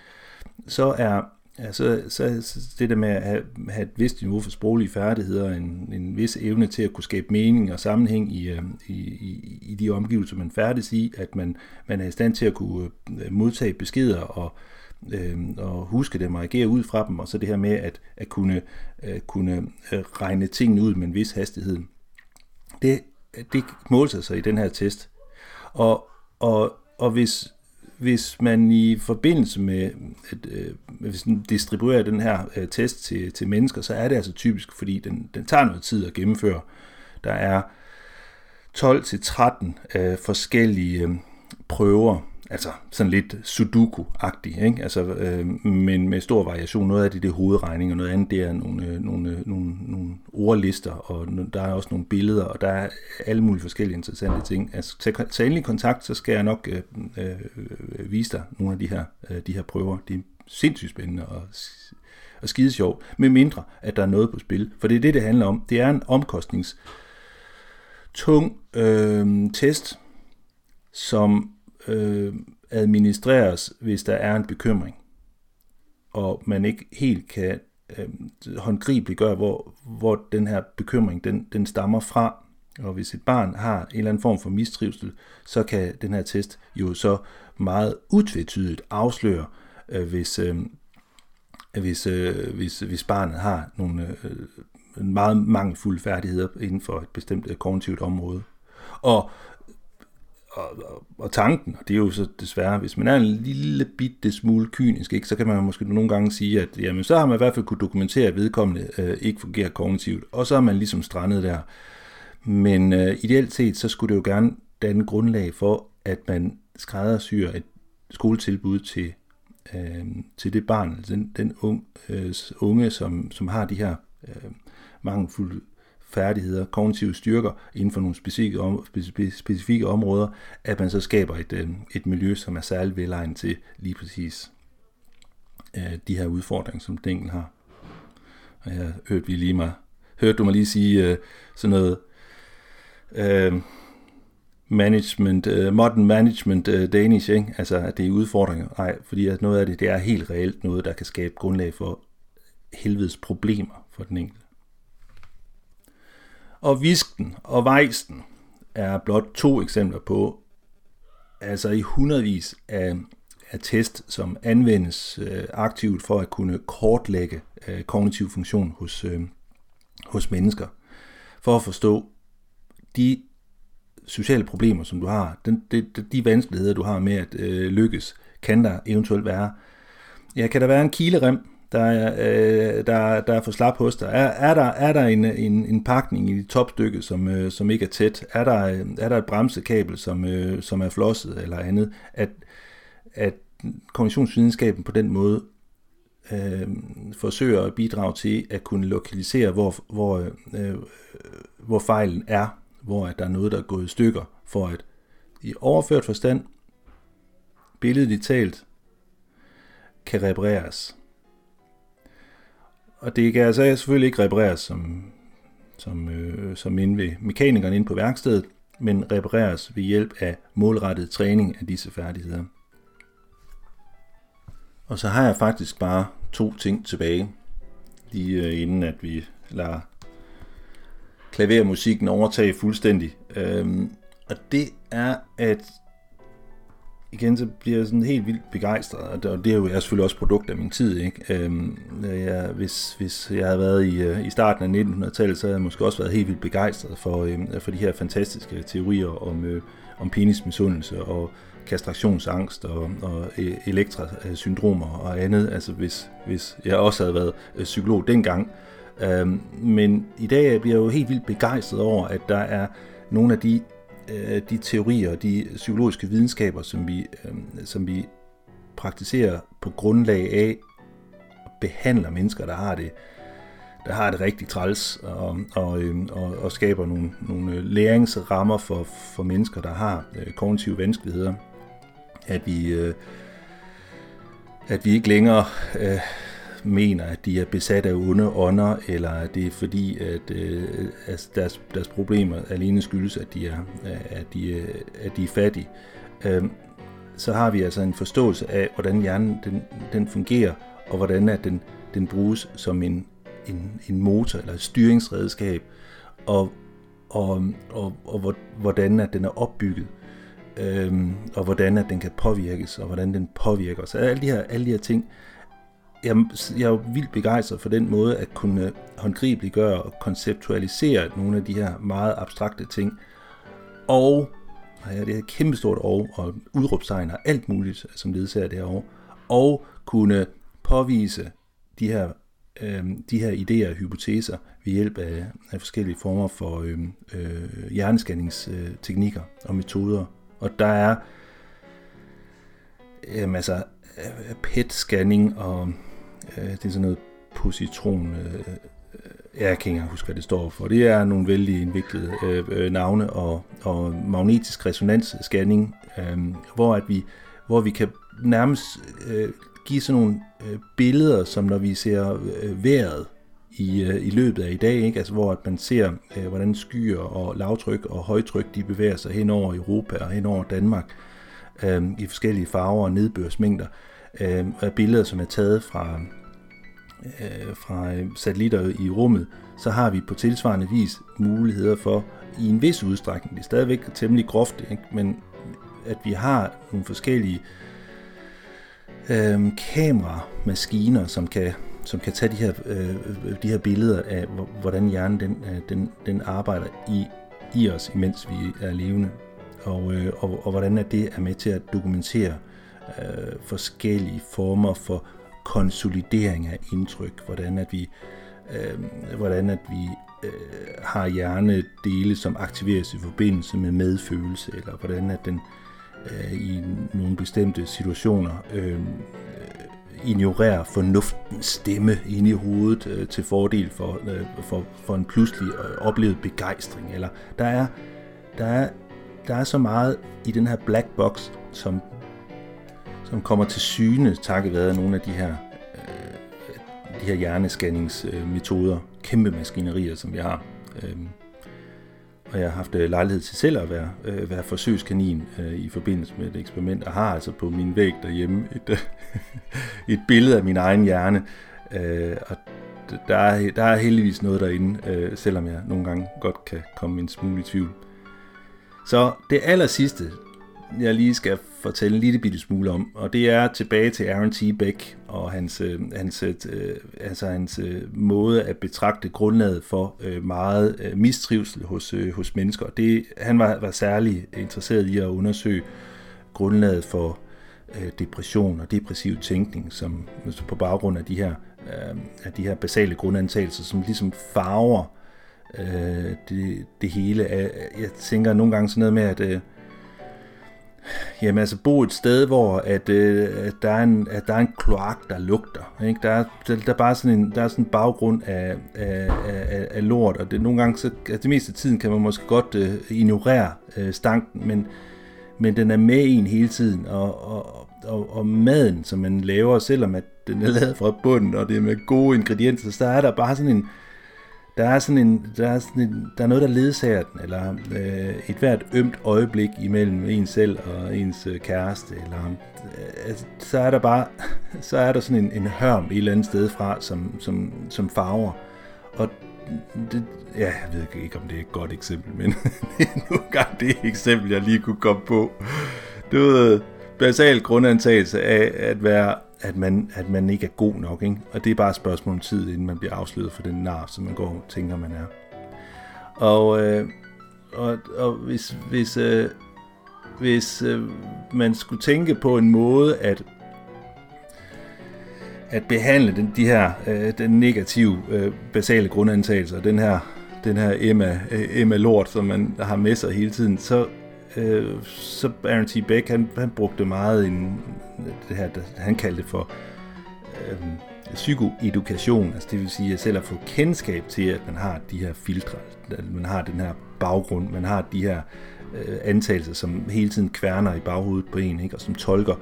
så er altså, så det der med at have, have et vist niveau for sproglige færdigheder, en, en vis evne til at kunne skabe mening og sammenhæng i, øh, i, i, i de omgivelser, man færdes i, at man, man er i stand til at kunne øh, modtage beskeder og, øh, øh, og huske dem og agere ud fra dem, og så det her med at, at kunne, øh, kunne øh, regne tingene ud med en vis hastighed. Det, det måler sig i den her test. Og, og, og hvis, hvis man i forbindelse med, at, øh, hvis man distribuerer den her øh, test til, til mennesker, så er det altså typisk, fordi den, den tager noget tid at gennemføre. Der er 12-13 øh, forskellige øh, prøver, altså sådan lidt sudoku-agtig, ikke? Altså, øh, men med stor variation. Noget af det, det er hovedregning, og noget andet det er nogle, øh, nogle, øh, nogle, nogle ordlister, og der er også nogle billeder, og der er alle mulige forskellige interessante ting. Altså, tag, tag endelig kontakt, så skal jeg nok øh, øh, vise dig nogle af de her, øh, de her prøver. Det er sindssygt spændende og, og skide sjov, med mindre at der er noget på spil. For det er det, det handler om. Det er en omkostnings tung øh, test, som øh, administreres, hvis der er en bekymring, og man ikke helt kan øh, håndgribeligt gøre, hvor, hvor den her bekymring den, den stammer fra. Og hvis et barn har en eller anden form for mistrivsel, så kan den her test jo så meget utvetydigt afsløre, øh, hvis, øh, hvis, øh, hvis, hvis barnet har nogle øh, meget mangelfulde færdigheder inden for et bestemt øh, kognitivt område. Og og, og, og tanken, og det er jo så desværre, hvis man er en lille bitte smule kynisk, ikke, så kan man måske nogle gange sige, at jamen, så har man i hvert fald kunne dokumentere, at vedkommende øh, ikke fungerer kognitivt, og så er man ligesom strandet der. Men øh, ideelt set, så skulle det jo gerne danne grundlag for, at man skræddersyr et skoletilbud til, øh, til det barn, altså den, den unge, øh, unge som, som har de her øh, mangelfulde færdigheder, kognitive styrker inden for nogle specifikke, om, specifikke områder, at man så skaber et, øh, et miljø, som er særligt velegnet til lige præcis øh, de her udfordringer, som den har. Og jeg hørte, vi lige mig, hørte du mig lige sige øh, sådan noget uh, management, uh, modern management uh, Danish, ikke? altså at det er udfordringer. Nej, fordi at noget af det, det er helt reelt noget, der kan skabe grundlag for helvedes problemer for den enkelte. Og visken og vejsten er blot to eksempler på, altså i hundredvis af, af test, som anvendes øh, aktivt for at kunne kortlægge øh, kognitiv funktion hos, øh, hos mennesker. For at forstå de sociale problemer, som du har, den, de, de vanskeligheder, du har med at øh, lykkes, kan der eventuelt være. Ja, kan der være en kilerem, der er, øh, der, der er for slap hos dig? Er, er der, er der en, en, en pakning i topstykket, som, øh, som ikke er tæt? Er der, er der et bremsekabel, som, øh, som er flosset eller andet? At, at kognitionsvidenskaben på den måde øh, forsøger at bidrage til at kunne lokalisere, hvor, hvor, øh, hvor fejlen er, hvor at der er noget, der er gået i stykker, for at i overført forstand, billedet talt, kan repareres. Og det kan altså selvfølgelig ikke repareres som, som, øh, som inde ved mekanikeren inde på værkstedet, men repareres ved hjælp af målrettet træning af disse færdigheder. Og så har jeg faktisk bare to ting tilbage, lige øh, inden at vi lader klavermusikken overtage fuldstændig. Øhm, og det er, at igen, så bliver jeg sådan helt vildt begejstret, og det er jo jeg er selvfølgelig også produkt af min tid. Ikke? Øhm, øh, jeg, hvis, hvis jeg havde været i, øh, i starten af 1900-tallet, så havde jeg måske også været helt vildt begejstret for, øhm, for de her fantastiske teorier om, øh, om penismisundelse og kastrationsangst og, og e- elektrasyndromer og andet, altså hvis, hvis jeg også havde været øh, psykolog dengang. Øhm, men i dag bliver jeg jo helt vildt begejstret over, at der er nogle af de øh, de teorier og de psykologiske videnskaber, som vi, øh, som vi praktiserer på grundlag af behandler mennesker, der har det, der har det rigtig træls, og, og, øh, og, og skaber nogle, nogle øh, læringsrammer for, for mennesker, der har øh, kognitive vanskeligheder, at vi, øh, at vi ikke længere øh, mener, at de er besat af onde ånder, eller at det er fordi, at, øh, at deres, deres problemer alene skyldes, at de er, at de, at de er fattige, øh, så har vi altså en forståelse af, hvordan hjernen den, den fungerer, og hvordan at den, den bruges som en, en, en motor eller et styringsredskab, og, og, og, og hvordan at den er opbygget, øhm, og hvordan at den kan påvirkes, og hvordan den påvirker os. Alle de her, alle de her ting jeg, jeg er jo vildt begejstret for den måde at kunne håndgribeliggøre og konceptualisere nogle af de her meget abstrakte ting. Og ja, det er et kæmpestort og, og udråbstegn og alt muligt, øh, som ledsager derovre. Og kunne påvise de her, øh, de her idéer og hypoteser ved hjælp af, af forskellige former for øh, øh, hjerneskanningsteknikker og metoder. Og der er altså, øh, altså PET-scanning og Øh, det er sådan noget positron... Øh, øh, jeg kan ikke huske, hvad det står for. Det er nogle vældig indviklede øh, øh, navne og, og magnetisk resonansscanning, øh, hvor, at vi, hvor vi kan nærmest øh, give sådan nogle øh, billeder, som når vi ser øh, vejret i, øh, i løbet af i dag, ikke? Altså, hvor at man ser, øh, hvordan skyer og lavtryk og højtryk de bevæger sig hen over Europa og hen over Danmark øh, i forskellige farver og nedbørsmængder øh, Øhm, billeder, som er taget fra, øh, fra satellitter i rummet, så har vi på tilsvarende vis muligheder for, i en vis udstrækning, det er stadigvæk temmelig groft, ikke? men at vi har nogle forskellige øh, kameramaskiner, som kan, som kan tage de her, øh, de her billeder af, hvordan hjernen den, øh, den, den arbejder i, i os, imens vi er levende, og, øh, og, og hvordan at det er med til at dokumentere øh, forskellige former for konsolidering af indtryk, hvordan at vi, øh, hvordan at vi øh, har hjernedele, som aktiveres i forbindelse med medfølelse, eller hvordan at den øh, i nogle bestemte situationer øh, øh, ignorerer fornuftens stemme inde i hovedet øh, til fordel for, øh, for, for en pludselig øh, oplevet begejstring. Eller der er, der, er, der er så meget i den her black box, som som kommer til syne takket være nogle af de her, øh, de her hjernescanningsmetoder, kæmpe maskinerier, som vi har. Øh, og jeg har haft øh, lejlighed til selv at være, øh, være forsøgskanin øh, i forbindelse med et eksperiment, og har altså på min væg derhjemme et, øh, et billede af min egen hjerne. Øh, og der er, der er heldigvis noget derinde, øh, selvom jeg nogle gange godt kan komme en smule i tvivl. Så det aller sidste, jeg lige skal fortælle en lille bitte smule om, og det er tilbage til Aaron T. Beck og hans, øh, hans, øh, altså hans øh, måde at betragte grundlaget for øh, meget øh, mistrivsel hos, øh, hos mennesker. Det, han var, var særlig interesseret i at undersøge grundlaget for øh, depression og depressiv tænkning, som altså på baggrund af de her, øh, af de her basale grundantagelser, som ligesom farver øh, det, det hele. Jeg tænker nogle gange sådan noget med, at øh, Jamen altså bo et sted, hvor at, øh, at, der, er en, at der er en kloak, der lugter. Ikke? Der, er, der, der, er bare sådan en, der er sådan en baggrund af, af, af, af lort, og det, nogle gange, så, altså det meste af tiden kan man måske godt øh, ignorere øh, stanken, men, men den er med en hele tiden, og, og, og, og maden, som man laver, selvom at den er lavet fra bunden, og det er med gode ingredienser, så er der bare sådan en, der er sådan en, der er, sådan en, der er noget, der ledsager den, eller øh, et hvert ømt øjeblik imellem en selv og ens øh, kæreste, eller øh, altså, så er der bare, så er der sådan en, en hørm et eller andet sted fra, som, som, som farver. Og det, ja, jeg ved ikke, om det er et godt eksempel, men det er nogle gange det eksempel, jeg lige kunne komme på. Du ved, øh, basal grundantagelse af at være at man, at man ikke er god nok. Ikke? Og det er bare et spørgsmål om tid, inden man bliver afsløret for den nar, som man går og tænker, man er. Og, øh, og, og hvis, hvis, øh, hvis øh, man skulle tænke på en måde at at behandle den, de her øh, den negative øh, basale grundantagelser, den her den her Emma, øh, Emma Lort, som man har med sig hele tiden, så øh, så Aaron T. Beck, han, han brugte meget en, det her, han kaldte det for øh, psykoedukation, altså det vil sige at selv at få kendskab til, at man har de her filtre, at man har den her baggrund, man har de her øh, antagelser, som hele tiden kværner i baghovedet på en, ikke? og som tolker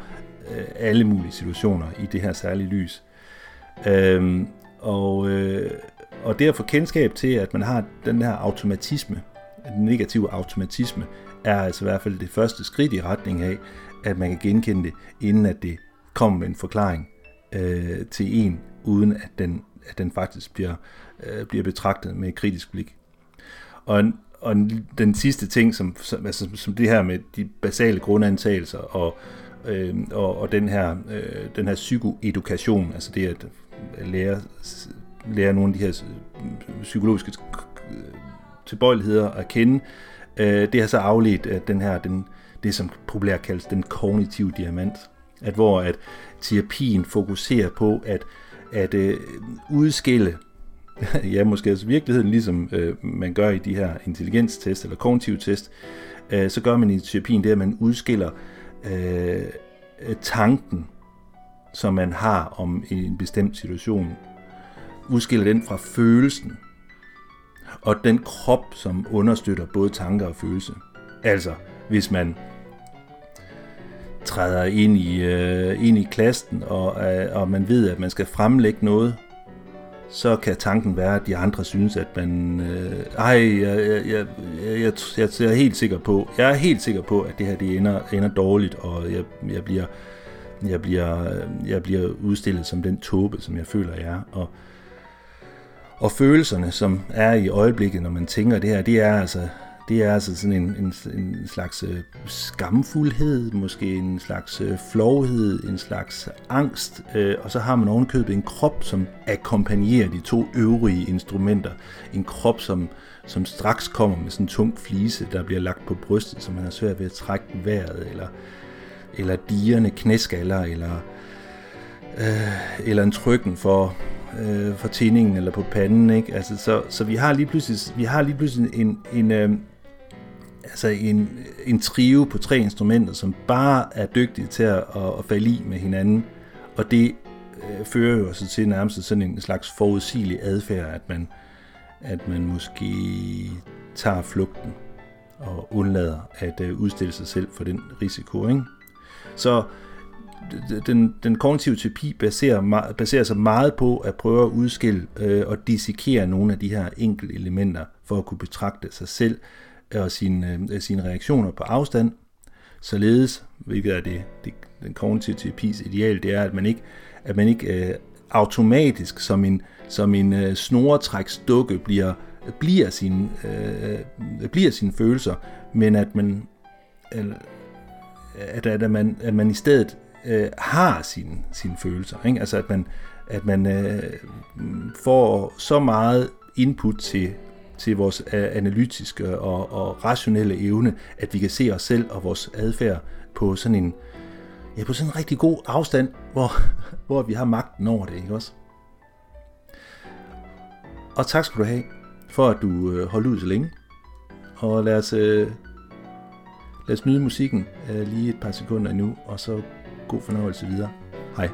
øh, alle mulige situationer i det her særlige lys. Øh, og, øh, og det at få kendskab til, at man har den her automatisme, den negative automatisme, er altså i hvert fald det første skridt i retning af, at man kan genkende det, inden at det kommer med en forklaring øh, til en, uden at den, at den faktisk bliver, øh, bliver betragtet med et kritisk blik. Og, og den sidste ting, som, som, altså, som det her med de basale grundantagelser og, øh, og, og den her, øh, den her psykoedukation, altså det at lære, lære nogle af de her psykologiske tilbøjeligheder at kende, Øh, Øh, det har så afledt at den her, den, det som populært kaldes den kognitive diamant, at hvor at terapien fokuserer på at, at øh, udskille ja, måske altså virkeligheden, ligesom øh, man gør i de her intelligenstest eller kognitive test, øh, så gør man i terapien det, at man udskiller øh, øh tanken, som man har om en bestemt situation, udskiller den fra følelsen, og den krop, som understøtter både tanker og følelse. Altså, hvis man træder ind i, øh, ind i klassen, og, øh, og man ved, at man skal fremlægge noget, så kan tanken være, at de andre synes, at man... Øh, ej, jeg, jeg, jeg, jeg, jeg, jeg er helt sikker på, jeg er helt sikker på, at det her det ender, ender dårligt, og jeg, jeg, bliver, jeg, bliver, øh, jeg bliver udstillet som den tåbe, som jeg føler, jeg er. Og, og følelserne, som er i øjeblikket, når man tænker det her, det er altså, det er altså sådan en, en, en slags øh, skamfuldhed, måske en slags øh, flovhed, en slags angst, øh, og så har man ovenkøbet en krop, som akkompagnerer de to øvrige instrumenter. En krop, som, som straks kommer med sådan en tung flise, der bliver lagt på brystet, så man har svært ved at trække vejret, eller, eller dierne knæskaller, eller, øh, eller en trykken for øh, for tændingen eller på panden, ikke? Altså, så, så vi har lige pludselig, vi har lige pludselig en, en, øh, altså en, en trio på tre instrumenter, som bare er dygtige til at, at, at falde i med hinanden, og det øh, fører jo altså til nærmest sådan en slags forudsigelig adfærd, at man, at man måske tager flugten og undlader at øh, udstille sig selv for den risiko. Ikke? Så den, den kognitive terapi baserer, baserer sig meget på at prøve at udskille øh, og dissekere nogle af de her enkelte elementer for at kunne betragte sig selv øh, og sine, øh, sine reaktioner på afstand. Således, hvilket er det, det den kognitive terapis ideal, det er, at man ikke, at man ikke øh, automatisk som en, som en øh, snoretræksdukke bliver, bliver, sin, øh, bliver sine følelser, men at man, at, at, man, at man i stedet øh, har sine, sine følelser. Ikke? Altså at man, at man øh, får så meget input til, til vores øh, analytiske og, og rationelle evne, at vi kan se os selv og vores adfærd på sådan en, ja, på sådan en rigtig god afstand, hvor, hvor vi har magten over det, ikke også? Og tak skal du have, for at du øh, holdt ud så længe. Og lad os, øh, lad os nyde musikken øh, lige et par sekunder nu, og så God fornøjelse videre. Hej.